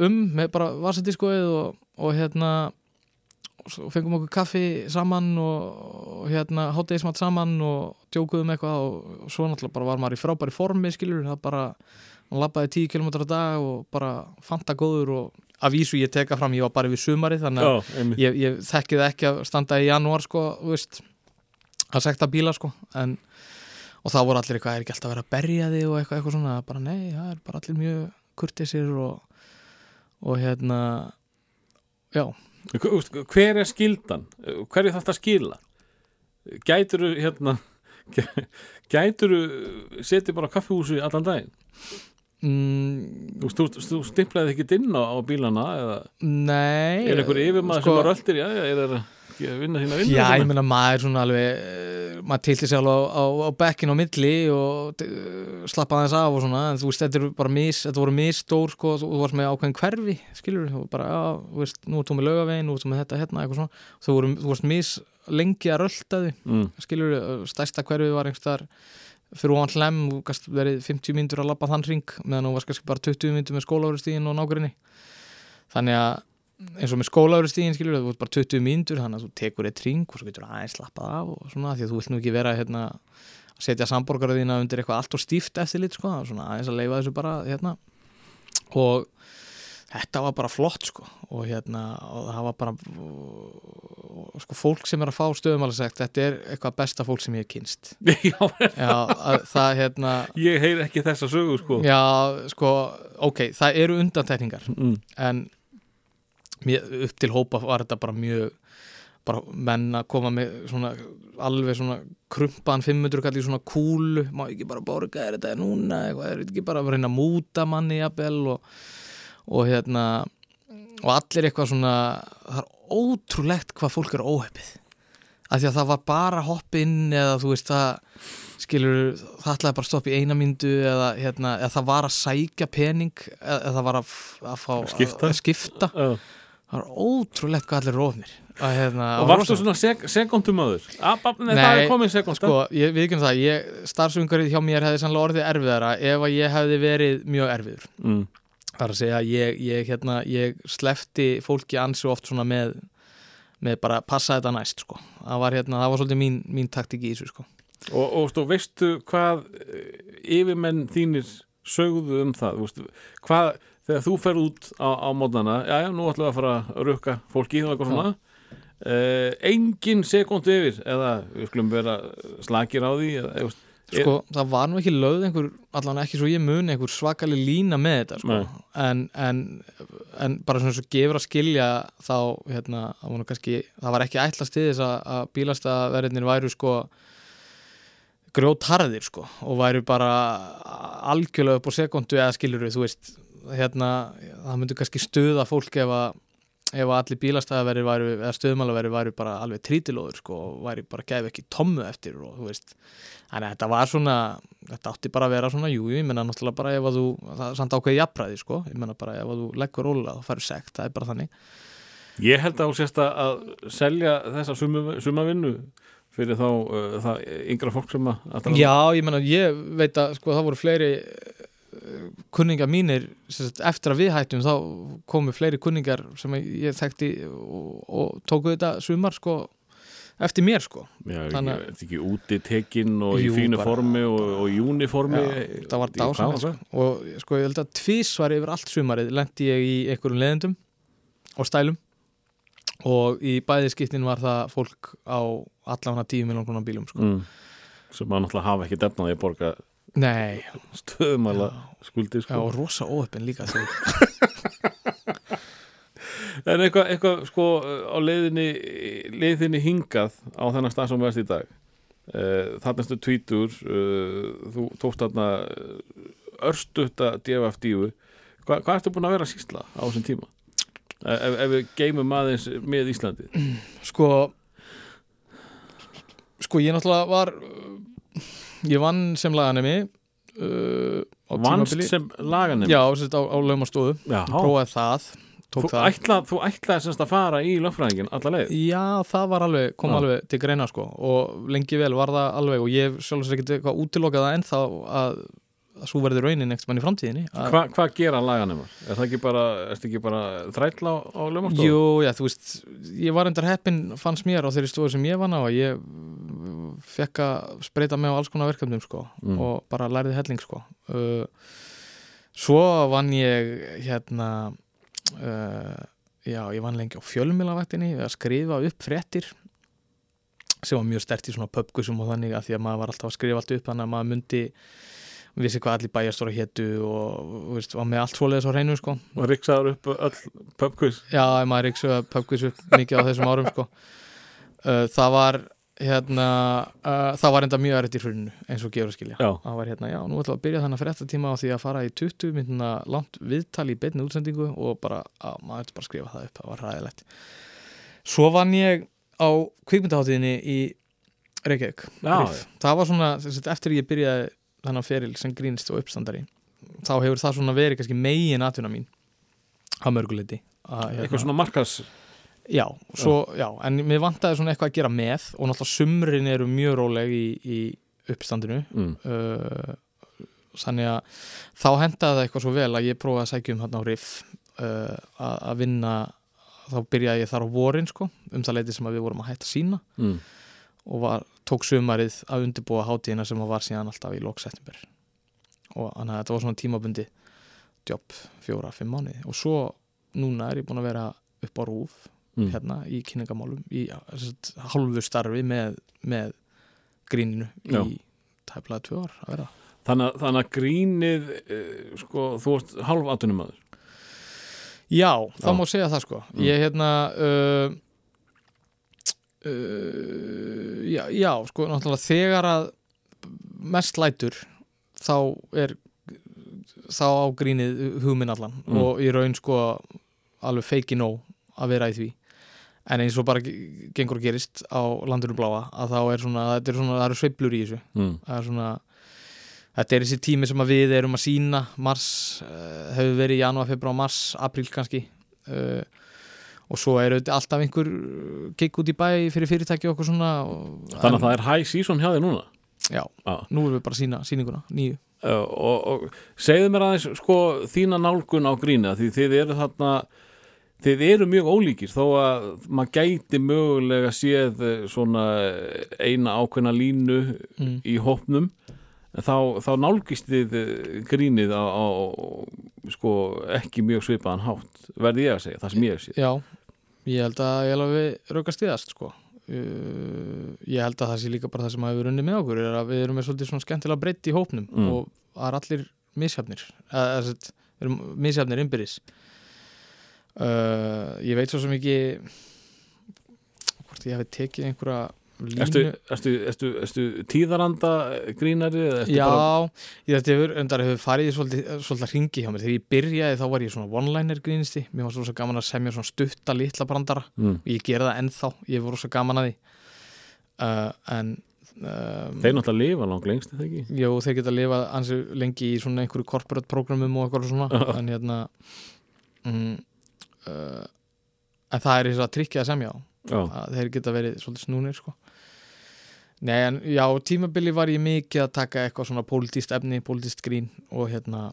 um með bara vasadiskoið og, og hérna og fengum okkur kaffi saman og, hérna hátegismat saman og djókuðum eitthvað og, og svo náttúrulega bara var maður í frábæri formi skilur, það bara hann labbaði 10 km á dag og bara fanta góður og að vísu ég teka fram, ég var bara við sumari þannig að einmitt ég, ég þekkið ekki að standa í janúar sko, þú veist að sekta bíla sko en, og þá voru allir eitthvað, er ekki alltaf að vera að berja þig og eitthvað, eitthvað svona, bara nei, það er bara allir mjög kurtisir og, og hérna já, Hver er skildan? Hverju þarf þetta að skila? Gæturu hérna <laughs> Gæturu setið bara á kaffihúsi allan daginn? Mm, Þú, þú, stimplaði ekki inn á, á bílana eða? Nei. Er einhver yfirmaður sko- sem að röltir, já, já, er það að vinna þína vinnu? Já, ég meina maður svona alveg eh, maður tilti sér alveg á, á, á bekkin á milli og uh, slappa aðeins af og svona, en þú veist, þetta er bara mis þetta voru misstór, sko, þú þú varst með ákveðin hverfi skilur, þú bara, já, þú veist nú þú með laugavegin, nú þú með þetta hérna, eitthvað svona. Þú, voru, þú varst mis lengi að rölda þig mm. skilur, stærsta hverfi var einhverstaðar fyrir ofan hlem, þú gast verið 50 mínútur að labba þann ring, meðan þú varst kannski bara 20 mínútur með skólaverustíðin og nágrinni þannig að eins og með skólaverustíðin skilur, þú bara 20 mínútur þannig að þú tekur eitt ring og svo getur aðeins slappað af og svona, því að þú vilt nú ekki vera hérna, að setja samborgaraðina undir eitthvað allt og stíft eftir lit, sko, svona aðeins að leifa þessu bara, hérna. Og þetta var bara flott sko. Og hérna og það var bara og, sko fólk sem er að fá stöðum alveg sagt þetta er eitthvað besta fólk sem ég hef kynst <laughs> Já, já, að, það hérna ég heyr ekki þessa sögu sko. Já, sko, ok, það eru undantekningar mm. en mér, upp til hópa var þetta bara mjög bara menn að koma með svona alveg svona krumpaðan 500 kall í svona kúlu, má ekki bara borga er þetta núna, eitthvað, er þetta ekki bara að reyna að múta manni jafnvel og, og hérna og allir eitthvað svona það er ótrúlegt hvað fólk er óhefið að því að það var bara hopp inn eða þú veist það skilur, það ætlaði bara að stoppa í eina myndu eða, hérna, eða það var að sækja pening eða, eða það var að, að fá Skipta. að, skipta. Já. það var ótrúlegt hvað allir ofnir að, hérna, Og að varstu rosa- svona sek sekundum aður? Nei, það er komin sekund sko, ég við ekki það ég, starfsumgarið hjá mér hefði sannlega orðið erfiðara ef að ég hefði verið mjög erfiður mm. Það er að segja að ég, ég, hérna, ég slefti fólki ansi oft svona með með bara passa þetta næst sko. það var, hérna, það var svolítið mín, mín taktik í þessu sko. Og, og stó, veistu hvað eh, yfirmenn þínir sögðu um það? Veistu, hvað, þegar þú fer út á, á mótnana, já, já, nú ætlum við að fara að rukka fólki og eitthvað svona uh, engin sekundu yfir eða við skulum vera slakir á því eða, sko, það var nú ekki lögð einhver allan ekki svo ég muni einhver svakalig lína með þetta sko. En, en, en bara svona svo gefur að skilja þá hérna, það, var nú kannski, það var ekki ætlast til þess að, að bílastaverðinir væru sko grjótarðir sko og væru bara algjörlega upp á sekundu eða skilur þú veist hérna, það myndi kannski stuða fólk ef að ef allir bílastæðaveri eða stöðmálaveri væru bara alveg trítilóður sko og væri bara gæfi ekki tommu eftir og þú veist. Þannig að þetta var svona, þetta átti bara að vera svona jú, ég menna náttúrulega bara ef að þú það er samt ákveði jafnræði sko, ég menna bara ef að þú leggur róla þá færðu sekt, það er bara þannig. Ég held að þú sést að- selja þessa sumavinnu fyrir þá uh, það yngra fólk sem að um- Já, ég menna, ég veit að sko það voru fleiri kunningar mínir sagt, eftir að við hættum þá komu fleiri kunningar sem ég þekkti og, og tóku þetta sumar sko eftir mér sko Já, Þannig að- veit ekki úti tekinn og Jú, í fínu bara- formi og, og í uniformi Já, það var var sko. og sko ég held að tvísvar yfir allt sumarið lendi ég í einhverjum leðendum og stælum og í bæði skiptin var það fólk á allan tíu miljón konar bílum sko. mm. sem að náttúrulega hafa ekki defnaði að borga Nei, stöðumæla skuldi já, sko. og rosa óöppin líka þegar <laughs> en eitthvað, eitthvað sko á leiðinni leiðinni hingað á þennan stað sem við erst í dag uh, þarna stu tvítur uh, þú tókst þarna örstutta DFF-dífu Hva, hvað ertu búin að vera sýsla á þessum tíma? Ef, ef við geymum aðeins með Íslandi. Sko sko ég náttúrulega var ég vann sem laganemi uh, vannst tímabili. sem laganum já, sagt, á, á laumastofu Já. prófaði það Þú, það ætla, þú ætlaði semst að fara í lögfræðingin alla leið Já, það var alveg, kom Já. alveg til greina sko og lengi vel var það alveg og ég sjálfsög ekkert eitthvað útilokað það ennþá að, svo verði raunin ekkert mann í framtíðinni Hva, Hvað gera laganumar? Er það ekki bara, ekki bara þrætla á, á lögmastofu? Jú, já, þú veist, ég var endar heppin fannst mér á þeirri stofu sem ég vann á að ég fekk að spreita mig á alls konar verkefnum sko Mm. og bara læriði helling sko uh, Svo vann ég hérna uh, já, ég vann lengi á fjölmilavaktinni við að skrifa upp fréttir sem var mjög stert í svona pubquizum og þannig að því að maður var alltaf að skrifa allt upp þannig að maður myndi vissi hvað allir bæjarstóra hétu og veist, var með allt svoleiðis á hreinu sko Og riksaður upp öll pubquiz Já, maður ríksu að pubquiz upp mikið á þessum árum sko. uh, Það var hérna, uh, það var enda mjög erfitt í hruninu eins og gefur að skilja. Það var hérna, já, nú við að byrja þannig að fréttatíma á því að fara í 20 myndina langt viðtal í beinni útsendingu og bara, á, maður bara að skrifa það upp það var ræðilegt Svo vann ég á kvikmyndaháttíðinni í Reykjavík. Já. Það var svona, sagt, eftir ég byrjaði þennan feril sem grínst og uppstandari þá hefur það svona verið kannski megin atvinna mín á mörguleiti að, Eitthvað svona markas Já, svo, já, en mér vantaði svona eitthvað að gera með og náttúrulega sumrin eru mjög róleg í, í uppstandinu. Mm. uh, þannig að þá hendaði það eitthvað svo vel að ég prófaði að sækja um hérna á riff uh, að vinna þá byrjaði ég þar á vorin sko um það leiti sem við vorum að hætta sína Mm. og var, tók sumarið að undirbúa hátíðina sem var síðan alltaf í lok september. Og þannig að þetta var svona tímabundi jobb fjóra, fimm mánuði. Og svo núna er ég búin að vera upp á rúf Mm. hérna í kynningamálum í hálfu starfi með, með gríninu Já. í tæplega tvö ár að vera Þannig, að- þannig að grínið uh, sko, þú ert halv atvinnumæður Já, þá Já. má segja það sko Mm. Ég hérna uh, uh, já, já, sko náttúrulega þegar að mest lætur þá er þá á grínið hugminn allan Mm. og í raun sko alveg feiki nóg að vera í því en eins og bara ge- gengur og gerist á landinu bláa að þá er svona, þetta er svona, það eru sveiflur í þessu. Mm. það er svona þetta er þessi tími sem við erum að sína mars, uh, hefur verið janúar, februar, mars, apríl kannski. Uh, og svo er auðvitað alltaf einhver gig út í bæ fyrir fyrirtæki og okkur svona og, Þannig að það er high season hjá þér núna? Já, Já. nú erum við bara að sína sýninguna, nýju. Uh, og, og segðu mér aðeins sko þína nálgun á grína því þið eru þarna þið eru mjög ólíkir þó að maður gæti mögulega séð eh, svona eina ákveðna línu mm. í hópnum en þá, þá nálgist þið eh, grínið á, á sko ekki mjög svipaðan hátt verði ég að segja, það sem ég sé Já, ég held að ég held að við raukast stiðast sko. Uh, ég held að það sé líka bara það sem hafi verið unni með okkur er að við erum með svolítið svona skemmtilega breytt í hópnum Mm. og er allir misjafnir eða við erum misjafnir innbyrðis uh, ég veit svo sem ekki hvort ég hef tekið einhverja línu Ertu, ertu, ertu, ertu tíðaranda grínari eða Já, bara ég þetta hefur, endar hefur farið svolítið, svolítið hringi hjá mér. Þegar ég byrjaði þá var ég svona one-liner grínisti. Mér var svo gaman að semja svona stutta litla brandara mm. og ég gera það ennþá, ég voru svo gaman að því uh, en um, Þeir náttúrulega lifa langt lengst, það ekki? jú, þeir geta að lifa ansi lengi í svona einhverju corporate programmum og eitthvað svona <laughs> en hérna mm, uh, en það er þess að tryggja að semja á þeir geta verið svolítið snúnir sko. Nei, en já, tímabili var ég mikið að taka eitthvað svona pólitíst efni, pólitíst grín og hérna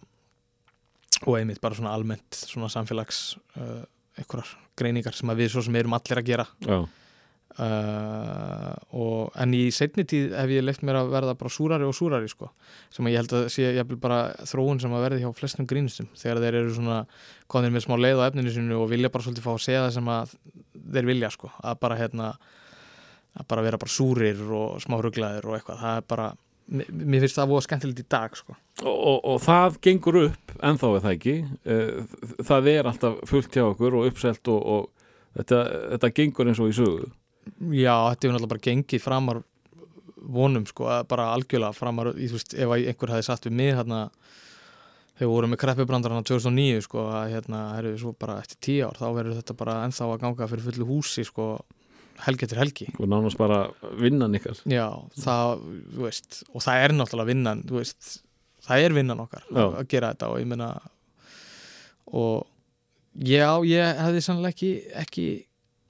og einmitt bara svona almennt svona samfélags uh, einhverjar greiningar sem við svo sem erum allir að gera. Já, uh, og, en í seinni tíð hef ég leift mér að verða bara súrari og súrari sko, sem að ég held að sé jafnvel bara þróun sem að verði hjá flestum grínistum. Þegar þeir eru svona konir með smá leið á efninu sinu og vilja bara svolítið fá að segja það sem að þeir vilja sko, að bara hérna að bara vera bara súrir og smá ruglaðir og eitthvað, það er bara mér finnst það voða skemmtilegt í dag sko. og, og, og það gengur upp ennþá er það ekki? Eh, það er alltaf fullt hjá okkur og uppselt og, og þetta, þetta gengur eins og í sögu Já, þetta hefur náttúrulega bara gengið framar vonum sko, bara algjörlega framar, í, þú veist, ef einhver hefði satt við mig hérna, þegar við vorum með kreppibrandarana 2009 sko, að hérna, herru, svo bara eftir tíu ár, þá verður þetta bara ennþá að ganga fyrir fullu húsi, sko, helgi eftir helgi. og nánast bara vinnan ykkar Já, það, þú veist, og það er náttúrulega vinnan, þú veist, það er vinnan okkar Já. að gera þetta og ég meina, og já, ég hefði sannlega ekki, ekki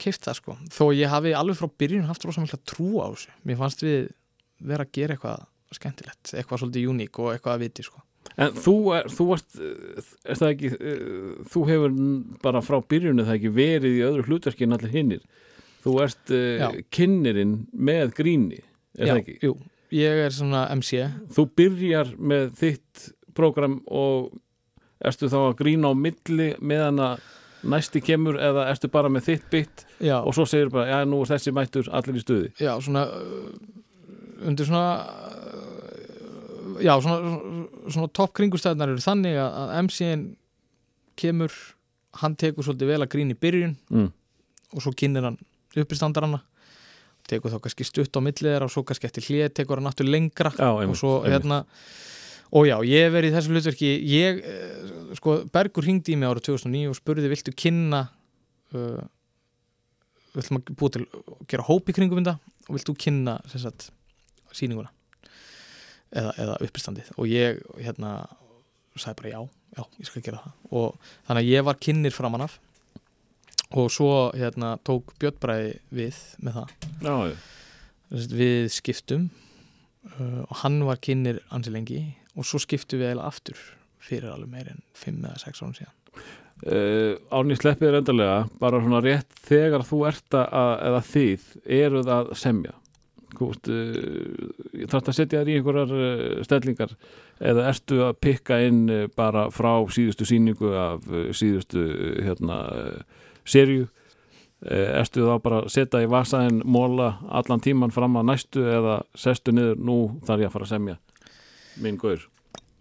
keift það sko, þó ég hafi alveg frá byrjun haft rosa mikla trú á þessu. Mér fannst við vera að gera eitthvað skemmtilegt, eitthvað svolítið uník og eitthvað að viti sko. en þú, er, þú ert eh, er það ekki eh, þú hefur bara frá byrjunni það ekki verið í öðru hlutverki en allir hinnir þú ert uh, kynnerinn með gríni er Já, það ekki? Jú, ég er svona MC þú byrjar með þitt prógram og ertu þá að grína á milli meðan að næsti kemur eða ertu bara með þitt bytt Já, og svo segir bara, já nú er þessi mættur allir í stuði. Já svona uh, undir svona uh, já, svona, svona topp kringustæðnar eru þannig að, MC-in kemur hann tekur svolítið vel að grína í byrjun mm. og svo kynir hann uppistandarana tekur þá kannski stutt á millið þeirra og svo kannski eftir hlið tekur hann aftur lengra já, og svo hérna og já, ég verið í þessu hlutverki. Ég, eh, sko, Bergur hringdi í mig árið 2009 og spurði, viltu kynna uh, við ætlum að búa til gera hóp í kringum þetta og viltu kynna sagt, sýninguna eða, eða uppistandið og ég hérna sagði bara já, já, ég skal gera það. Og þannig að ég var kynnir framan af og svo hérna tók Björn Bræði við með það. Já, við skiptum uh, og hann var kynnir ansi lengi og svo skiptum við eiginlega aftur fyrir alveg meir en 5 eða 6 árum síðan. Uh, Árni sleppið er endalega bara svona rétt þegar þú ert að eða þið eruð að semja. Veist, uh, ég þarf að setja þér í einhverjar uh, stellingar. Eða ertu að pikka inn bara frá síðustu síningu af síðustu hérna uh, ertu þá bara að setja í vasaðin móla allan tíman fram að næstu eða sestu niður, nú þarf ég að fara að semja minn gaur?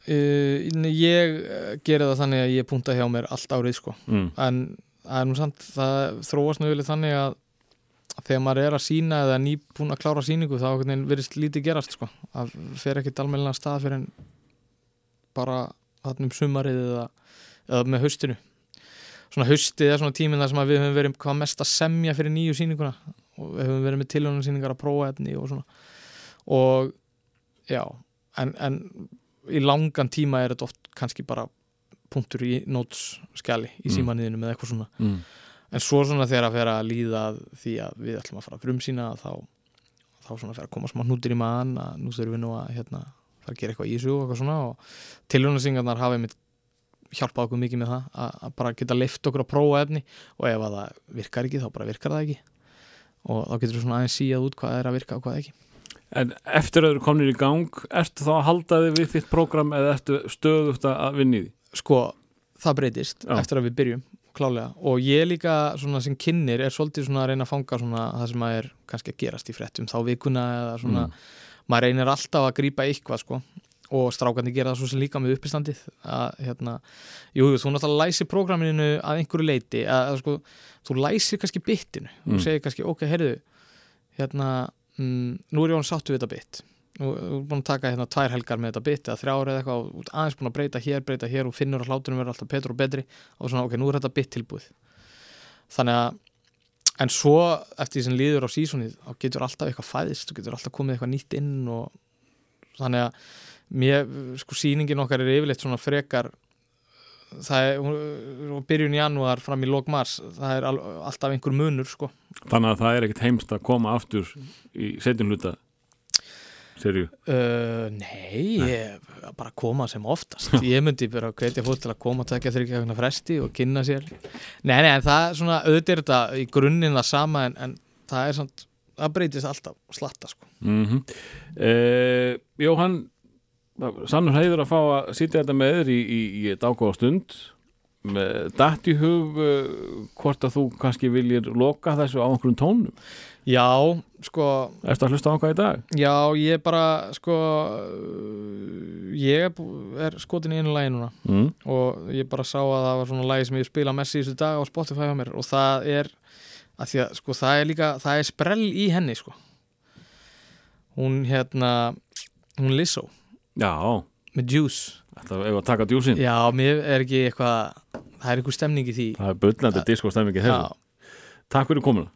Uh, nei, Ég uh, geri það þannig að ég punta hjá mér allt árið sko. Mm. en það er nú samt, það þróast yfirlega þannig að þegar maður er að sína eða nýbúin að klára síningu þá virðist lítið gerast sko. Það fer ekkit almennilega stað fyrir en bara þarna um sumarið eða, eða með haustinu. Svona haustið er svona tíminn þar sem við höfum verið hvað mest að semja fyrir nýju sýninguna. Og við höfum verið með tilhjóðan sýningar að prófa efni og svona. Og já, en, en í langan tíma er þetta oft kannski bara punktur í nótskjali í Mm. símanniðinu með eitthvað svona. Mm. en svo svona þegar að vera að líða því að við ætlum að fara að frumsýna þá, þá svona fer að koma smá hnútir í mann að nú þurfum við nú að hérna, fara að gera eitthvað í þessu og eitthvað svona. Og tilhjóðansingarnar hafa einmitt hjálpað okkur mikið með það að, að bara geta leift okkur að prófa efni. Og ef að það virkar ekki þá bara virkar það ekki. Og þá getur við svona aðeins síðað út hvað er að virka og hvað ekki En eftir að þú komnir í gang, ertu þá að halda þig við þitt prógram eða ertu stöðugt að vinni því? sko, það breytist Já. eftir að við byrjum, klálega og ég líka svona sem kynir er svolítið svona að reyna að fanga svona það sem að er kannski að gerast í fréttum þá vikuna eða svona Mm. maður reynir alltaf að grípa eitthvað sko og strákandi gera það svo sem líka með uppistandið að hérna, jú, þú náttúrulega læsir prógraminu að einhverju leiti að, að sko, þú læsir kannski bitinu Mm. og segir kannski, ok, heyrðu hérna, mm, nú er ég án sáttu við þetta bit. Nú er búin að taka hérna tvær helgar með þetta bit eða þrjár eða eitthvað og aðeins búin að breyta hér, breyta hér og finnur að hlátunum verður alltaf betur og betri og svona, ok, nú er þetta bit tilbúið. Þannig að en svo eftir því sem líður á sísonið þá getur alltaf eitthvað fæðist og getur alltaf komið eitthvað nýtt inn og þannig að mér, sko sýningin okkar er yfirleitt svona frekar það er, hún- byrjun janúar fram í lok mars, það er al, alltaf einhver munur sko. Þannig að það er ekkert heimst að koma aftur í setjum hluta serju. Uh, nei, ég bara koma sem oftast. Ég myndi bara hvetja fólk til að koma að tekja þryggja vegna fresti og kynna sér. Nei, nei, en það er svona auðvitað þetta í grunninn það sama en, en það er svona, það breytist alltaf slatta sko. Mm eh, Jóhann, sannur heiður að fá að sitja þetta með þér í, í, í dágóða stund með datt í hug uh, hvort að þú kannski viljir loka þessu á einhverjum tónum. já, sko, Ertu að hlusta á hvað í dag? já, ég bara sko ég er skotin í einu lagi núna Mm. og ég bara sá að það var svona lagi sem ég spila mest í þessu dag á Spotify hjá mér og það er að því að sko það er líka það er sprell í henni sko hún hérna hún Lizzo Já, með Juice þetta er að taka djúsin. já, mér er ekki eitthvað það er eitthvað stemning í því Það er bullandi diskostemmingi já, þessu. Takk fyrir komuna.